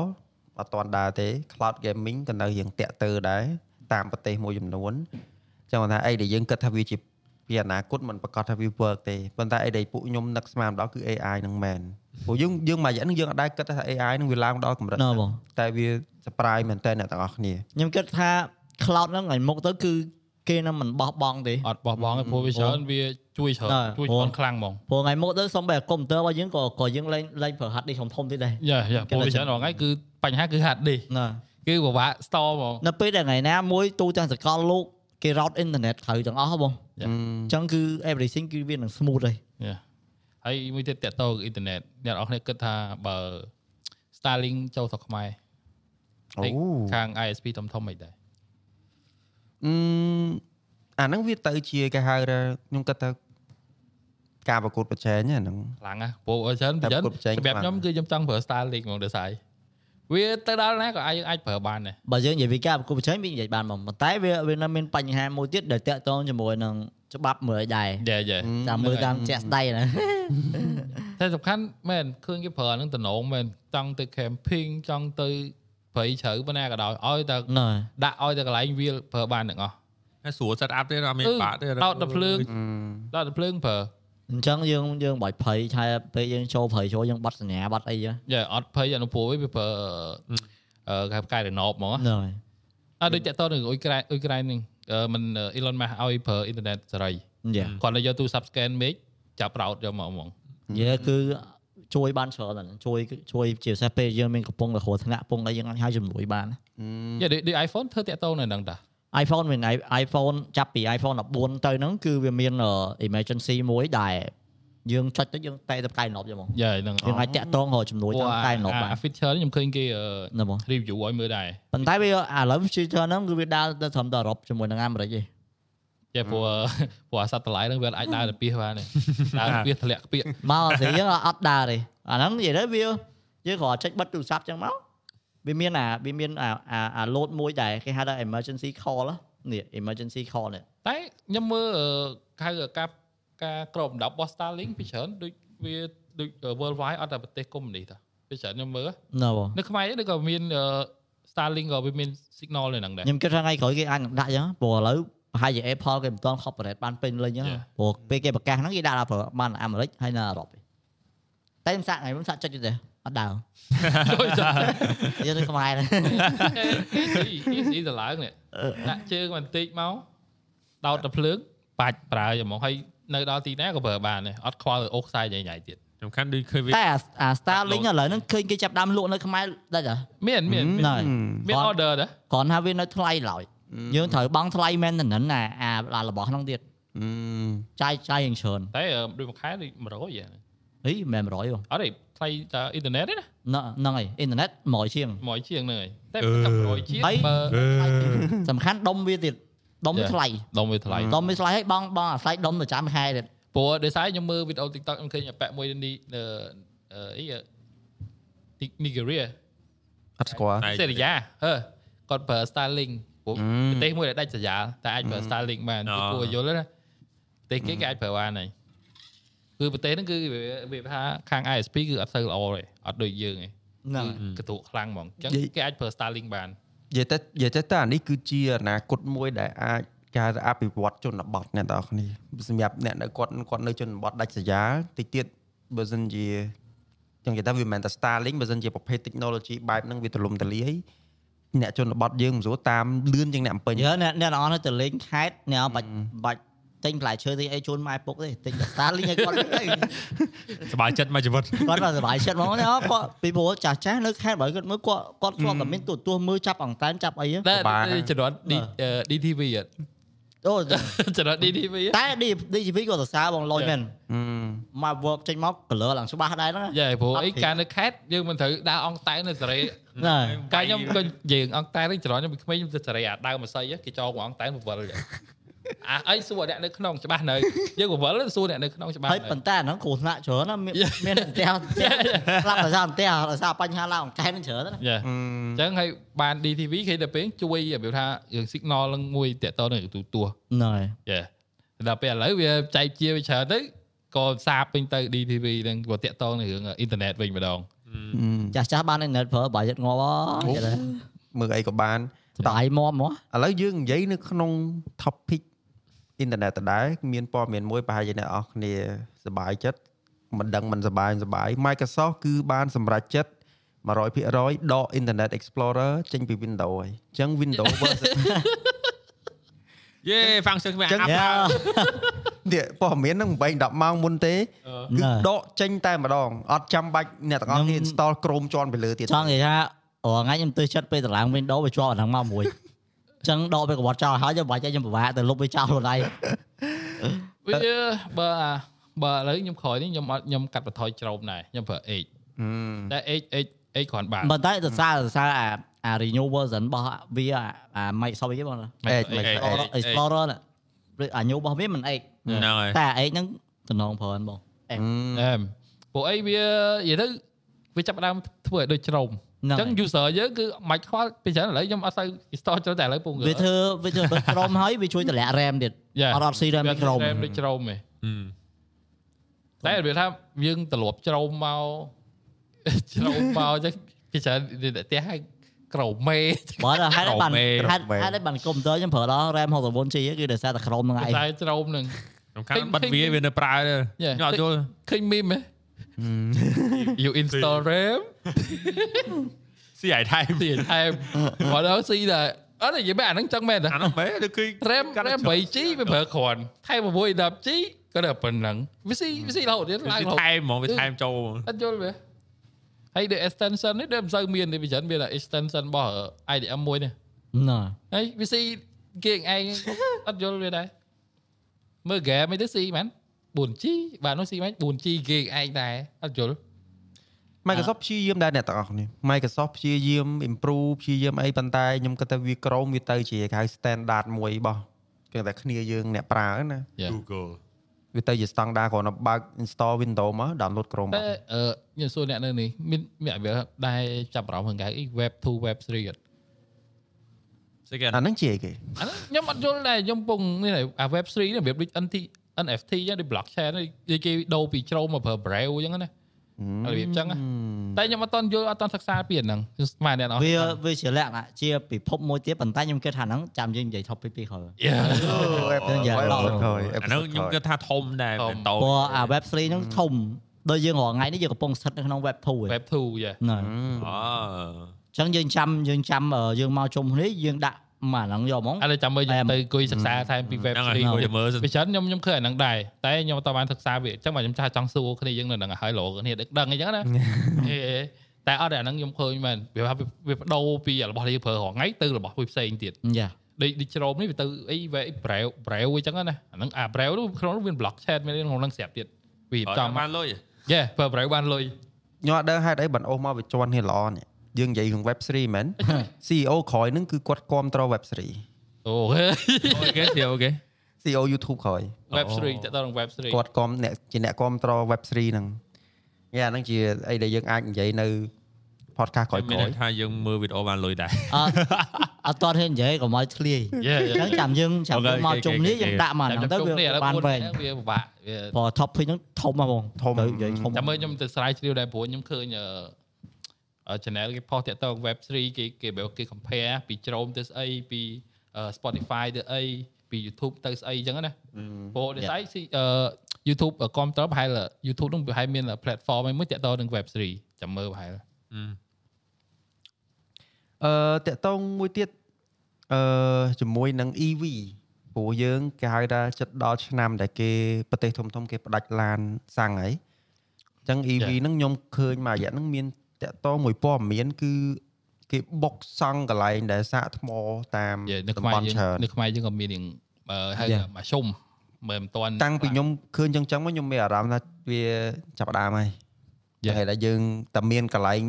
អត់ទាន់ដើរទេ cloud gaming ក៏នៅរៀងតាក់ទើដែរតាមប្រទេសមួយចំនួនអញ្ចឹងគាត់ថាអីដែលយើងគិតថាវាជាពីអនាគតมันប្រកាសថាវា work ទេប៉ុន្តែអីដែលពួកខ្ញុំនឹកស្មានម្ដងគឺ AI ហ្នឹងមែនព្រោះយើងយើងមួយរយៈហ្នឹងយើងអត់ដែរគិតថា AI ហ្នឹងវាឡើងដល់កម្រិតណ៎បងតែវា surprise មែនតើអ្នកទាំងអស់គ្នាខ្ញុំគិតថា cloud ហ្នឹងឲ្យមុខទៅគឺគេនឹងមិនបោះបង់ទេអត់បោះបង់ទេព្រោះវាច្រើនវាជួយច្រើនណ៎ជួយព្រោះច្រើនខ្លាំងហ្មងព្រោះថ្ងៃមុខទៅសំបីកុំព្យូទ័ររបស់យើងក៏ក៏យើងលេងលេងប្រើ hard disk ធំៗទៀតដែរយ៉ាយ៉ាគេព្រោះតែវាច្រើនរងថ្ងៃគឺបញ្ហាគឺ hard disk ណាគឺពិបាក store ហ្មងនៅពេលដែលថ្ងៃណាមួយទូទាំងសកលលោកគេ route internet ត្រូវទាំងអស់ហ៎បង Yeah. អញ្ចឹងគឺ everything គឺវានឹង smooth ហើយយ៉ាហើយមួយទៀតតាក់ទងអ៊ីនធឺណិតអ្នកនរគ្នាគិតថាបើ Starlink ចូលស្រុកខ្មែរអូខាង ISP ធំធំអីដែរ អឺអាហ្នឹងវាទៅជាគេហៅថាខ្ញុំគិតថាការប្រកួតប្រជែងហ្នឹងអាហ្នឹងខ្លាំងណាស់ព្រោះច្រើនតែពីច្រើនប្រកួតប្រជែងសម្រាប់ខ្លាំងខ្ញុំគឺខ្ញុំចង់ប្រើ Starlink ហ្មងដោយសារវាទៅដល់ណាក៏អាចយើងអាចប្រើបានដែរបើយើងនិយាយពីការប្រគល់ប្រជែងវានិយាយបានមកប៉ុន្តែវាវានៅមានបញ្ហាមួយទៀតដែលតាក់ទងជាមួយនឹងច្បាប់មើលដែរយ៉ាយ៉ាតាមមើលតាមជាក់ស្ដែងណាតែសំខាន់មែនឃើញគេប្រើអាហ្នឹងតំណងមែនចង់ទៅ camping ចង់ទៅ ព្រៃជ្រៅប៉ុណ្ណាក៏ដោយឲ្យតែណ៎ដាក់ឲ្យតែកន្លែងវាប្រើបានទាំងអស់ហើយស្រួល set up ទេអត់មានអឺបាក់ទេដោតដល់ភ្លើងអឺដល់តែភ្លើងប្រើអញ្ចឹងយើងយើងបាច់ភ័យថាពេលយើងចូលភ័យចូលយើងបាត់សញ្ញាបាត់អីចឹងយ៉ាអត់ភ័យអនុពលវាប្រើអឺគេកែរណបហ្មងណ៎អត់ដូចតាក់តទៅនឹងអ៊ុយក្រែនអ៊ុយក្រែននេះអឺមិន Elon Musk ឲ្យប្រើអ៊ីនធឺណិតសេរីយ៉ាគាត់ទៅយកទូរស័ព្ទ scan មេឃចាប់ route យកមកហ្មងនិយាយគឺ ជួយបានច្រើនណាស់ជួយជួយជាពិសេសពេលយើងមានកំពុងតែគ្រោះថ្នាក់កំពុងតែយើងអាចហៅជំនួយបានយ៉ាដូចដូច iPhone ធ្វើតាក់តនៅហ្នឹងតា iPhone វិញ iPhone ចាប់ពី iPhone 14ទៅហ្នឹងគឺវាមាន emergency មួយដែលយើងចុចទៅយើងតែទៅកែណប់ចឹងហ្មងយ៉ាហ្នឹងយើងអាចតាក់ទងរកជំនួយតាមកែណប់បានអា feature នេះខ្ញុំឃើញគេអឺណាបង review ឲ្យមើលដែរប៉ុន្តែវាឥឡូវ feature ហ្នឹងគឺវាដើរទៅត្រឹមតែអឺរ៉ុបជាមួយនឹងអាមេរិកទេ យ៉ាព្រោះព្រោះអា satellite ហ្នឹងវាអាចដើរទៅពីបានទេដើរពីធ្លាក់ខ្ពាកមកស្រីយើងអត់ដើរទេអាហ្នឹងនិយាយទៅវាយើងគ្រាន់ចុចបិទទូរស័ព្ទចឹងមកវាមានអាវាមានអាអាអា load មួយដែលគេហៅថា emergency call នេះ emergency call នេះតែខ្ញុំមើលអឺហៅការការក្របដណ្ដប់របស់ Starlink ពីច្រើនដូចវាដូច worldwide អត់តែប្រទេសកុម្មុយនីសតាពីច្រើនខ្ញុំមើលណាបងនៅខ្មែរនេះក៏មានអឺ Starlink ក៏វាមាន signal នៅហ្នឹងដែរខ្ញុំគិតថាថ្ងៃក្រោយគេអាចនឹងដាក់ចឹងព្រោះឥឡូវ ប្រហែលជា Apple គេមិនទាន់ corporate បានពេញលេញចឹង Yeah. ព្រោះពេលគេប្រកាសហ្នឹងគេដាក់ដល់បានអាមេរិកហើយនៅអឺរ៉ុបទេតែខ្ញុំសាក់ថ្ងៃមុនសាក់ចុចទេអត់ដើរជួយចាយើងនៅខ្មែរហ្នឹងអ៊ីស៊ីទៅឡើងនេះដាក់ជើងបន្តិចមកដោតទៅភ្លើងបាច់ប្រើហ្មងហើយនៅដល់ទីណាក៏ប្រើបានដែរអត់ខ្វល់អូខ្សែញ៉ៃញ៉ៃទៀតខ្ញុំសំខាន់ដូចឃើញវាតែអាអា Starlink ឥអត់ឡូវហ្នឹងឃើញគេចាប់ផ្ដើមលក់នៅខ្មែរដាច់ហ៎មានមានមានណ៎មានគាត់ order ដែរគ្រាន់ថាវានៅថ្លៃឡើយ យើងត្រូវបង់ថ្លៃ maintenance ណាអាអារបស់ហ្នឹងទៀតអឺចាយចាយយ៉ាងច្រើនតែអឺដូចមួយខែដូច100ហ៎អីមិនមែន100បងអត់ទេថ្លៃតែអ៊ីនធឺណិតទេណាហ្នឹងហើយអ៊ីនធឺណិត100ជាង100ជាងហ្នឹងហើយតែអឺតែ100ជាងហើយបើសំខាន់ដុំវាទៀតដុំវា Yeah. ថ្លៃដុំវាថ្លៃដុំវាថ្លៃហើយបងបងអាថ្លៃដុំទៅចាំខែទៀតព្រោះដោយសារខ្ញុំមើលវីដេអូ TikTok ខ្ញុំឃើញអាប៉ាក់មួយនេះអឺអឺអីនីហ្គេរីអត់ស្គាល់តែសេរីយ៉ាហឺគាត់ប្រើ Starlink ព្រោះអឺប្រទេសមួយដែលដាច់ស្រយាលតែអាចប្រើ Starlink បានអូគឺគួរឲ្យយល់ណាប្រទេសគេគេអាចប្រើបានហើយគឺប្រទេសហ្នឹងគឺវាវាថាខាង ISP គឺអត់សូវល្អទេអត់ដូចយើងទេហ្នឹងគឺកន្ទក់ខ្លាំងហ្មងអញ្ចឹងនិយាយគេអាចប្រើ Starlink បាននិយាយទៅនិយាយទៅតើអានេះគឺជាអនាគតមួយដែលអាចការអភិវឌ្ឍជនបទអ្នកនរគ្នាសម្រាប់អ្នកនៅគាត់គាត់នៅជនបទដាច់ស្រយាលតិចទៀតបើសិនជាចឹងនិយាយទៅវាមិនមែនតែ Starlink បើសិនជាប្រភេទ technology បែបហ្នឹងវាទូលំទូលាយ អ្នកជនបទយើងមិនស្រួលតាមលឿនជាងអ្នកអំពេញយើអ្នកអ្នកនរនៅទៅលេងខេតអ្នកបាច់បាច់ទិញផ្លែឈើទីអីជូនម៉ែពុកទេទិញតែ Starlink ឲ្យគាត់ទៅសប្បាយចិត្តមកជីវិតគាត់មកសុបាយចិត្តហ្មងណាគាត់ពីព្រោះចាស់ចាស់នៅខេត្តបើគាត់មើលគាត់គាត់ធ្លាប់តែមានទូទួមើលចាប់អង្តែនចាប់អីហ្នឹងតែបាទជំនាន់ D- អឺ DTV អត់ អូជំនាន់ DTV អត់តែ DTV គាត់សរសើរបងលុយមែនអឺមក work ចេញមក color ឡើងច្បាស់ដែរហ្នឹងយ៉ាព្រោះអត់អីผิดការនៅខេតយើងមិនត្រូវដើរអង្តែននៅសេរីណាកាលខ្ញុំក៏យើងអង្តែននេះច្រើនខ្ញុំពីក្មេងខ្ញុំទៅសេរីអាដើមម្ស័យគេចោលមកអង្តែនពវល់ចឹង អាអីសួរអ្នកនៅក្នុងច្បាស់នៅយើងពវល់សួរអ្នកនៅក្នុងច្បាស់ហើយនៅប៉ុន្តែអាហ្នឹងគ្រោះថ្នាក់ច្រើនណាមានមានផ្ទះផ្ទះខ្លាំងដោយសារផ្ទះដោយសារបញ្ហាឡើងអង្កែនច្រើនណាយ៉ាអឺអញ្ចឹងហើយបាន DTV គេទៅពេលជួយរបៀបថាយើង signal នឹងមួយតាក់តនឹងទូទួហ្នឹងហើយយ៉ាដល់ពេលឥឡូវវាចែកជាវាច្រើនទៅក៏សាបពេញទៅ DTV នឹងក៏តាក់តនឹងរឿងអ៊ីនធឺណិតវិញម្ដងចាស់ចាស់បានអ៊ីនធឺណិតប្រើបាយចិត្តងាប់ហ៎ចិត្តមើលអីក៏បានសបាយមាត់ហ្មងឥឡូវយើងនិយាយនៅក្នុង topic អ៊ីនធឺណិតដដែលមានព័ត៌មានមួយប្រហែលជាអ្នកនរគ្នាសប្បាយចិត្តមិនដឹងមិនសប្បាយមិនសប្បាយ Microsoft គឺបានសម្រេចចិត្ត100%ដក Internet Explorer ចេញពី Windows ហើយអញ្ចឹង Windows version យេ function វាចឹងអាប់យ៉ានេះព័ត៌មានហ្នឹង8 10ម៉ោងមុនទេគឺដកចេញតែម្ដងអត់ចាំបាច់អ្នកទាំងអស់គ្នា install Chrome ជាន់ពីលើទៀតចង់និយាយថាអូថ្ងៃខ្ញុំទើសចិត្តពេលតម្លើង Windows វាជាប់អាហ្នឹងមកមួយអញ្ចឹងដកពេលកវត្តចោលហើយខ្ញុំបាច់ឲ្យខ្ញុំពិបាកទៅលុបវាចោលខ្លួនឯងវាបើអាបើឥឡូវខ្ញុំក្រោយនេះខ្ញុំអត់ខ្ញុំកាត់បន្ថយច្រោមដែរខ្ញុំប្រើ H តែ H H H គ្រាន់បានប៉ុន្តែសរសើរសរសើរអាអា renew version របស់វាអាអា Microsoft អីបង Edge Microsoft Edge Explorer ណាអា new របស់វាមិនអេកហ្នឹងហើយតែអាអេកហ្នឹងតំណងប្រើបងអេកអែមពួកអីវានិយាយទៅវាចាប់ផ្ដើមធ្វើឲ្យដូចច្រោម អហ្នឹងញ្ចឹង user យើងគឺមិនខ្វល់ពីច្រើនឥឡូវខ្ញុំអត់សូវ install ច្រើនតែឥឡូវពងវាធ្វើវាធ្វើដូច Chrome ហើយវាជួយតម្លាក់ RAM ទៀតយ៉ាអត់អត់ស៊ី RAM វាពី Chrome ដូចច្រោមឯងហឹមតែវាថាយើងត្រឡប់ច្រោមមកច្រោមមកអញ្ចឹងពីច្រើនផ្ទះឲ្យក្រោមមេបើតែហេតុតែបាន Chrome ហេតុហេតុតែបានកុំព្យូទ័រខ្ញុំប្រើដល់ RAM 64GB គឺដោយសារតែ Chrome ហ្នឹងឯងតែច្រោមនឹងសំខាន់បិទវាវានៅប្រើទេ Yeah. ខ្ញុំអត់យល់ឃើញ meme ហ៎ you install RAM ស៊ីឲ្យថែមទីថែមមកដល់ស៊ីដែរអត់និយាយមែនអាហ្នឹងចឹងមែនតាអានោះមែនដូចគឺ RAM RAM 3G វាប្រើគ្រាន់ថែម6 10G ក៏តែប៉ុណ្ណឹងវាស៊ីវាស៊ីរហូតទៀតឡើងរហូតថែមហ្មងវាថែមចូលហ្មងអត់យល់វាហើយដូច extension នេះដូចមិនសូវមានទេវាច្រើនមានតែ extension របស់ IDM មួយនេះណាហើយវាស៊ីគេឯងអត់យល់វាដែរ មើល game អីទៅស៊ីមែន 4G បាទនោះស៊ីមែន 4G គេឯងដែរអត់យល់ Microsoft ព្យាយាមដែរអ្នកទាំងអស់គ្នា Microsoft ព្យាយាម improve ព្យាយាមអីប៉ុន្តែខ្ញុំគិតថាវាក្រមវាទៅជាគេហៅ standard មួយរបស់គឺតែគ្នាយើងអ្នកប្រើណា Yeah. Google វាទៅជា standard គ្រាន់តែបើក install Windows មក download Chrome តែអឺខ្ញុំសួរអ្នកនៅនេះមានមានវាដែរចាប់អារម្មណ៍ហ្នឹងគេអី web 2 web 3អត់ស្អីគេអាហ្នឹងជាអីគេអាហ្នឹងខ្ញុំអត់យល់ដែរខ្ញុំពងនេះអា web 3នេះរបៀបដូច NT NFT ចឹងដូច blockchain ដូចគេដូរពីជ្រោមមកប្រើ Braille ចឹងណារបៀបចឹងណាតែខ្ញុំអត់តន់យល់អត់តន់សិក្សាពីអាហ្នឹងស្មានអ្នកនរវាវាជាលក្ខណៈជាពិភពមួយទៀតប៉ុន្តែខ្ញុំគិតថាហ្នឹងចាំយើងនិយាយ topic ពីក្រោយ Yeah. យើងនិយាយដល់ក្រោយអានោះខ្ញុំគិតថាធំដែរធំមិនតូចព្រោះអា web 3 ហ្នឹងធំដូចយើងរាល់ថ្ងៃនេះយើងកំពុងស្ថិតនៅក្នុង web 2ឯង web 2 yeah ហ្នឹងអូអញ្ចឹងយើងចាំយើងចាំអឺយើងមកជុំនេះយើងដាក់ មកអាហ្នឹងយកហ្មងឥឡូវចាំមើលខ្ញុំទៅអង្គុយសិក្សាថែមពី web ហ្នឹងហើយ3ខ្ញុំមើលសិនពីច្រើនខ្ញុំខ្ញុំឃើញអាហ្នឹងដែរតែខ្ញុំអត់បានសិក្សាវាអញ្ចឹងមកខ្ញុំចាស់ចង់សួរគ្នាយើងនៅហ្នឹងហើយលោកគ្នាដឹងដឹងអញ្ចឹងណាហេតែអត់តែអាហ្នឹងខ្ញុំឃើញមែនវាថាវាបដូរពីរបស់ដែលយើងប្រើរាល់ថ្ងៃទៅរបស់មួយផ្សេងទៀតយ៉ាដូចដូចច្រោមនេះវាទៅអីវ៉េប្រែវប្រែវអញ្ចឹងណាអាហ្នឹងអាប្រែវនោះក្នុងនោះមាន block chat មានក្នុងហ្នឹងស្រាប់ទៀតវាបើចំបានលុយយេប្រើប្រែវបានលុយខ្ញុំអត់ដឹងហេតុអីបានអូសមកវាជន់នេះល្អនេះ យើងនិយាយរឿង web 3មែន CEO ក្រោយហ្នឹងគឺគាត់គ្រប់គ្រង web 3អូហេអូខេទៀតអូខេ CEO YouTube ក្រោយ web 3តើតើនឹង web 3គាត់គ្រប់អ្នកជាអ្នកគ្រប់គ្រង web 3ហ្នឹង yeah អាហ្នឹងជាអីដែលយើងអាចនិយាយនៅ podcast ក្រោយមានក្រោយន័យថាយើងមើលវីដេអូបានលុយដែរអត់អត់តហ៊ាននិយាយកុំឲ្យធ្លាយ yeah អញ្ចឹងចាំយើងចាំអូខេយើងមក okay ជុំនេះ okay យើងដាក់មកហ្នឹងទៅទៅនេះឥឡូវវាបាន4វែងវាពិបាកវាព្រោះ topic ហ្នឹងធំមកបងធំទៅនិយាយធំចាំមើលខ្ញុំទៅស្រាវជ្រាវដែរព្រោះខ្ញុំឃើញអឺ channel គេផុសតាក់ទង web 3 គេគេបែបគេ compare ពី Chrome ទៅស្អីពី Spotify ទៅអីពី YouTube ទៅស្អីអញ្ចឹងណាព្រោះដូចស្អីស៊ីអឺ YouTube គ្រប់តរប្រហែល YouTube នឹងប្រហែលមាន platform មួយតាក់ទងនឹង web 3 ចាំមើលប្រហែលអឺតកតងមួយទៀតអឺជាមួយនឹង EV ព្រោះយើងគេហៅថាចិត្តដល់ឆ្នាំដែលគេប្រទេសធំធំៗគេផ្ដាច់ឡានសាំងហើយអញ្ចឹង EV ហ្នឹងខ្ញុំឃើញមួយរយៈហ្នឹងមាន តកតងមួយព័ត៌មានគឺគេបុកសង់កន្លែងដែលសាកថ្មតាមយេនៅតំខ្មែរបន់យើងច្រើននៅខ្មែរយើងក៏មាននឹងអឺហៅ Yeah. មកជុំមើលមិនតាន់តាំងពីខ្ញុំឃើញចឹងចឹងមកខ្ញុំមានអារម្មណ៍ថាវាចាប់ផ្ដើមហើយ Yeah. ហើយដែលយើងតែមានកន្លែង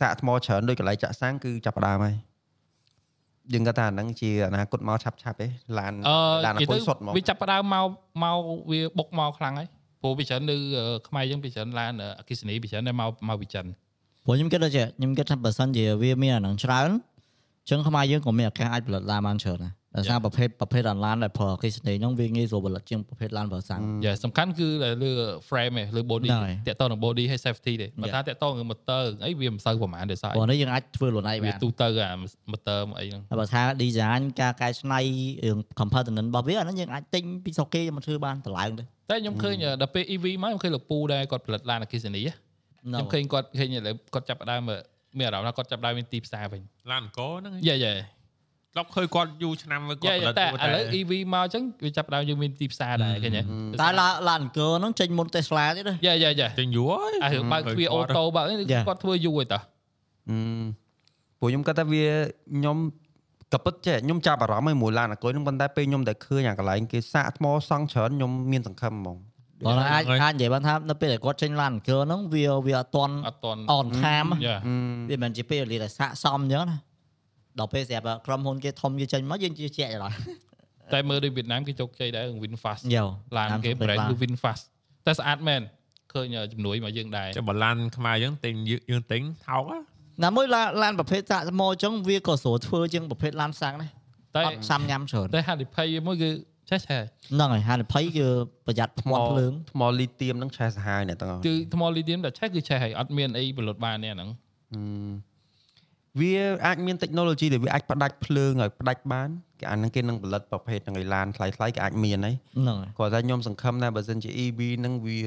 សាកថ្មច្រើនដូចកន្លែងចាក់សាំងគឺចាប់ផ្ដើមហើយយើងគាត់ថាអាហ្នឹងជាអនាគតមកឆាប់ឆាប់ទេឡានអឺឡានអនិយាយគុទៅយសុតមកវាចាប់ផ្ដើមមកមកវាបុកមកខ្លាំងហើយព្រោះវាច្រើននៅអឺខ្មែរយើងវាច្រើនឡានអឺអគិសនីវាច្រើនតែមកមកពីចិន ព្រោះខ្ញុំគិតថាជាខ្ញុំគិតថាបើសិនជាវាមានអាហ្នឹងច្រើនអញ្ចឹងខ្មែរយើងក៏មានឱកាសអាចផលិតឡានបានច្រើនដែរដោយសារប្រភេទប្រភេទអាឡានដែលប្រើអគ្គិសនីហ្នឹងវាងាយស្រួលផលិតជាងប្រភេទឡានប្រើសាំងយ៉ាសំខាន់គឺលើ frame ឯងលើ body ហ្នឹងហើយតាក់ទងនឹង body ហើយ safety ទេបើ Yeah. ថាតាក់ទងនឹង motor អីវាមិនសូវប្រហែលទេស្អីព្រោះនេះយើងអាចធ្វើខ្លួនឯងវាបានទូទៅអា motor អីហ្នឹងហើយបើថា design ការកែច្នៃរឿង component របស់វាអាហ្នឹងយើងអាចទិញពីស្រុកគេមកធ្វើបានតម្លើងទៅតែខ្ញុំឃើញអឺដល់ពេល EV មកខ្ញុំឃើញលោកពូដែរគាត់ផលិតឡានអគិសនីហ៎ ខ្ញុំឃើញគាត់ឃើញឥឡូវគាត់ចាប់ផ្ដើមអឺមានអារម្មណ៍ថាគាត់ចាប់ផ្ដើមមានទីផ្សារវិញឡានអង្គរហ្នឹងយ៉ាយ៉ាធ្លាប់ឃើញគាត់យូរឆ្នាំហើយគាត់យ៉ាផលិតតែយូរឥឡូវ EV មកអញ្ចឹងវាចាប់ផ្ដើមយើងមានទីផ្សារដែរឃើញទេតែឡាឡានអង្គរហ្នឹងចេញមុន Tesla ទៀតណាយ៉ាយ៉ាយ៉ាចេញយូរហើយអារឿងបើកទ្វារអូតូបើកនេះ Yeah. គាត់ធ្វើយូរហើយតាអឺព្រោះខ្ញុំគាត់ថាវាខ្ញុំក៏ពិតចេះខ្ញុំចាប់អារម្មណ៍ឲ្យមួយឡានអគុយហ្នឹងប៉ុន្តែពេលខ្ញុំតែឃើញអាកន្លែងគេសាកថ្មសង់ច្រើនខ្ញុំមានសង្ឃឹមហ្មង បើអាចអាចនិយាយបានថានៅពេលដែលគាត់ចេញឡានអង្គរហ្នឹងវាវាអត់ទាន់អត់តន់អនខាមយ៉ាវាមិនមែនជាពេលវេលាដែលសាកសមអញ្ចឹងណាដល់ពេលស្រាប់តែក្រុមហ៊ុនគេធំគេចេញមកយើងជឿជាក់ចោលតែមើលដូចវៀតណាមគេជោគជ័យដែរ Winfast យោឡានគេ brand គឺ Winfast តែស្អាតមែនឃើញជំនួយមកយើងដែរចាំបើឡានខ្មែរយើងទិញយើងយើងទិញថោកហ៎ណាមួយឡានឡានប្រភេទសាកថ្មអញ្ចឹងវាក៏ស្រួលធ្វើជាងប្រភេទឡានសាំងដែរតែអត់សាំញ៉ាំច្រើនតែហានិភ័យមួយគឺ ចេះឆែហ្នឹងហើយហានិភ័យគឺប្រយ័ត្នថ្ថ្មមភ្លើងថ្មលីទៀមហ្នឹងឆេះសាហាវអ្នកទាំងអស់គឺថ្មលីធៀមតែឆេះគឺឆេះហើយអត់មានអីផលិតបានទេអាហ្នឹងហឹមវាអាចមាន technology ដែលវាអាចផ្ដាច់ភ្លើងឲ្យផ្ដាច់បានគេអាហ្នឹងគេនឹងផលិតប្រភេទហ្នឹងឲ្យឡានថ្លៃៗគេអាចមានហើយហ្នឹងហើយគាត់ថាខ្ញុំសង្ឃឹមថាបើសិនជា EV ហ្នឹងវា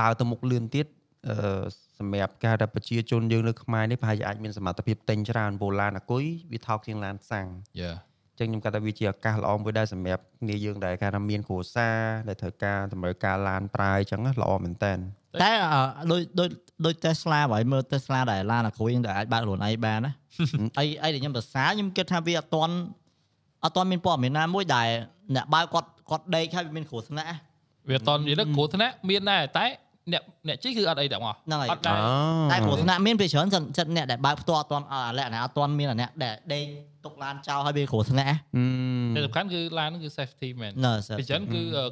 ដើរទៅមុខលឿនទៀតអឺសម្រាប់ការដែលប្រជាជនយើងនៅខ្មែរនេះប្រហែលជាអាចមានសមត្ថភាពទិញច្រើនព្រោះឡានអគុយវាថោកជាងឡានសាំងយ៉ាអញ្ចឹងខ្ញុំគាត់ថាវាជាឱកាសល្អមួយដែរសម្រាប់គ្នាយើងដែលការថាមានគ្រួសារដែលត្រូវការតម្រូវការឡានប្រើអញ្ចឹងណាល្អមែនតើតែអឺដូចដូចដូច Tesla បើឲ្យមើល Tesla ដែលឡានអាក្រួយដែលអាចបើកខ្លួនឯងបានណាអីអីដែលខ្ញុំប្រសាខ្ញុំគិតថាវាអត់ទាន់អត់ទាន់មានព័ត៌មានណាមួយដែលអ្នកបើកគាត់គាត់ដេកហើយវាមានគ្រោះថ្នាក់ណាវាអត់តនិយាយទៅគ្រោះថ្នាក់មានដែរតែ អ្នកអ្នកជិះគឺអត់អីទាំងអស់ហ្នឹងហើយអត់ដែរតែគ្រោះថ្នាក់មានពេលច្រើនសិនសិនអ្នកដែលបើកផ្ទាល់អត់ទាន់អត់អាលក្ខណៈអត់ទាន់មានអាអ្នកដែលដេកទុកឡានចោលហើយវាគ្រោះថ្នាក់ហឹមតែសំខាន់គឺឡានហ្នឹងគឺ safety មែនណាពីច្រើនគឺអឺ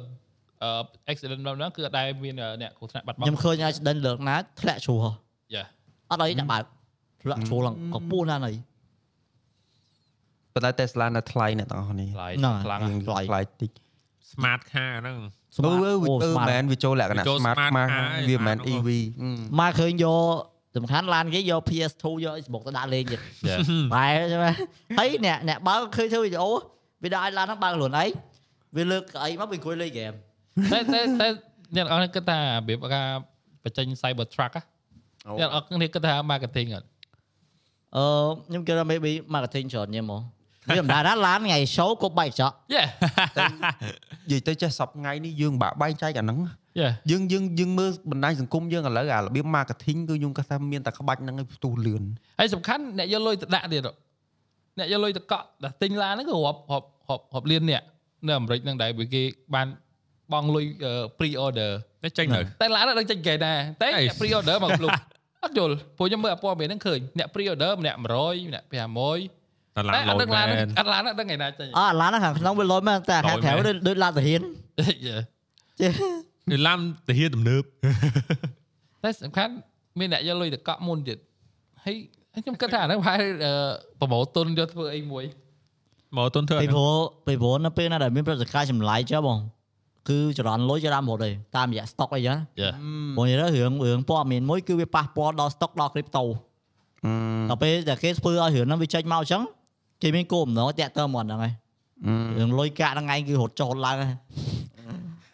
អឺ accident ដល់ហ្នឹងគឺអត់ដែរមានអ្នកគ្រោះថ្នាក់បាត់បង់ខ្ញុំឃើញ accident លើកណាធ្លាក់ជ្រុះហ៎យ៉ាអត់អីអ្នកបើកធ្លាក់ជ្រុះឡើងក៏ពស់ណាស់ហើយប៉ុន្តែ Tesla នៅថ្លៃអ្នកទាំងអស់នេះថ្លៃហ្នឹងហើយខ្លាំងយើងណាស់ថ្លៃតិច smart car ហ្នឹងអឺអឺវាអឺមែនវាចូលលក្ខណៈវាចូល smart smart មក car ហើយវាមិនមែន smart ហ្នឹង EV មកឃើញយកសំខាន់ឡានគេយក PS2 យក Xbox ទៅដាក់លេងទៀតយ៉ាបែរចឹងណាហើយអ្នកអ្នកបើកឃើញធ្វើវីដេអូវាដាក់ឲ្យឡានហ្នឹងបើកខ្លួនឯងវាលើកកៅអីមកវាអង្គុយលេងហ្គេមតែតែតែអ្នកអរគិតថារបៀបការបញ្ចេញ cyber truck ណាអ្នកអរគ្នាគិតថា marketing អត់អឺខ្ញុំគិតថា maybe marketing ច្រើនញ៉ឹមមក វាមិនដែរណាឡានថ្ងៃ show គប់បែកចោះ Yeah និយាយទៅចេះសពថ្ងៃនេះយើងបាក់បែងចែកអាហ្នឹង Yeah យើងយើងយើងមើលបណ្ដាញសង្គមយើងឥឡូវអារបៀប marketing គឺខ្ញុំគាត់ថាមានតែក្បាច់ហ្នឹងឯងផ្ទុះលឿនហើយសំខាន់អ្នកយកលុយទៅដាក់ទៀតអ្នកយកលុយទៅកក់ដល់ទិញឡានហ្នឹងក៏រាប់រាប់រាប់រាប់លានអ្នកនៅអាមេរិកហ្នឹងដែរវាគេបានបងលុយ pre order តែចេញទៅតែឡានហ្នឹងដឹងចេញគេដែរតែអេអ្នក pre order មកភ្លុកអត់យល់ព្រោះខ្ញុំមើលអាព័ត៌មានហ្នឹងឃើញអ្នក pre order ម្នាក់100ម្នាក់500 តែឡាតែនអលោត់ដឹងឡានមែហ្នឹងនអត់ឡានហ្នឹងដឹងថ្ងៃណាចេញអើឡានហ្នឹងខាងក្នុងវាលុយមែនតែខាងក្រៅលុយមែនដូចដូចឡានទាហាន Yeah. វាឡានទាហានទំនើបតែសំខាន់មានអ្នកយកលុយទៅកក់មុនទៀតហើយហើយខ្ញុំគិតថាអាហ្នឹងប្រហែលអឺប្រម៉ូទុនយកធ្វើអីមួយមកទុនធ្វើពីព្រោះពីព្រោះនៅពេលណាដែលមានព្រឹត្តិការណ៍ចម្លែកចុះបងគឺចរន្តលុយចរន្តរហូតទេតាមរយៈ stock អីចឹង Yeah. បងនិយាយទៅរឿងរឿងព័ត៌មានមួយគឺវាប៉ះពាល់ដល់ stock ដល់ crypto ដល់ពេលដែលគេធ្វើឲ្យរឿងហ្នឹងវាចេញមកអញ្ចឹង គេមានគោលបំណងតាក់ទងមកហ្នឹងហើយរឿងលុយកាក់ហ្នឹងឯងគឺរត់ចុះរត់ឡើងហើយ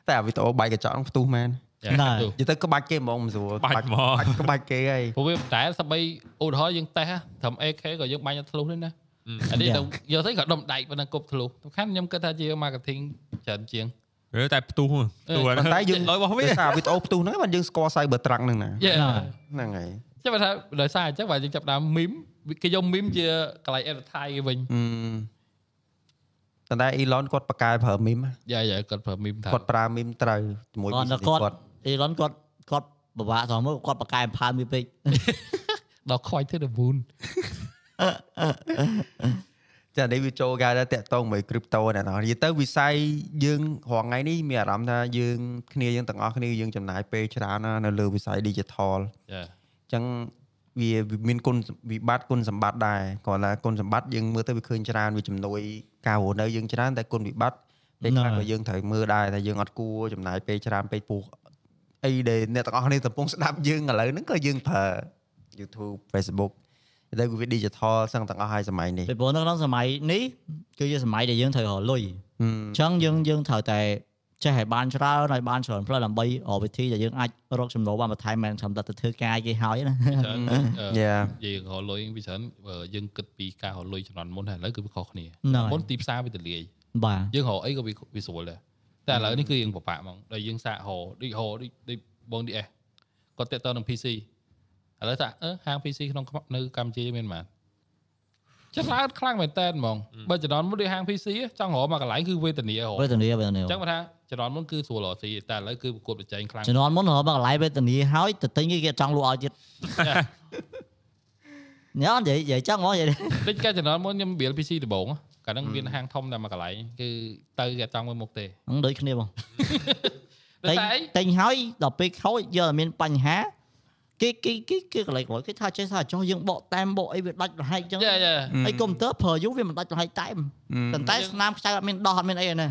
តែអាវីដេអូបែកកញ្ចក់ហ្នឹងផ្ទុះមែន Yeah. ណែទូនិយាយទៅក្បាច់គេហ្មងមិនស្រួលបាច់ហ្មងបាច់ក្បាច់គេហើយព្រោះវាតែសម្បីឧទាហរណ៍យើងតេស្តត្រឹម AK ក៏យើងបាញ់ទៅធ្លុះនេះណាអានេះ Yeah. ទៅយកទៅក៏ដុំដែកប៉ុណ្ណឹងគប់ធ្លុះសំខាន់ខ្ញុំគិតថាជា marketing ច្រើនជាងឬតែផ្ទុះផ្ទុះប៉ុន្តែយើងលុយរបស់វាដោយសារវីដេអូផ្ទុះហ្នឹងបានយើងស្គាល់ cyber truck ហ្នឹងណា Yeah. ហ្នឹងហើយចាំបើថាដោយសារអញ្ចឹងបើយើងចាប់ដើម meme គេយក meme ជាកន្លែង advertise គេវិញអឺប៉ុន្តែ Elon គាត់បកកែប្រើ meme យ៉ាយ៉ាគាត់ប្រើ meme ថាគាត់ប្រើ meme ត្រូវជាមួយគាត់ business គាត់គាត់អេឡុនគាត់គាត់ពិបាកសោះមើលគាត់បកកែផើមវាពេកដល់ខ្វាយទៅ the moon ចានេះវាចូលកាយដែរតាក់ទងមួយ crypto ណាស់និយាយទៅវិស័យយើងរងថ្ងៃនេះមានអារម្មណ៍ថាយើងគ្នាយើងទាំងអស់គ្នាយើងចំណាយពេលច្រើនណាស់នៅលើវិស័យ digital យ៉ាអញ្ចឹង វាវាមានគុណវិបត្តិគុណសម្បត្តិដែរគាត់ថាគុណសម្បត្តិយើងមើលទៅវាឃើញច្រើនវាជំនួយការរស់នៅយើងច្រើនតែគុណវិបត្តិពេលខ្លះក៏យើងត្រូវមើលដែរថាយើងអត់គួរចំណាយពេលច្រើនពេកពោះអីដែលអ្នកទាំងអស់គ្នាកំពុងស្ដាប់យើងឥឡូវហ្នឹងក៏យើងប្រើ YouTube Facebook តែវា digital សឹងទាំងអស់ហើយសម័យនេះពីព្រោះនៅក្នុងសម័យនេះគឺជាសម័យដែលយើងត្រូវរកលុយហឹមអញ្ចឹងយើងយើងត្រូវតែ ចេះឲ្យបានច្រើនឲ្យបានច្រើនផ្លូវដើម្បីរកវិធីដែលយើងអាចរកចំណូលបានបន្ថែមមិនត្រឹមតែទៅធ្វើការគេហើយណាច្រើនអឺ Yeah និយាយរកលុយវាច្រើនបើយើងគិតពីការរកលុយចំនួនមុនហើយឥឡូវគឺវាខុសគ្នាហ្នឹងហើយមុនទីផ្សារវាទលាយបាទយើងរកអីក៏វាវាស្រួលដែរតែឥឡូវនេះគឺយើងពិបាកហ្មងដល់យើងសាករកដូចរកដូចដូចបង DS គាត់តាក់ទងនឹង PC ឥឡូវថាអឺហាង PC ក្នុងនៅកម្ពុជាមានប៉ុន្មាន ចាំឡើងខ្លាំងមែនតើហ្មងបើចំនួនមុនដូចហាង PC ចង់រកមកកន្លែងគឺវេទនារកវេទនាវេទនាអញ្ចឹងគាត់ថាចំនួនមុនគឺស្រួលរកស៊ីតែឥឡូវគឺប្រកួតប្រជែងខ្លាំងជំនាន់មុនរកមកកន្លែងវេទនាហើយទៅទិញគេគេចង់លក់ឲ្យទៀតញ៉ាំនិយាយនិយាយចឹងហ្មងនិយាយដូចកាលចំនួនមុនខ្ញុំ build PC ដំបូងកាលហ្នឹងមានហាងធំតែមួយកន្លែងគឺទៅគេអត់ចង់មើលមុខទេហ្នឹងដូចគ្នាបងតែទិញតែអីទិញហើយដល់ពេលខូចយកតែមានបញ្ហា គេគេគេគេកន្លែងក្រោយគេថាចេះថាចុះយើងបកតែមបកអីវាដាច់រហែកចឹងយ៉ាយ៉ាហើយកុំព្យូទ័រប្រើយូរវាមិនដាច់រហែកតែមប៉ុន្តែស្នាមខ្ចៅអត់មានដោះអត់មានអីទេណា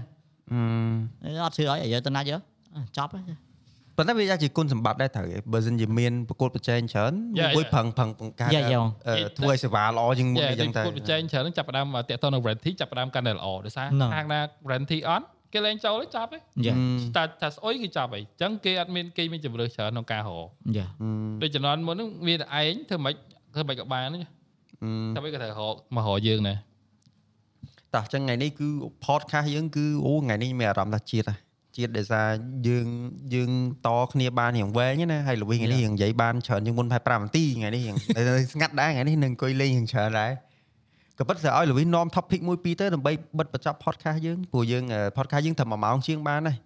ហឹមអត់ធ្វើឲ្យយកទៅណាយកអ่ะចប់ហើយប៉ុន្តែវាអាចជាគុណសម្បត្តិដែរត្រូវឯងបើមិនជាមានប្រកួតប្រជែងច្រើន Yeah, មួយ yeah. ប្រឹងប្រឹងបង្កើត Yeah, yeah. អឺធ្វើឲ្យសេវាល្អជាងមុនយ៉ាអីចឹងទៅប្រកួតប្រជែងច្រើនហ្នឹងចាប់ផ្ដើមតាក់ទងនឹង warranty ចាប់ផ្ដើមកាន់តែល្អដោយសារហ្នឹងហាងណា warranty អត់ គេលែងចូលទេចាប់ទេយ៉ាតែតែស្អុយគេចាប់ហើយអញ្ចឹងគេអត់មានគេមានជំរឿសច្រើនក្នុងការរកយ៉ាដូចជំនាន់មុនហ្នឹងមានតែឯងធ្វើម៉េចធ្វើម៉េចក៏បានទេអឺតែមិនក៏ត្រូវរកមករកយើងណាតោះចឹងថ្ងៃនេះគឺ podcast យើងគឺអូថ្ងៃនេះមានអារម្មណ៍ថាជាតិហ่ะជាតិដោយសារយើងយើងតគ្នាបានរៀងវែងណាហើយល្វីថ្ងៃនេះរៀងនិយាយបានច្រើនជាងមុនប្រហែល5នាទីថ្ងៃនេះរៀងស្ងាត់ដែរថ្ងៃនេះនឹងអង្គុយលេងរៀងច្រើនដែរ ក៏ប៉ុន្តែឲ្យល្វីនាំ topic មួយពីរទៅដើម្បីបិទបញ្ចប់ podcast យើងព្រោះយើង podcast យើងតែ1ម៉ោងជាងបានដែរ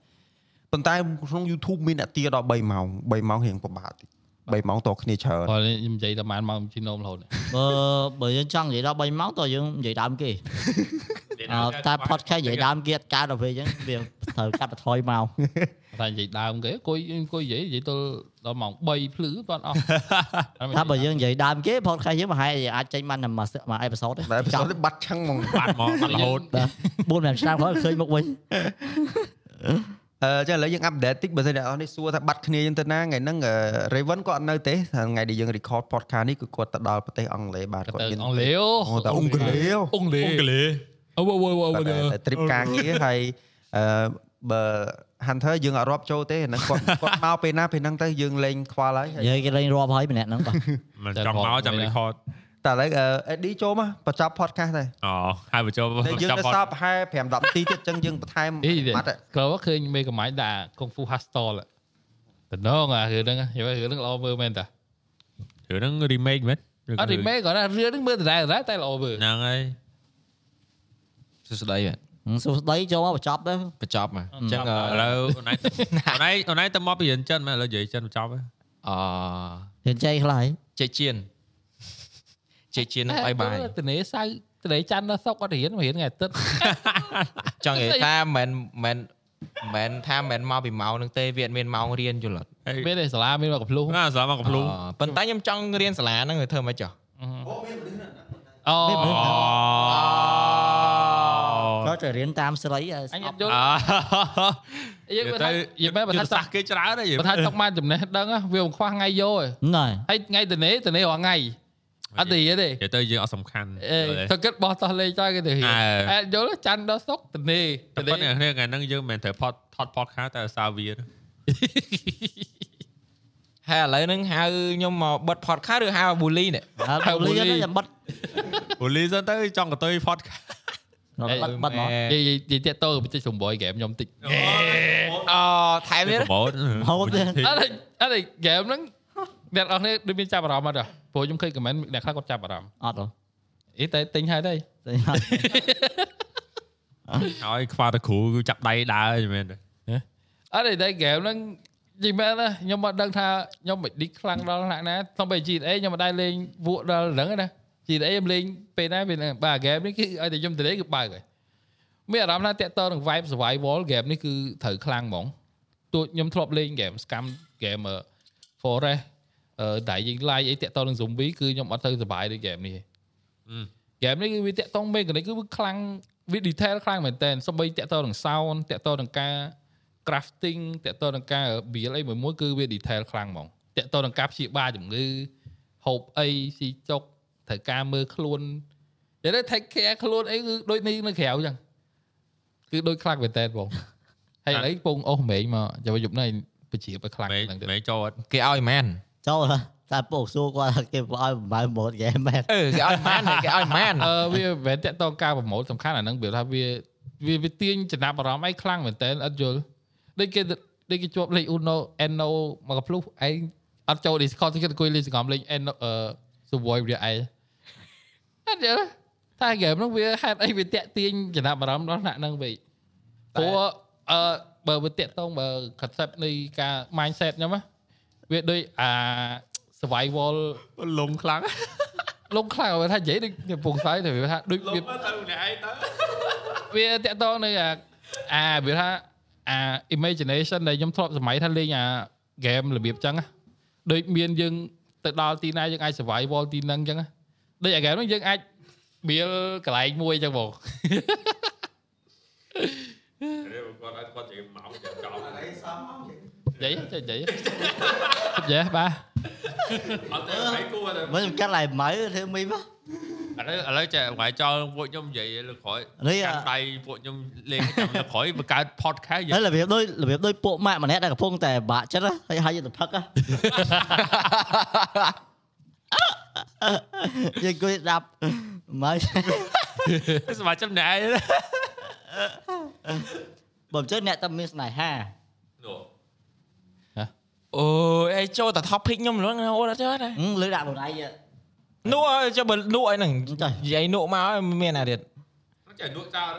ប៉ុន្តែក្នុង YouTube មានអ្នកទាដល់3ម៉ោង3ម៉ោងរៀងពិបាកតិច3ម៉ោងតគ្នាច្រើនព្រោះខ្ញុំនិយាយតែបានមកជីណូមរហូតបើបើយើងចង់និយាយដល់3ម៉ោងតើយើងនិយាយដើមគេអើតែ podcast និយាយដើមគេអត់កើតដល់ពេលអញ្ចឹងវាត្រូវកាត់បន្ថយមក តែនិយាយដើមគេអង្គុយអង្គុយនិយាយនិយាយទៅដល់ម៉ោង3ភ្លឺបាត់អស់ថាបើយើងនិយាយដើមគេ podcast យើងប្រហែលជាអាចចេញបានតែមួយមួយអេពីសូតទេតែផ្សោតបាត់ឆឹងហ្មងបាត់មកបាត់រហូត4 5ឆ្នាំក្រោយឃើញមុខវិញអឺចឹងឥឡូវយើងអាប់ដេតតិចបើសិនអ្នកនរនេះសួរថាបាត់គ្នាយើងទៅណាថ្ងៃហ្នឹងអឺ Raven គាត់អត់នៅទេថ្ងៃដែលយើង record podcast នេះគឺគាត់ទៅដល់ប្រទេសអង់គ្លេសបាទគាត់ទៅមានអង់គ្លេសអូតែអង់គ្លេសអង់គ្លេសអង់គ្លេសអូអូអូអូគាត់តែ trip ការងារហើយអឺ បើ Hunter យើងអត់រាប់ចូលទេអាហ្នឹងគាត់គាត់មកពេលណាពេលហ្នឹងទៅយើងលេងខ្វល់ហើយហើយនិយាយគេលេងរាប់ហើយម្នាក់ហ្នឹងបាទមិនចង់មកចាំ record តែឥឡូវអេឌីចូលមកបញ្ចប់ podcast ដែរអូហើយបញ្ចប់តែយើងនៅសល់ប្រហែល5 10នាទីទៀតអញ្ចឹងយើងបន្ថែមអីម៉ាត់ក្រោយឃើញមេកំាញ់ដាក់កុងហ្វូ hostel តំណងអារឿងហ្នឹងយល់រឿងហ្នឹងល្អមើលមែនតារឿងហ្នឹង remake មែនអត់ remake គាត់ថារឿងហ្នឹងមើលដដែលដដែលតែល្អមើលហ្នឹងហើយសួស្ដីហ៎ សួស្ដីចូលមកបញ្ចប់ទៅបញ្ចប់ហ៎អញ្ចឹងអឥឡូវអូនឯងអូនឯងអូនឯងទៅមកពីរៀនចិនមែនឥឡូវនិយាយចិនបញ្ចប់ហើយអរៀនចៃខ្លះហើយចេកជៀនចេកជៀននឹងបាយបាយទនេសៅទនេច័ន្ទដល់សុកអត់រៀនមករៀនថ្ងៃអាទិត្យចង់និយាយថាមិនមិនមិនថាមិនមកពីម៉ោងនឹងទេវាអត់មានម៉ោងរៀនយល់អត់មានតែសាលាមានមកកំភ្លុះណាស្លាប់មកកំភ្លុងអប៉ុន្តែខ្ញុំចង់រៀនសាលាហ្នឹងឲ្យធ្វើមិនចុះអូក៏ទៅរៀនតាមស្រីឲ្យអញស្អអប់ត់យល់អយើងឺមើលទៅថាយើងមែនបើបើថាថាសាសគេច្រើនហើយបើថាຕົកបានចំណេះដឹងវាមិនខ្វះថ្ងៃយកទេហ្នឹងហើយហើយថ្ងៃទនេទនេរាល់ថ្ងៃអត់ទៅរៀនទេនិយាយទៅយើងអត់សំខាន់អេទៅគិតបោះតោះលេងចោលគេទៅរៀនអើអែយល់ច័ន្ទដល់សុកទនេតែទប៉ុនេន្តែថ្ងៃហ្នឹងយើងមិនត្រូវផតថត podcast តែសារវាហើយឥឡូវហ្នឹងហៅខ្ញុំមកបិទ podcast ឬហៅ bully នេះហើយបូលីហ្នឹងចាំបិទពូលីសិនទៅចង់កតុយ podcast បិទបិទមកនិយាយនិយាយតាក់តទៅបន្តិចសម្បយហ្គេមខ្ញុំតិចអូថែមទៀតប្រម៉ូទហូតទេអត់អត់ហ្គេមហ្នឹងអ្នកនរគ្នាដូចមានចាប់អារម្មណ៍អត់ទេព្រោះខ្ញុំឃើញ comment អ្នកខ្លះគាត់ចាប់អារម្មណ៍អត់ហ៎អីតែទិញហើយទេតែអត់ហើយខ្វះតែគ្រូគឺចាប់ដៃដើរមែនទេអត់ទេតែហ្គេមហ្នឹងនិយាយមែនណាខ្ញុំមិនដឹងថាខ្ញុំមិនឌីកខ្លាំងដល់ថ្នាក់ណាទៅបី GTA ខ្ញុំមិនដែរលេងវក់ដល់ហ្នឹងណា GTA ខ្ញុំលេងពេលណាពេលហ្នឹងបាទហ្គេមនេះគឺឲ្យតែខ្ញុំទៅលេងគឺបើកហើយមានអារម្មណ៍ថាតាក់តនឹង vibe survival ហ្គេមនេះគឺត្រូវខ្លាំងហ្មងទោះខ្ញុំធ្លាប់លេងហ្គេម scam ហ្គេម forest អឺតែយើង like អីតាក់តនឹង zombie គឺខ្ញុំអត់ទៅសប្បាយដូចហ្គេមនេះទេហ្គេមនេះគឺវាតាក់ទងមេកានិកគឺវាខ្លាំងវា detail ខ្លាំងមែនតើសូម្បីតាក់ទងនឹង sound តាក់ទងនឹងការ crafting តាក់ទងនឹងការ build អីមួយមួយគឺវា detail ខ្លាំងហ្មងតាក់ទងនឹងការព្យាបាលជំងឺហូបអីស៊ីចុក ត្រូវការមើលខ្លួននិយាយទៅ take care ខ្លួនអីគឺដូចនេះនៅក្រៅអញ្ចឹងគឺដូចខ្លាំងមែនតើបងហើយឥឡូវពងអូសមែងមកចាំយប់នេះពជាបខ្លាំងមែនហ្នឹងទៅមែនចូលអត់គេឲ្យមែនចូលហ៎តែពុកសួរគាត់ថាគេឲ្យបំរើម៉ូតហ្គេមមែនអឺគេឲ្យមែនគេឲ្យមែនអឺវាមិនមែនតាក់ទងការប្រម៉ូទសំខាន់អាហ្នឹងវាថាវាវាវាទាញចំណាប់អារម្មណ៍អីខ្លាំងមែនតើអត់យល់ដូចគេដូចគេជាប់លេខ Uno Eno មកកភ្លុះឯងអត់ចូល Discord គេអង្គុយលេងសង្គមលេង Eno អឺ Survive វាឯង អត់យល់តែហ្គេមហ្នឹងវាហេតុអីវាតាក់ទាញចំណាប់អារម្មណ៍ដល់ថ្នាក់ហ្នឹងវិញព្រោះអឺបើវាតាក់ទងបើ concept នៃការ mindset ខ្ញុំណាវាដូចអា survival លំខ្លាំងលងខ្លាំងបើថានិយាយដូចកំពងស្អីតែវាថាដូចវាទៅអ្នកឯងទៅវាតាក់ទងនៅអាអាវាថាអា imagination ដែលខ្ញុំធ្លាប់សម័យថាលេងអា game របៀបចឹងណាដូចមានយើងទៅដល់ទីណាយើងអាច survival ទីហ្នឹងចឹងណា ដូចអា game ហ្នឹងយើងអាចបៀលកន្លែងមួយចឹងបងគាត់ឲ្យគាត់និយាយមកចាំចោលនិយាយចេះនិយាយចេះបាទអត់ទេឯងគួរតែមិនខ្ញុំកាត់ឡៃម៉ៅធ្វើមីមកឥឡូវឥឡូវចេះថ្ងៃចោលពួកខ្ញុំនិយាយលើក្រោយនេះកាន់ដៃពួកខ្ញុំលេងចាំលើក្រោយបង្កើត podcast យើហើយងរបៀបដូចរបៀបដូចពួកម៉ាក់ម្នាក់ដែលកំពុងតែបាក់ចិត្តណាហើយហើយទៅផឹក ណាយើងគួយស្ដាប់ម៉ៅសមាជិកម្នាក់ឯងបើមិនចឹងអ្នកតែមានស្នេហានោះអូយឯងចូលតែ topic ខ្ញុំលងអូអត់ចេះដែរហឹមលើដាក់បងឯងនោះចុះបើនោះអីហ្នឹងចា៎និយាយនោះមកឲ្យមានអាទៀតចេះលក់ចោល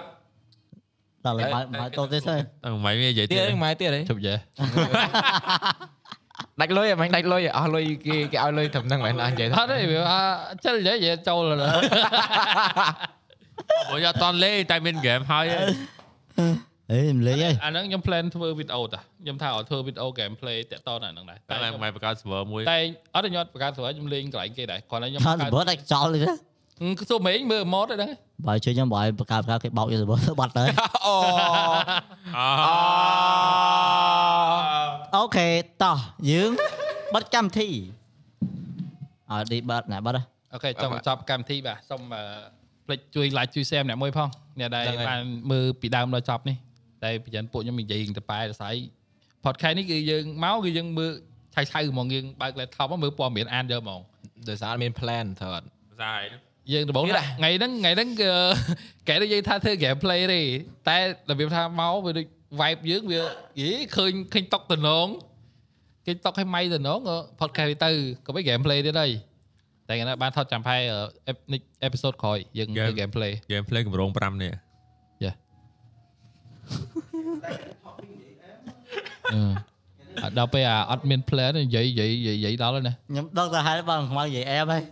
ដល់ឡើយម៉ៅម៉ៅតទៅទៅតែមិននិយាយទៀទៀតតហ្នឹងមកទៀតអីជប់ចេះដាច់លុយអីមិនដាច់លុយអស់លុយគេគេឲ្យលុយត្រឹមហ្នឹងមិនអត់និយាយអត់ទេវាថាចិលនិយាយនិយាយចូលលើបើយកតនលេងតែមាន game ហើយអេមិនលេងទេអាហ្នឹងខ្ញុំ plan ធ្វើវីដេអូតាខ្ញុំថាឲ្យធ្វើវីដេអូ gameplay តាក់តនអាហ្នឹងដែរតែមិនបង្កើត server មួយតែអត់ខ្ញុំអត់បង្កើតស្រួលខ្ញុំលេងកន្លែងគេដែរគ្រាន់តែខ្ញុំខាងបង្សកើតបត់តែចោលទេណាគឺសួរមេងមើល mod ទេហ្នឹងបើជួយខ្ញុំបើឲ្យបកកើតបកកើតគេបោកយកសបត់បាត់ទៅអូអូ អូខេតោះយើងបិទកម្មវិធីឲ្យឌីបាត់ណាបាត់ហ៎អូខេចង់បញ្ចប់កម្មវិធីបាទសូមអឺផ្លេចជួយ like ជួយ share ម្នាក់មួយផងអ្នកដែលបានមើលពីដើមដល់ចប់នេះតែប្រយ័ត្នពួកខ្ញុំនិយាយទៅប៉ែទៅស្អី podcast នេះគឺយើងមកគឺយើងមើលឆៃឆៅហ្មងយើងបើក laptop មកមើលព័ត៌មានអានយកហ្មងដោយសារអត់មាន plan ត្រូវអត់សសាយយើងដំបូងទៀតណាថ្ងៃហ្នឹងថ្ងៃហ្នឹងគឺកែនិយាយថាធ្វើ gameplay ទេតែរបៀបថាមកវាដូច vibe យើងវាយីឃើញឃើញតុកតំណងឃើញតុកឲ្យម៉ៃតំណងក៏ podcast ទៅក៏មិន gameplay ទៀតហើយតែកាលណាបានថតចាំផែអេពីសូតក្រោយយើងធ្វើ gameplay gameplay កម្រង5នេះអឺអត់ដល់ពេលអាអត់មាន plan និយាយនិយាយនិយាយដល់ហើយណាខ្ញុំដឹងតែហេតុបងខ្មៅនិយាយអែមហើយ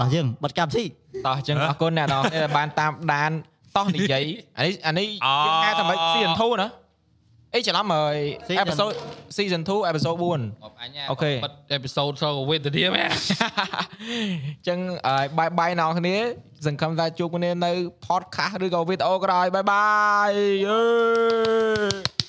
អស់យើងបិទកម្មវិធីតោះអញ្ចឹងអរគុណអ្នកនរគ្នាដែលបានតាមដាន តោះនិយាយអានេះអានេះយើងហៅថាម៉េច season 2ណាអីច្រឡំហើយ episode season 2 episode 4 okayបិទ episode សោវេទនាមែអញ្ចឹង bye bye អ្នកនរគ្នាសង្ឃឹមថាជួបគ្នានៅ podcast ឬក៏វីដេអូក្រោយ bye bye yeah